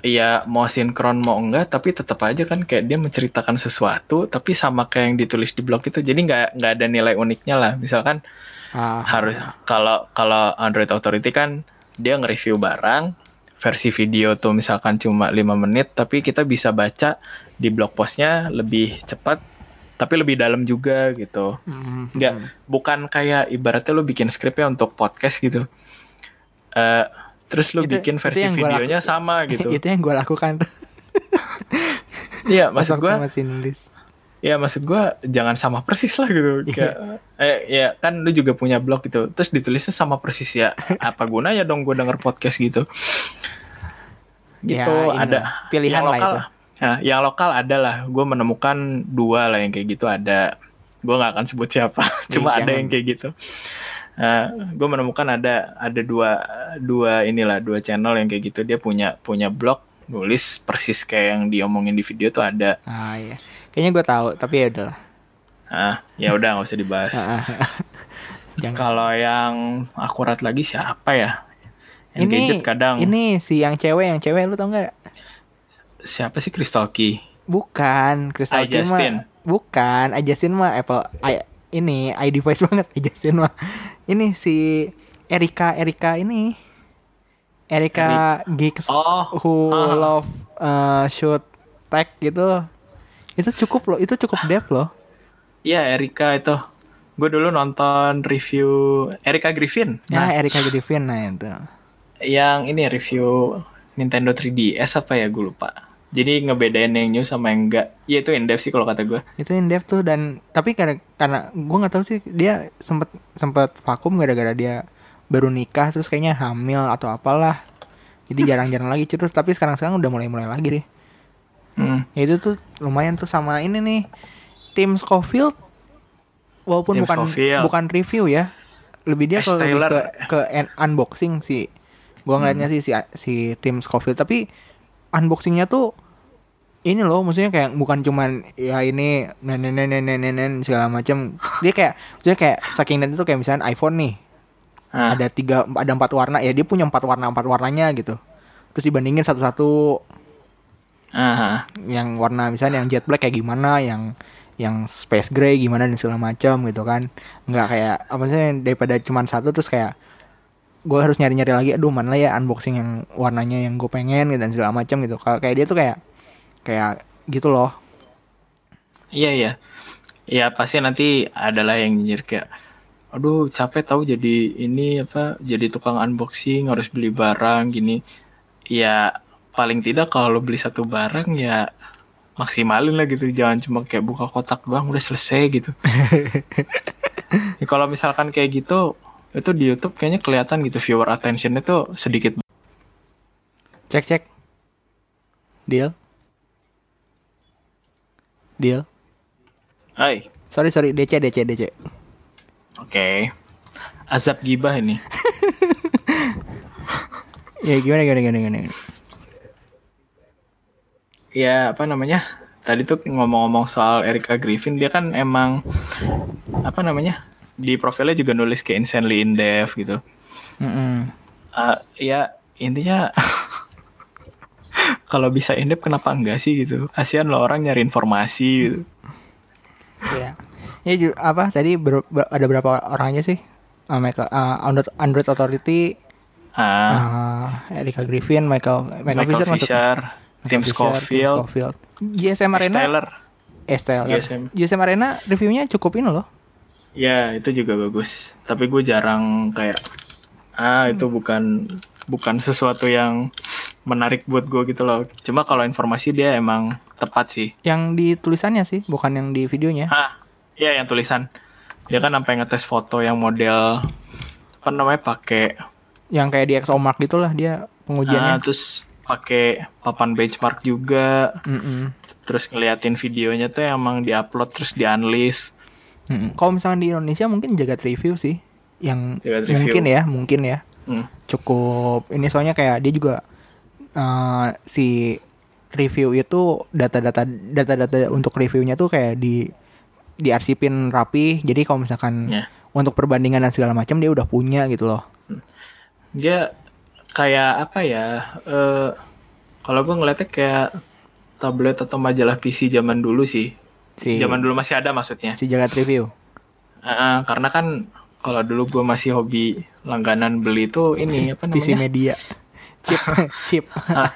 ya mau sinkron mau enggak tapi tetap aja kan kayak dia menceritakan sesuatu tapi sama kayak yang ditulis di blog itu jadi nggak nggak ada nilai uniknya lah misalkan ah. harus kalau kalau Android Authority kan dia nge-review barang versi video tuh misalkan cuma lima menit tapi kita bisa baca di blog postnya lebih cepat tapi lebih dalam juga gitu mm-hmm. nggak bukan kayak ibaratnya lo bikin skripnya untuk podcast gitu uh, terus lo bikin versi videonya sama gitu. Itu yang gue lakukan. Iya maksud gue masih nulis ya maksud gue jangan sama persis lah gitu. Iya. kayak eh ya kan lu juga punya blog gitu. Terus ditulisnya sama persis ya. Apa gunanya dong gue denger podcast gitu? Ya, gitu ya, ada pilihan yang lokal. lah itu. Nah, yang lokal ada lah. Gue menemukan dua lah yang kayak gitu ada. Gue nggak akan sebut siapa cuma ya, ada yang kayak gitu uh, gue menemukan ada ada dua dua inilah dua channel yang kayak gitu dia punya punya blog nulis persis kayak yang diomongin di video tuh ada ah iya Kayaknya gue tahu, tapi ya udahlah. Ah, ya udah nggak usah dibahas. Kalau yang akurat lagi siapa ya? Yang ini gadget kadang. Ini si yang cewek, yang cewek lu tau nggak? Siapa sih Crystal Key? Bukan, Crystal Key mah. Bukan, Justin mah Apple I, ini iDevice banget Justin mah. Ini si Erika Erika ini. Erika Geeks oh. who uh love uh, shoot tech gitu. Itu cukup loh, itu cukup depth loh. Iya, Erika itu. Gue dulu nonton review Erika Griffin. Ya, nah, Erika Griffin nah itu. Yang ini review Nintendo 3DS apa ya gue lupa. Jadi ngebedain yang new sama yang enggak. Iya itu in depth sih kalau kata gue. Itu in depth tuh dan tapi karena karena gue nggak tahu sih dia sempet sempet vakum gara-gara dia baru nikah terus kayaknya hamil atau apalah. Jadi jarang-jarang lagi terus tapi sekarang-sekarang udah mulai-mulai lagi deh. Hmm. Ya itu tuh lumayan tuh sama ini nih tim Scofield walaupun Tim bukan Scofield. bukan review ya lebih dia kalau lebih ke ke unboxing sih gua ngeliatnya hmm. sih si si tim Scofield tapi unboxingnya tuh ini loh maksudnya kayak bukan cuman ya ini nenen nenen nenen segala macam dia kayak maksudnya kayak saking itu kayak misalnya iPhone nih hmm. ada tiga ada empat warna ya dia punya empat warna empat warnanya gitu. Terus dibandingin satu-satu uh yang warna misalnya yang jet black kayak gimana yang yang space gray gimana dan segala macam gitu kan. Nggak kayak apa sih daripada cuma satu terus kayak gue harus nyari nyari lagi aduh mana ya unboxing yang warnanya yang gue pengen gitu, dan segala macam gitu. Kalau kayak dia tuh kayak kayak gitu loh. Iya iya. Iya pasti nanti adalah yang nyinyir kayak aduh capek tahu jadi ini apa jadi tukang unboxing harus beli barang gini. Ya paling tidak kalau lo beli satu barang ya maksimalin lah gitu. Jangan cuma kayak buka kotak doang udah selesai gitu. Ya, kalau misalkan kayak gitu itu di YouTube kayaknya kelihatan gitu viewer attention itu sedikit. Cek cek. Deal? Deal? Hai. Sorry sorry. DC DC DC oke. Okay. azab gibah ini. Ya gimana gimana gimana gimana? Ya apa namanya? Tadi tuh ngomong-ngomong soal Erika Griffin dia kan emang apa namanya di profilnya juga nulis kayak insanely in depth gitu. Mm -hmm. uh, ya intinya kalau bisa in depth kenapa enggak sih gitu? Kasihan lo orang nyari informasi gitu. Ya ya apa tadi ber, ber, ada berapa orangnya sih? Uh, Michael uh, Android, Android Authority. Uh, uh, Erika Griffin Michael Michael, Michael Fisher, Fisher Tim Schofield, Schofield. GSM Arena. Eh, GSM. GSM Arena reviewnya cukup ini loh. Ya, itu juga bagus. Tapi gue jarang kayak ah itu bukan bukan sesuatu yang menarik buat gue gitu loh. Cuma kalau informasi dia emang tepat sih. Yang di tulisannya sih, bukan yang di videonya. Ah, iya yang tulisan. Dia kan sampai ngetes foto yang model apa namanya pakai yang kayak di ExoMark gitulah dia pengujiannya. Ah, terus pakai papan benchmark juga mm -mm. terus ngeliatin videonya tuh emang diupload terus di unlist mm -mm. kalau misalnya di Indonesia mungkin jaga review sih yang review. mungkin ya mungkin ya mm. cukup ini soalnya kayak dia juga uh, si review itu data-data data-data untuk reviewnya tuh kayak di diarsipin rapi jadi kalau misalkan yeah. untuk perbandingan dan segala macam dia udah punya gitu loh dia kayak apa ya uh, kalau gue ngeliatnya kayak tablet atau majalah PC zaman dulu sih. Si, zaman dulu masih ada maksudnya. Si jagat review. Uh, karena kan kalau dulu gue masih hobi langganan beli itu ini apa namanya? PC media. Chip, chip. Uh,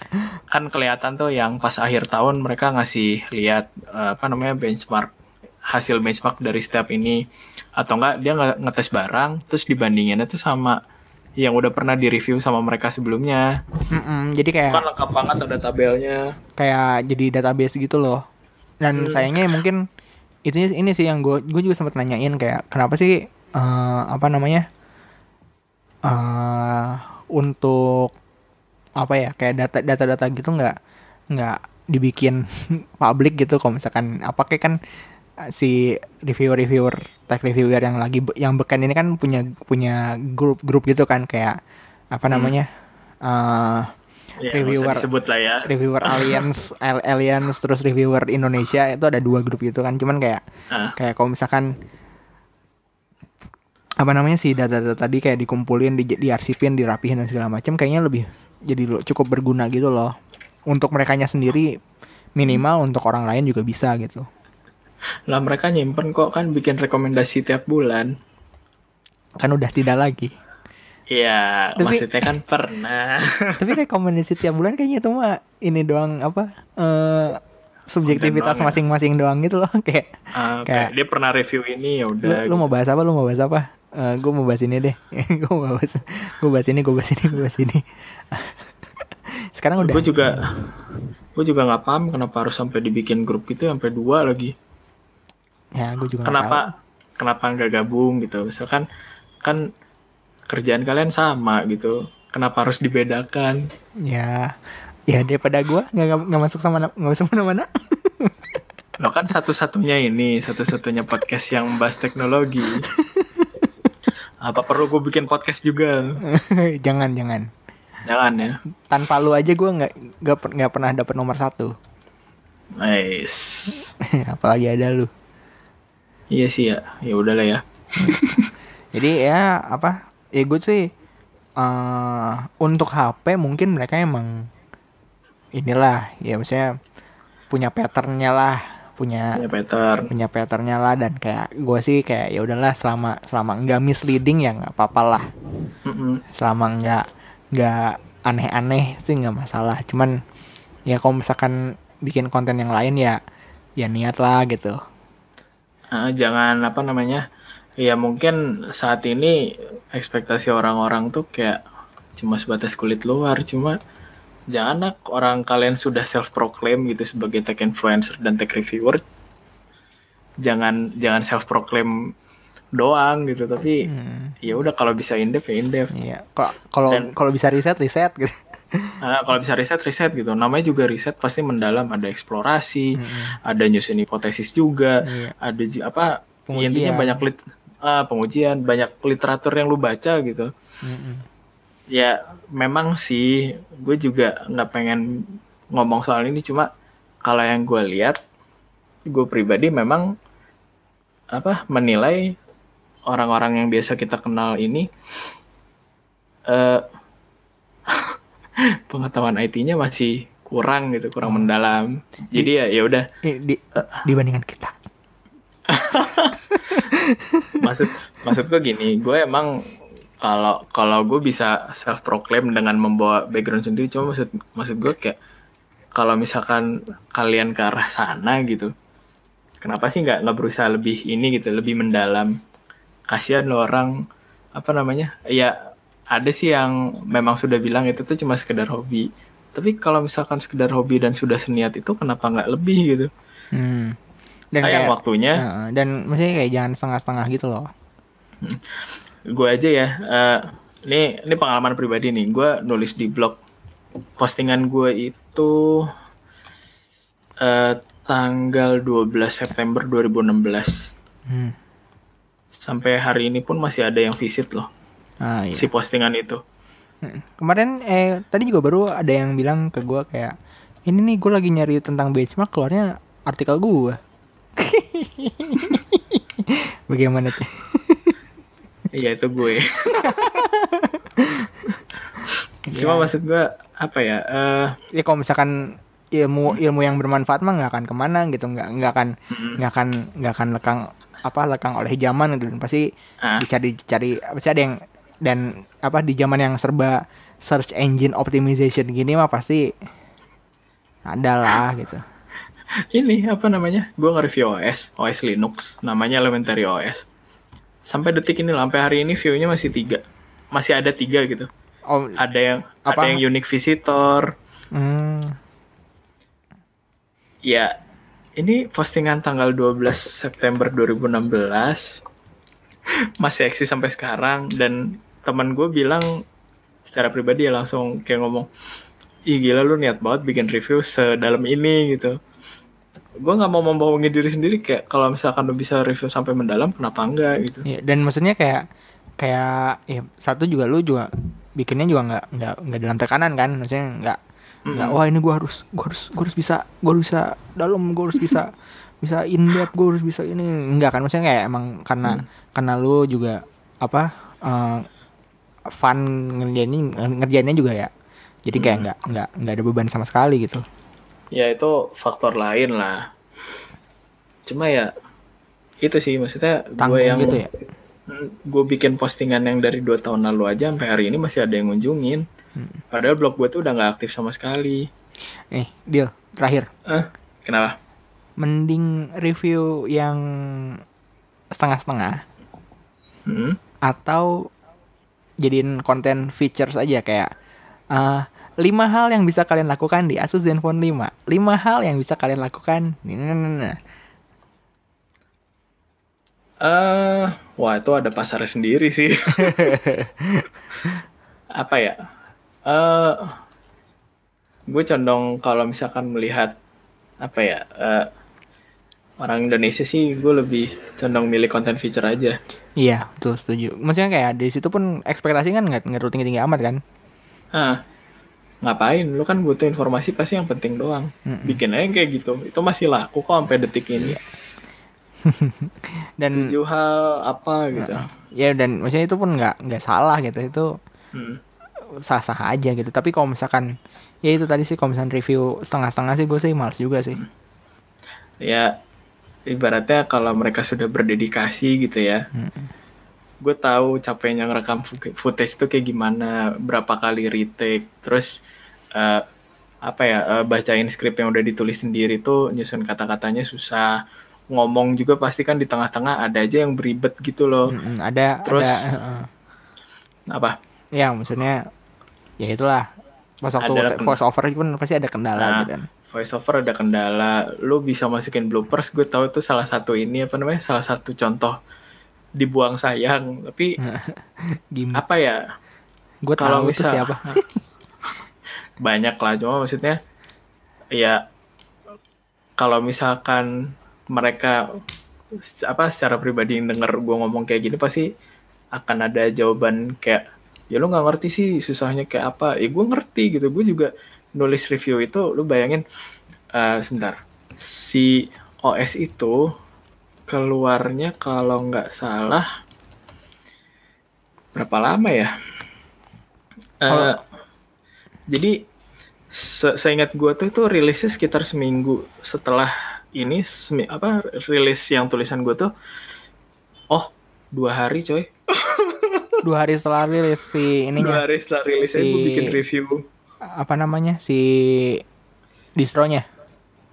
kan kelihatan tuh yang pas akhir tahun mereka ngasih lihat uh, apa namanya benchmark hasil benchmark dari setiap ini atau enggak dia nggak ngetes barang terus dibandinginnya tuh sama yang udah pernah di review sama mereka sebelumnya. Mm-mm, jadi kayak kan lengkap banget ada tabelnya. Kayak jadi database gitu loh. Dan hmm. sayangnya mungkin itu ini sih yang gue gue juga sempat nanyain kayak kenapa sih uh, apa namanya uh, untuk apa ya kayak data data data gitu nggak nggak dibikin publik gitu kalau misalkan apa kayak kan si reviewer-reviewer tech reviewer yang lagi yang beken ini kan punya punya grup-grup gitu kan kayak apa hmm. namanya hmm. uh, ya, reviewer sebut lah ya reviewer aliens aliens terus reviewer Indonesia itu ada dua grup gitu kan cuman kayak uh. kayak kalau misalkan apa namanya sih data-data tadi kayak dikumpulin di diarsipin dirapihin dan segala macam kayaknya lebih jadi cukup berguna gitu loh untuk mereka sendiri minimal untuk orang lain juga bisa gitu lah mereka nyimpen kok kan bikin rekomendasi tiap bulan. Kan udah tidak lagi. Iya, maksudnya kan pernah. tapi rekomendasi tiap bulan kayaknya itu mah ini doang apa? Uh, subjektivitas ya? masing-masing doang, gitu loh kayak uh, kayak dia pernah review ini ya udah. Lu, lu mau bahas apa? Lu mau bahas apa? Uh, eh, gue mau bahas ini deh. gue mau bahas gue bahas ini, gue bahas ini, gue bahas ini. Sekarang udah. Gue juga gue juga nggak paham kenapa harus sampai dibikin grup gitu sampai dua lagi ya gue juga kenapa tahu. kenapa nggak gabung gitu misalkan kan kerjaan kalian sama gitu. Kenapa harus dibedakan? Ya ya daripada gue nggak nggak masuk sama nggak masuk mana mana lo kan satu-satunya ini satu-satunya podcast yang membahas teknologi. Apa perlu gue bikin podcast juga? Jangan jangan. Jangan ya. Tanpa lu aja gue nggak nggak nggak pernah dapet nomor satu. Nice. Apalagi ada lu. Iya sih ya, ya udahlah ya. Jadi ya apa? Ya gue sih. Uh, untuk HP mungkin mereka emang inilah ya misalnya punya patternnya lah punya punya pattern. punya patternnya lah dan kayak gue sih kayak ya udahlah selama selama enggak misleading ya nggak apa-apa lah. Mm -hmm. selama enggak nggak aneh-aneh sih nggak masalah. Cuman ya kalau misalkan bikin konten yang lain ya ya niat lah gitu. Uh, jangan apa namanya ya mungkin saat ini ekspektasi orang-orang tuh kayak cuma sebatas kulit luar cuma jangan nak orang kalian sudah self proclaim gitu sebagai tech influencer dan tech reviewer jangan jangan self proclaim doang gitu tapi hmm. ya udah kalau bisa indep ya indep iya kalau kalau bisa riset riset gitu Nah, kalau bisa riset riset gitu. Namanya juga riset pasti mendalam ada eksplorasi, hmm. ada nyusun hipotesis juga, iya. ada apa pengujian. intinya banyak lit ah, pengujian, banyak literatur yang lu baca gitu. Hmm. Ya memang sih gue juga nggak pengen ngomong soal ini cuma kalau yang gue lihat gue pribadi memang apa menilai orang-orang yang biasa kita kenal ini uh, pengetahuan IT-nya masih kurang gitu, kurang mendalam. Jadi di, ya ya udah di, uh, dibandingkan kita. maksud maksud gue gini, gue emang kalau kalau gue bisa self proclaim dengan membawa background sendiri, cuma maksud maksud gue kayak kalau misalkan kalian ke arah sana gitu, kenapa sih nggak nggak berusaha lebih ini gitu, lebih mendalam? Kasihan lo orang apa namanya? Ya ada sih yang memang sudah bilang itu tuh cuma sekedar hobi tapi kalau misalkan sekedar hobi dan sudah seniat itu kenapa nggak lebih gitu hmm. Dan kayak waktunya uh, dan maksudnya kayak jangan setengah-setengah gitu loh hmm. gue aja ya uh, ini ini pengalaman pribadi nih gue nulis di blog postingan gue itu uh, tanggal 12 September 2016 hmm. sampai hari ini pun masih ada yang visit loh ah, iya. si postingan itu. Hmm. Kemarin eh tadi juga baru ada yang bilang ke gue kayak ini nih gue lagi nyari tentang benchmark keluarnya artikel gue. Bagaimana tuh? Iya itu gue. cuma maksud gue apa ya uh, ya kalau misalkan ilmu ilmu yang bermanfaat mah nggak akan ke mana gitu nggak nggak akan nggak akan nggak akan lekang apa lekang oleh zaman gitu dan pasti uh. dicari cari pasti ada yang dan apa di zaman yang serba search engine optimization gini mah pasti ada lah gitu ini apa namanya? Gue nge-review OS OS Linux. Namanya Elementary OS sampai detik ini sampai hari ini viewnya masih tiga. Masih ada tiga gitu. Oh, ada yang apa? ada yang unique visitor. Hmm. ya ini postingan tanggal 12 September 2016 masih eksis sampai sekarang dan teman gue bilang secara pribadi ya langsung kayak ngomong ih gila lu niat banget bikin review sedalam ini gitu gue nggak mau membohongi diri sendiri kayak kalau misalkan lu bisa review sampai mendalam kenapa enggak gitu ya, dan maksudnya kayak kayak ya satu juga lu juga bikinnya juga nggak nggak nggak dalam tekanan kan maksudnya nggak mm-hmm. nggak wah ini gue harus gue harus gue harus bisa gue harus bisa dalam gue harus bisa bisa in depth gue harus bisa ini enggak kan maksudnya kayak emang karena mm. karena lu juga apa uh, fun ngerjainnya ngerjainnya juga ya jadi kayak nggak mm. nggak nggak ada beban sama sekali gitu ya itu faktor lain lah. Cuma ya itu sih maksudnya gue yang gitu ya? gue bikin postingan yang dari dua tahun lalu aja sampai hari ini masih ada yang ngunjungin. Hmm. padahal blog gue tuh udah nggak aktif sama sekali. Eh deal terakhir. Eh, kenapa? Mending review yang setengah-setengah. Hmm? atau jadiin konten features aja kayak uh, lima hal yang bisa kalian lakukan di Asus Zenfone 5 lima hal yang bisa kalian lakukan nah, Uh, wah itu ada pasarnya sendiri sih. Apa ya? Uh, gue condong kalau misalkan melihat apa ya uh, orang Indonesia sih gue lebih condong milih konten feature aja. Iya betul setuju. Maksudnya kayak di situ pun ekspektasi kan nggak nggak tinggi tinggi amat kan? Ah, ngapain? Lu kan butuh informasi pasti yang penting doang. Mm -mm. bikin aja kayak gitu. Itu masih laku kok sampai detik ini. Dan tujuh hal apa gitu. Uh, ya dan maksudnya itu pun nggak nggak salah gitu. Itu hmm. sah sah aja gitu. Tapi kalau misalkan ya itu tadi sih kalau misalkan review setengah setengah sih gue sih males juga sih. Hmm. ya ibaratnya kalau mereka sudah berdedikasi gitu ya hmm gue tahu capeknya ngerekam footage tuh kayak gimana berapa kali retake terus uh, apa ya uh, bacain skrip yang udah ditulis sendiri tuh nyusun kata-katanya susah. Ngomong juga pasti kan di tengah-tengah ada aja yang beribet gitu loh. Hmm, ada terus ada, uh, apa? Ya maksudnya ya itulah. Pas waktu voice over pun pasti ada kendala nah, gitu kan. voice over ada kendala. Lu bisa masukin bloopers gue tahu tuh salah satu ini apa namanya salah satu contoh dibuang sayang. Tapi Gimana? apa ya? Gue kalau misal siapa banyak lah. Cuma maksudnya ya kalau misalkan mereka apa secara pribadi yang denger gue ngomong kayak gini pasti akan ada jawaban kayak ya lu nggak ngerti sih susahnya kayak apa. Ya gue ngerti gitu. Gue juga nulis review itu lu bayangin uh, sebentar. Si OS itu keluarnya kalau nggak salah berapa lama ya? Uh, jadi se seingat gue tuh itu rilisnya sekitar seminggu setelah ini semi apa rilis yang tulisan gue tuh oh dua hari coy. Dua hari setelah rilis si ininya. Dua hari setelah rilis si, gue bikin review. apa namanya si distronya.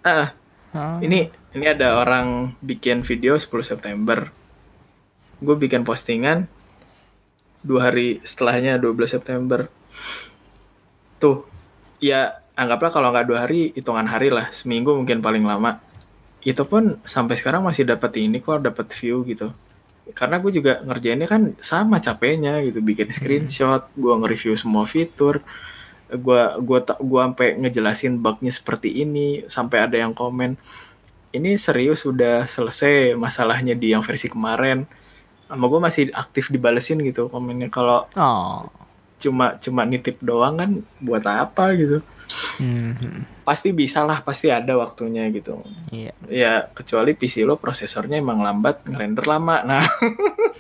Ah uh, ini ini ada orang bikin video 10 September. Gue bikin postingan dua hari setelahnya 12 September. Tuh ya anggaplah kalau nggak dua hari hitungan hari lah. Seminggu mungkin paling lama. Itu pun sampai sekarang masih dapat ini kok dapat view gitu. Karena gue juga ngerjainnya kan sama capeknya gitu. Bikin hmm. screenshot gue nge-review semua fitur. Gue gue gue sampai ngejelasin bugnya seperti ini sampai ada yang komen ini serius sudah selesai masalahnya di yang versi kemarin. Sama gue masih aktif dibalesin gitu komennya. Kalau oh. Cuma cuma nitip doang kan buat apa gitu mm-hmm. pasti bisa lah pasti ada waktunya gitu yeah. ya kecuali PC lo prosesornya emang lambat ngerender lama nah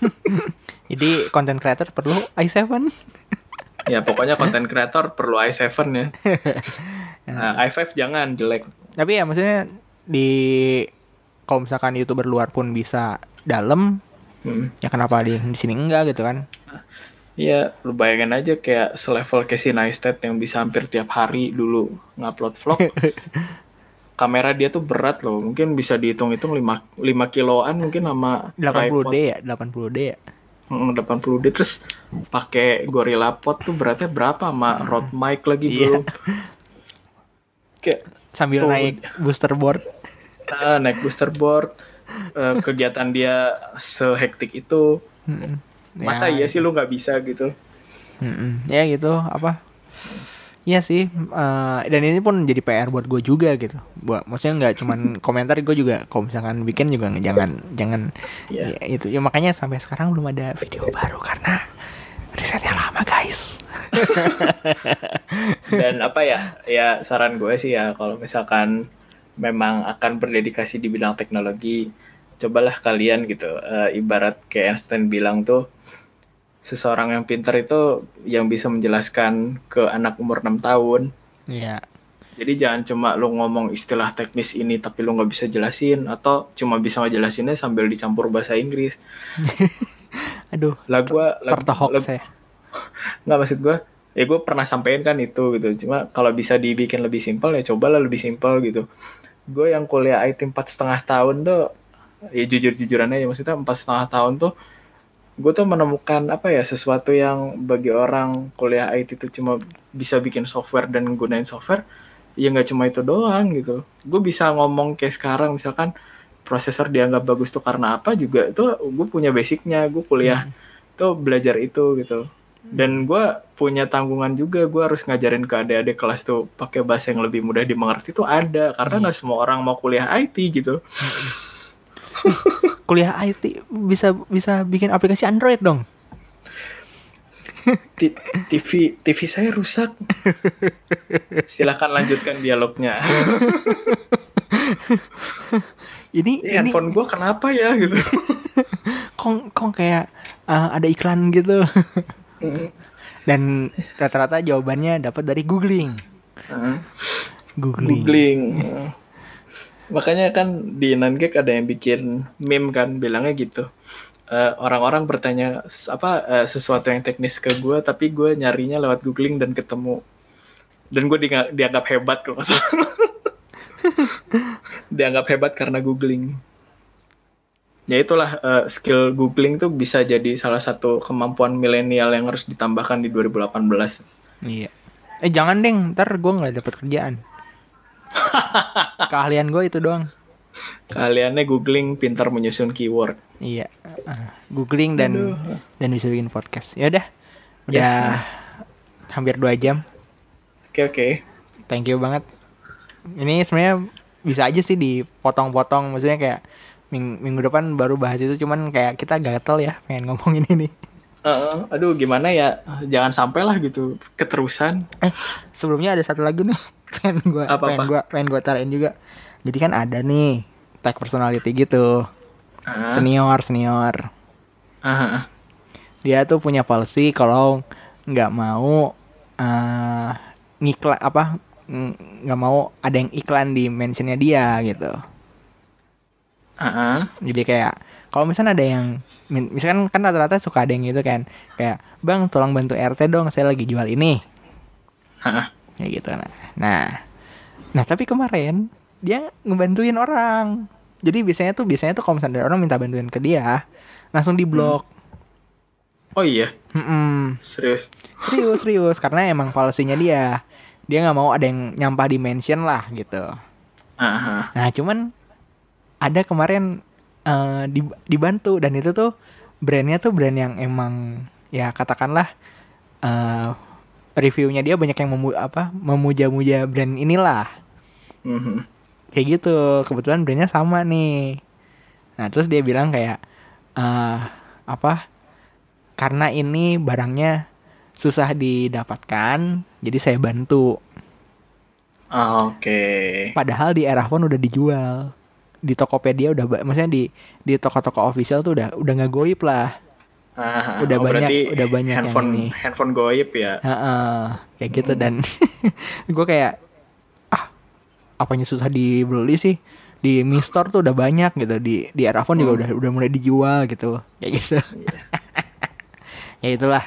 jadi content creator perlu i7 ya pokoknya konten kreator perlu i7 ya. Nah, i5 jangan jelek. Tapi ya maksudnya di kalau misalkan youtuber luar pun bisa dalam, hmm. ya kenapa di di sini enggak gitu kan? Iya, lu bayangin aja kayak selevel Casey Neistat yang bisa hampir tiap hari dulu ngupload vlog. Kamera dia tuh berat loh, mungkin bisa dihitung-hitung 5, 5 kiloan mungkin sama 80D ya, 80D ya. Hmm, 80D terus pakai Gorilla Pod tuh beratnya berapa sama Rode mic lagi bro. Yeah. Kayak sambil tuh, naik booster board. Nah, naik booster board. Uh, kegiatan dia sehektik itu. Hmm masa ya, iya sih lu nggak bisa gitu Mm-mm. ya gitu apa Iya sih, uh, dan ini pun jadi PR buat gue juga gitu. Buat maksudnya nggak cuman komentar, gue juga kalau misalkan bikin juga jangan jangan yeah. ya, itu. Ya makanya sampai sekarang belum ada video baru karena risetnya lama guys. dan apa ya, ya saran gue sih ya kalau misalkan memang akan berdedikasi di bidang teknologi, cobalah kalian gitu. Uh, ibarat kayak Einstein bilang tuh seseorang yang pintar itu yang bisa menjelaskan ke anak umur 6 tahun. Iya. Jadi jangan cuma lu ngomong istilah teknis ini tapi lu nggak bisa jelasin atau cuma bisa ngejelasinnya sambil dicampur bahasa Inggris. Aduh. Lah gua tertohok saya. Nggak maksud gua ya gue pernah sampein kan itu gitu cuma kalau bisa dibikin lebih simpel ya cobalah lebih simpel gitu gue yang kuliah IT empat setengah tahun tuh ya jujur jujurannya ya maksudnya empat setengah tahun tuh gue tuh menemukan apa ya sesuatu yang bagi orang kuliah IT itu cuma bisa bikin software dan gunain software ya nggak cuma itu doang gitu gue bisa ngomong kayak sekarang misalkan prosesor dianggap bagus tuh karena apa juga itu gue punya basicnya gue kuliah hmm. tuh belajar itu gitu dan gue punya tanggungan juga gue harus ngajarin ke adik-adik kelas tuh pakai bahasa yang lebih mudah dimengerti tuh ada karena hmm. nggak hmm. semua orang mau kuliah IT gitu hmm kuliah IT bisa bisa bikin aplikasi Android dong. TV TV saya rusak. Silahkan lanjutkan dialognya. ini ini handphone gue kenapa ya gitu. kok kok kayak uh, ada iklan gitu. Dan rata-rata jawabannya dapat dari googling. Googling. Googling makanya kan di Nangek ada yang bikin meme kan bilangnya gitu. Eh, orang-orang bertanya apa uh, sesuatu yang teknis ke gue tapi gue nyarinya lewat googling dan ketemu. Dan gue di, dianggap hebat kalau dianggap hebat karena googling. Ya itulah uh, skill googling tuh bisa jadi salah satu kemampuan milenial yang harus ditambahkan di 2018 iya. Eh jangan deng. Ntar gue nggak dapat kerjaan Keahlian gue itu doang. Keahliannya googling pintar menyusun keyword. Iya. Uh, googling dan Aduh. dan bisa bikin podcast. Ya udah. Udah ya. hampir dua jam. Oke okay, oke. Okay. Thank you banget. Ini sebenarnya bisa aja sih dipotong-potong maksudnya kayak ming minggu depan baru bahas itu cuman kayak kita gatel ya pengen ngomongin ini. Uh, aduh gimana ya? Jangan sampai lah gitu keterusan. Eh sebelumnya ada satu lagi nih pengen gue pengen gue pengen gue tarain juga. Jadi kan ada nih tag personality gitu. Uh. senior senior. Uh. dia tuh punya policy kalau nggak mau uh, ngiklan apa nggak mau ada yang iklan di mentionnya dia gitu. Uh jadi kayak kalau misalnya ada yang misalkan kan rata-rata suka ada yang gitu kan. Kayak bang tolong bantu RT dong saya lagi jual ini. Ya gitu. Nah nah nah tapi kemarin dia ngebantuin orang. Jadi biasanya tuh biasanya tuh kalau misalnya orang minta bantuin ke dia langsung diblok hmm. oh iya? Mm-mm. serius? Serius serius. Karena emang polisinya dia. Dia nggak mau ada yang nyampah di mention lah gitu. Uh-huh. nah cuman ada kemarin uh, dibantu. Dan itu tuh brandnya tuh brand yang emang ya katakanlah uh, reviewnya dia banyak yang memu apa memuja-muja brand inilah. Mm-hmm. kayak gitu. Kebetulan brandnya sama nih. Nah terus dia bilang kayak uh, apa karena ini barangnya susah didapatkan jadi saya bantu. Ah, oke. Okay. padahal di era phone udah dijual di Tokopedia udah maksudnya di di toko-toko official tuh udah udah nggak goib lah Ah, udah oh, banyak udah banyak handphone, yang ini. Handphone goib ya. Uh, uh, kayak gitu hmm. dan gue kayak ah apanya susah dibeli sih di Mi Store tuh udah banyak gitu di di Erafon hmm. juga udah udah mulai dijual gitu kayak gitu. Yeah. ya itulah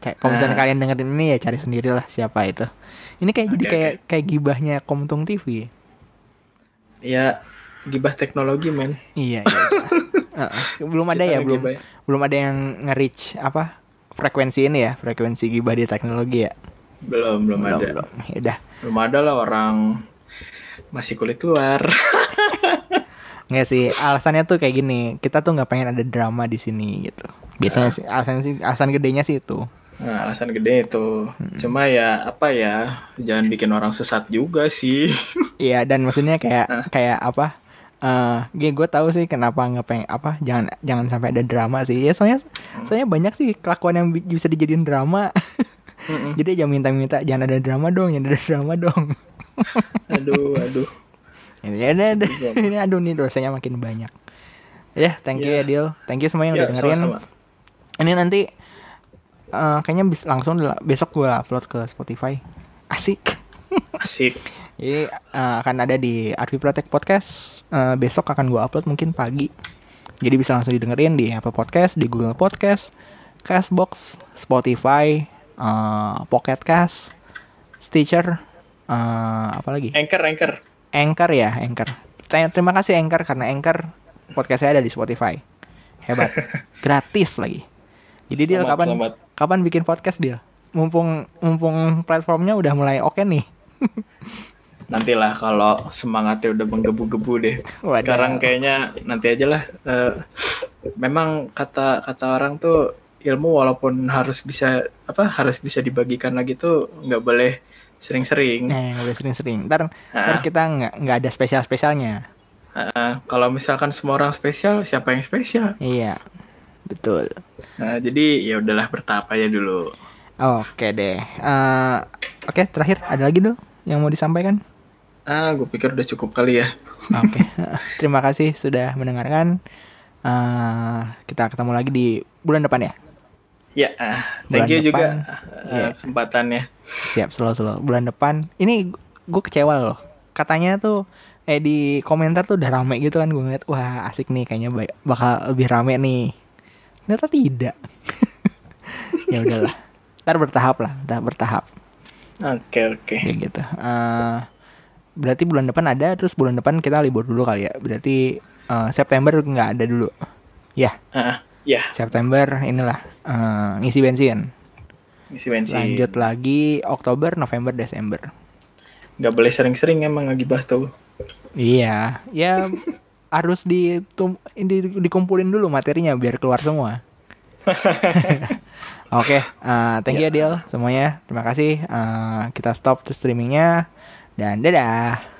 kayak kalau misalnya uh. kalian dengerin ini ya cari sendiri lah siapa itu. Ini kayak okay, jadi kayak okay. kayak gibahnya Komtung TV. Ya gibah teknologi men. Iya. iya. uh, belum ada ya belum gibah. belum ada yang nge-reach apa frekuensi ini ya frekuensi gibah di teknologi ya. Belum belum, belum ada. Belum. Ya udah. Belum ada lah orang masih kulit luar. Nggak sih, alasannya tuh kayak gini. Kita tuh nggak pengen ada drama di sini gitu. Biasanya nah. sih alasan sih alasan gedenya sih itu. Nah, alasan gede itu. Hmm. Cuma ya apa ya, jangan bikin orang sesat juga sih. Iya, dan maksudnya kayak nah. kayak apa? Uh, gue tahu sih kenapa nggak pengen apa jangan jangan sampai ada drama sih. Ya soalnya hmm. soalnya banyak sih kelakuan yang bisa dijadiin drama. Mm jadi jangan minta-minta jangan ada drama dong jangan ada drama dong. Aduh aduh. Ini ada ini aduh nih dosanya makin banyak. Ya thank you yeah. ya. Dil. Thank you semua yang yeah, udah dengerin. sama-sama. ini nanti uh, kayaknya bis langsung besok gue upload ke Spotify. Asik asik jadi uh, akan ada di Arvi Protect Podcast uh, besok akan gue upload mungkin pagi jadi bisa langsung didengerin di Apple Podcast di Google Podcast Castbox Spotify uh, Pocket Cast Stitcher uh, apa lagi Anchor Anchor Anchor ya, Anchor. Terima kasih Anchor karena Anchor podcast saya ada di Spotify. Hebat. Gratis lagi. Jadi dia kapan selamat. kapan bikin podcast dia? Mumpung mumpung platformnya udah mulai oke okay nih. Nantilah kalau semangatnya udah menggebu-gebu deh. Wadah. Sekarang kayaknya nanti aja lah. Uh, memang kata kata orang tuh ilmu walaupun harus bisa apa harus bisa dibagikan lagi tuh nggak boleh Sering-sering. Eh, boleh sering-sering. Ntar, ntar kita nggak nggak ada spesial-spesialnya. Uh, kalau misalkan semua orang spesial, siapa yang spesial? Iya, betul. Nah, jadi ya udahlah bertahap aja dulu. Oke deh. Uh, Oke, okay, terakhir ada lagi dong yang mau disampaikan? Ah, gue pikir udah cukup kali ya. Oke, okay. terima kasih sudah mendengarkan. Uh, kita ketemu lagi di bulan depan ya. Ya, uh, thank you depan, juga uh, ya. kesempatannya. Siap, selalu selalu. Bulan depan, ini gue kecewa loh. Katanya tuh, eh di komentar tuh udah rame gitu kan gue ngeliat, wah asik nih kayaknya bakal lebih rame nih. Ternyata tidak. ya udahlah. Ntar bertahap lah, ntar bertahap. Oke okay, oke. Okay. Ya gitu. Uh, berarti bulan depan ada, terus bulan depan kita libur dulu kali ya. Berarti uh, September nggak ada dulu. Ya. Yeah. Uh, Ya. September inilah uh, ngisi bensin. Ngisi bensin. Lanjut lagi Oktober, November, Desember. Gak boleh sering-sering emang ngagibah tuh. Iya, ya harus di, di dikumpulin dulu materinya biar keluar semua. Oke, okay, uh, thank you ya. Adil semuanya. Terima kasih. Uh, kita stop streamingnya dan dadah.